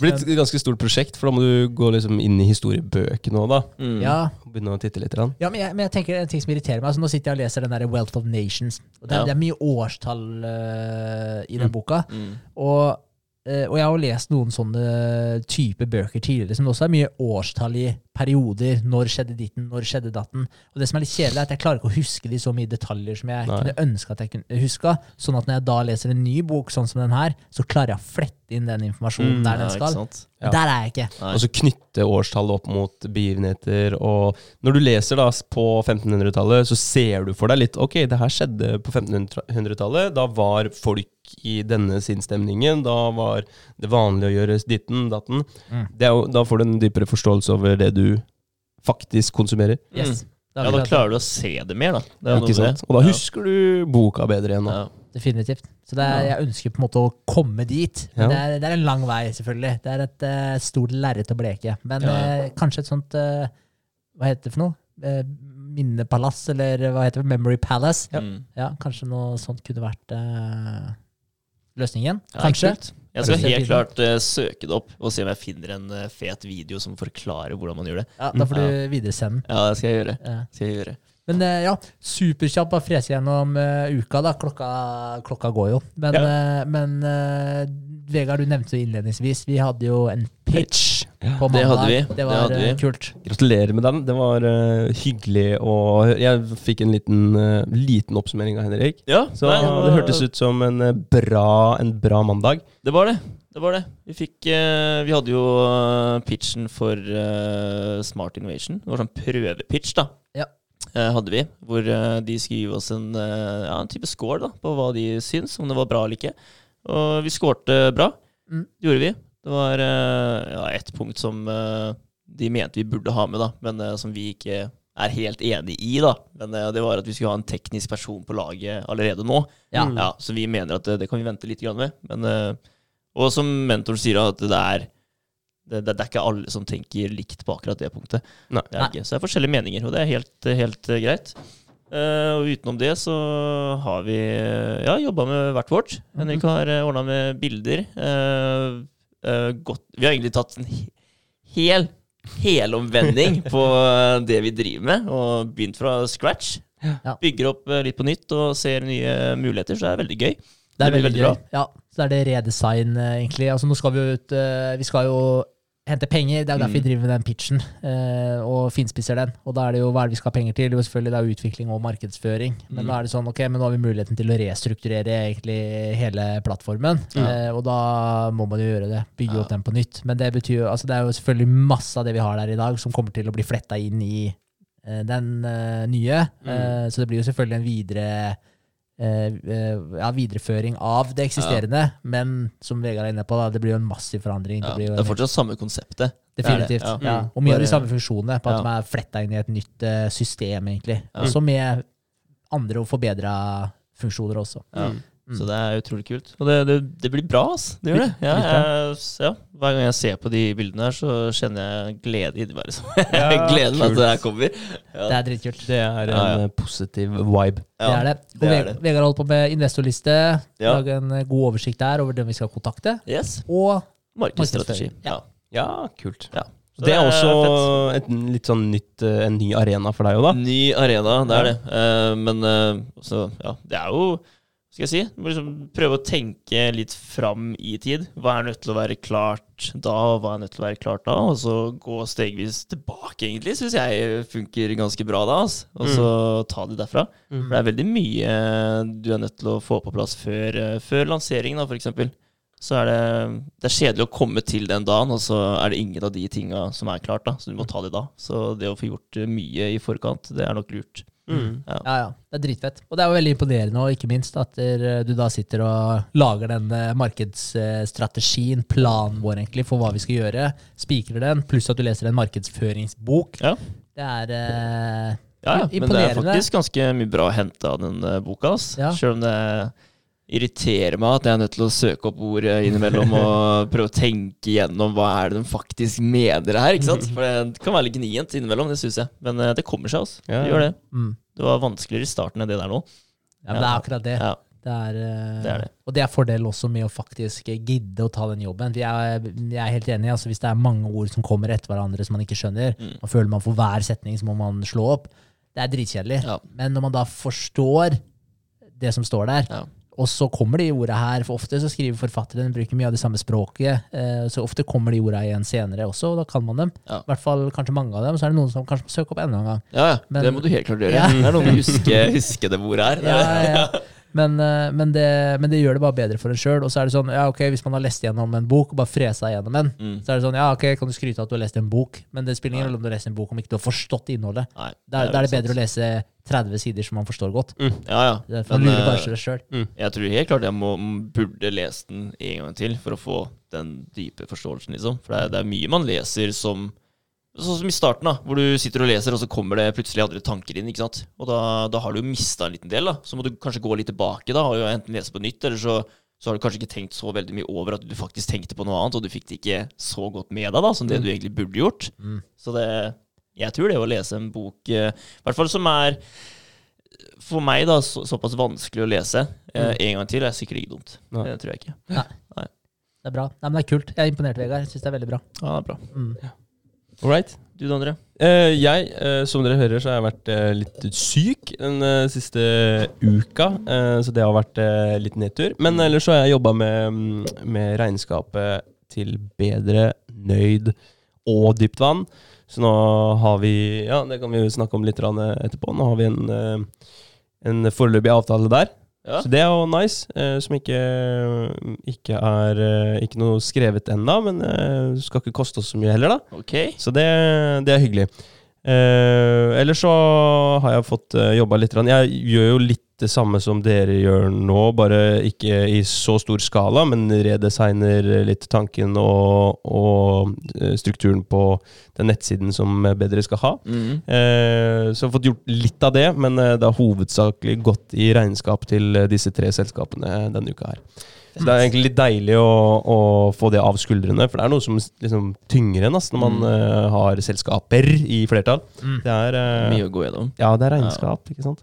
A: Det blir et ganske stort prosjekt, for da må du gå liksom inn i historiebøkene òg, da.
C: Mm.
B: Ja,
A: Og begynne å titte litt. grann.
B: Ja, men jeg, men jeg tenker en ting som irriterer meg. Altså, nå sitter jeg og leser den der Wealth of Nations. Og det, er-
C: Ja.
B: det er mye årstall eh, i den
A: Mm.
B: boka.
C: Mm.
B: Og, og jeg har jo lest noen sånne type bøker tidligere som også er mye årstall i perioder. Når skjedde ditten, når skjedde datten. Og det som er litt kjedelig, er at jeg klarer ikke å huske de så mye detaljer som jeg
A: Nei.
B: kunne ønske at jeg kunne huska. Sånn at når jeg da leser en ny bok sånn som den her, så klarer jeg å flette inn den informasjonen
A: Mm,
B: der den skal.
A: Ja.
B: Der er jeg ikke.
C: Nei.
A: Og så knytte årstallet opp mot begivenheter. Og når du leser da på 1500-tallet, så ser du for deg litt Ok, det her skjedde på 1500-tallet. Da var folk i denne sinnsstemningen. Da var det vanlig å gjøre ditten, datten.
B: Mm.
A: Det er jo, da får du en dypere forståelse over det du faktisk konsumerer.
B: Yes.
C: Ja, da klarer du å se det mer, da. Det er
A: Ikke sant? Og da
C: Ja.
A: husker du boka bedre igjen. Da.
C: Ja.
B: Definitivt. Så det er, jeg ønsker på en måte å komme dit.
A: Ja.
B: Det, er, det er en lang vei, selvfølgelig. Det er et uh, stort lerret å bleke. Men
C: Ja.
B: uh, kanskje et sånt uh, Hva heter det for noe? Minnepalass, eller hva heter det? Memory Palace?
A: Ja.
C: Mm.
B: Ja, kanskje noe sånt kunne vært løsningen?
C: Ja,
B: Kanskje?
C: kult. Jeg skal helt klart uh, søke det opp og se om jeg finner en uh, fet video som forklarer hvordan man gjør det.
B: Ja, da får du videresende.
C: Ja, det skal jeg gjøre.
B: Ja.
C: Skal jeg gjøre.
B: Men eh, ja, superkjapt å frese gjennom uh, uka, da. Klokka, klokka går jo. Men, eh, men uh, Vegard, du nevnte det innledningsvis, vi hadde jo en pitch på
C: Det
B: mandag.
C: hadde vi.
B: Det
C: Det
B: var
C: hadde vi.
B: eh, kult.
A: Gratulerer med den. Det var hyggelig å Jeg fikk en liten, liten oppsummering av Henrik.
C: Ja,
A: Så
C: nei,
A: det hørtes ut som en bra, en bra mandag.
C: Det var det. Det var det. Vi fikk Vi hadde jo pitchen for Smart Innovation. Det var sånn prøvepitch, da.
B: Ja.
C: Eh, hadde vi. Hvor eh, de skulle gi oss en, eh, ja, en type score da, på hva de syns, om det var bra eller ikke. Og vi skårte bra.
B: Mm.
C: Det gjorde vi. Det var ja, ett punkt som de mente vi burde ha med, da, men som vi ikke er helt enig i. da. Men det var at vi skulle ha en teknisk person på laget allerede nå.
B: Ja.
C: Ja, så vi mener at det, kan vi vente litt med. Men, og som mentoren sier, at det er, det, det, det er ikke alle som tenker likt på akkurat det punktet.
A: Nei.
C: Det er ikke. Så det er forskjellige meninger, og det er helt, helt eh, greit. Uh, og utenom det så har vi eh, ja, jobba med hvert vårt. Henrik har uh, ordna med bilder. Uh, uh, godt. Vi har egentlig tatt en hel helomvending *laughs* på det vi driver med, og begynt fra scratch.
B: Ja.
C: Bygger opp litt på nytt og ser nye muligheter, så det er veldig gøy.
B: Det er veldig,
C: veldig
B: gøy. Ja, så er det redesign, eh, egentlig. Altså, nå skal vi jo ut eh, Vi skal jo hente penger. Det er derfor vi
C: Mm.
B: driver med den pitchen eh, og finspisser den. Og da er det jo hva er det vi skal ha penger til? Jo, selvfølgelig det er utvikling og markedsføring. Men
C: Mm.
B: da er det sånn, ok, men nå har vi muligheten til å restrukturere egentlig hele plattformen.
C: Ja.
B: Eh, og da må man jo gjøre det. Bygge
C: Ja.
B: opp den på nytt. Men det betyr jo, altså det er jo selvfølgelig masse av det vi har der i dag, som kommer til å bli fletta inn i eh, den eh, nye.
C: Mm.
B: Så det blir jo selvfølgelig en videre ja, videreføring av det eksisterende, men som Vegard er inne på, da, det blir jo en massiv forandring.
C: Ja,
B: det
C: det er fortsatt samme konseptet.
B: Definitivt.
C: Det det,
B: ja.
C: ja. Mm.
B: Og mye av de samme funksjonene, på at
C: Ja.
B: de er fletta inn i et nytt eh, system, egentlig.
C: Ja.
B: Også med andre og forbedra funksjoner også. Mm.
C: Så det er utrolig kult. Og det, det, det blir bra, ass. Det gjør det. Ja, jeg, ja. Hver gang jeg ser på de bildene her, så kjenner jeg glede inni meg. Liksom. *laughs*
A: Ja,
C: Gleden med at det her kommer. Ja.
B: Det er dritkult.
A: Det er en
C: Ja, ja.
A: positiv vibe.
B: Det er det. Og
C: det er
B: Veg-
C: det.
B: Vegard holder på med investorliste.
C: Ja.
B: Lage en eh, god oversikt der over dem vi skal kontakte.
C: Yes.
B: Og
C: Markedsstrategi.
B: Ja.
C: Ja.
A: Ja, kult.
C: Ja.
A: Det er også et litt sånn nytt, eh, en ny arena for deg òg, da.
C: Ny arena, det er det. Eh, men eh, så, ja, det er jo skal jeg si, du må liksom prøve å tenke litt fram i tid. Hva er nødt til å være klart da, og hva er nødt til å være klart da? Og så gå stegvis tilbake, egentlig, syns jeg funker ganske bra da. Altså. Og så ta det derfra.
A: Mm.
C: For det er veldig mye du er nødt til å få på plass før, eh, før lanseringen, da, eksempel. Så er det, det er kjedelig å komme til den dagen, og så er det ingen av de tinga som er klart. da, Så du må ta det da. Så det å få gjort mye i forkant, det er nok lurt.
A: Mm.
B: Ja, ja. Det er dritfett. Og det er jo veldig imponerende, og ikke minst, at du da sitter og lager den eh, markedsstrategien, planen vår egentlig, for hva vi skal gjøre. Spikrer den, pluss at du leser en markedsføringsbok.
C: Ja.
B: Det er eh,
C: Ja, ja, men det er faktisk ganske mye bra å hente av den eh, boka. Altså.
B: Ja.
C: Selv om det irriterer meg at jeg er nødt til å søke opp ord eh, innimellom og prøve å tenke gjennom hva er det de faktisk mener her. ikke sant? For det kan være litt gnient innimellom, det syns jeg. Men eh, det kommer seg, altså. Det gjør det.
B: mm.
C: Det var vanskeligere i starten enn det der nå.
B: Ja, men det er akkurat det.
C: Ja.
B: Det er, eh,
C: Det er det.
B: Og det er fordel også med å faktisk gidde å ta den jobben. Jeg er, jeg er helt enig. altså Hvis det er mange ord som kommer etter hverandre som man ikke skjønner,
C: Mm.
B: og føler man for hver setning så må man slå opp, det er dritkjedelig.
C: Ja.
B: Men når man da forstår det som står der,
C: Ja.
B: Og så kommer de orda her, for ofte så skriver forfatteren bruker mye av det samme språket, eh, så ofte kommer de orda igjen senere også, og da kan man dem.
C: Ja.
B: I hvert fall kanskje mange av dem, så er det noen som kanskje må søke opp enda en gang.
C: Ja, ja.
B: Men-
C: det må du helt klart gjøre.
B: Ja.
C: Det er noen som husker, huske, huske det ordet her.
B: Ja, ja, ja. *laughs* Men, eh, men, det, men det gjør det bare bedre for en sjøl. Og så er det sånn, ja ok, hvis man har lest gjennom en bok og bare fresa gjennom en,
C: Mm.
B: så er det sånn, ja ok, kan du skryte av at du har lest en bok, men det spiller ingen rolle om du har lest en bok om ikke du har forstått innholdet.
C: Nei,
B: Da er, er det bedre å lese 30 sider som man forstår godt.
C: Ja, ja.
B: Det er
C: Men,
B: lurer
C: eh,
B: bare seg Mm.
C: Jeg tror helt klart jeg må, burde lese den en gang til for å få den dype forståelsen, liksom. For det er, det er mye man leser som Sånn som i starten, da, hvor du sitter og leser, og så kommer det plutselig andre tanker inn. ikke sant? Og da, da har du jo mista en liten del. da. Så må du kanskje gå litt tilbake da, og jo enten lese på nytt, eller så, så har du kanskje ikke tenkt så veldig mye over at du faktisk tenkte på noe annet, og du fikk det ikke så godt med deg da, som det du egentlig burde gjort.
B: Mm.
C: Så det Jeg tror det å lese en bok, eh, i hvert fall som er for meg da, så, såpass vanskelig å lese eh, en gang til, er sikkert ikke dumt.
A: Nei.
C: Det tror jeg ikke.
B: Nei Det er bra. Nei, men det er kult. Jeg er imponert, Vegard. Jeg syns det er veldig bra.
C: Ja, det er bra.
B: Mm.
A: All right.
C: Du da, André?
A: Eh, jeg, eh, som dere hører, så har jeg vært eh, litt syk den eh, siste uka. eh, så det har vært eh, litt nedtur. Men ellers så har jeg jobba med, mm, med regnskapet til Bedre, Nøyd og Dypt vann. Så nå har vi Ja, det kan vi jo snakke om litt etterpå. Nå har vi en, en foreløpig avtale der.
C: Ja.
A: Så det er jo nice. Eh, som ikke, ikke er eh, Ikke noe skrevet ennå, men eh, skal ikke koste oss så mye heller, da.
C: Ok.
A: Så det, det er hyggelig. Eh, ellers så har jeg fått eh, jobba litt. grann. Jeg gjør jo litt det samme som dere gjør nå, bare ikke i så stor skala, men redesigner litt tanken og, og eh, strukturen på den nettsiden som bedre skal ha.
C: Mm.
A: Eh, så jeg har fått gjort litt av det, men eh, det har hovedsakelig gått i regnskap til eh, disse tre selskapene denne uka her. Så det er egentlig litt deilig å, å få det av skuldrene, for det er noe som liksom tynger en når man
C: Mm.
A: uh, har selskaper i flertall.
B: Mm.
A: Det er uh,
C: Mye å gå gjennom.
A: Ja, det er regnskap, ikke sant.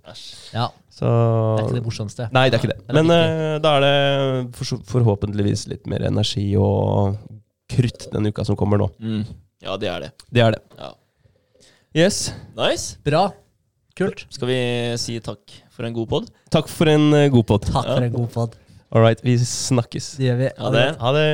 B: Ja,
A: Så
B: det er ikke det morsomste.
A: Nei, det er ikke det. Men eh, da er det for, forhåpentligvis litt mer energi og krutt den uka som kommer nå.
C: Mm. Ja, det er det.
A: Det er det.
C: Ja.
A: Yes.
C: Nice.
B: Bra. Kult.
C: Skal vi si takk for en god pod?
A: Takk for en god pod.
B: Takk for en god pod.
A: All right, vi snakkes.
B: Det gjør vi.
C: Ha det.
A: Ha det.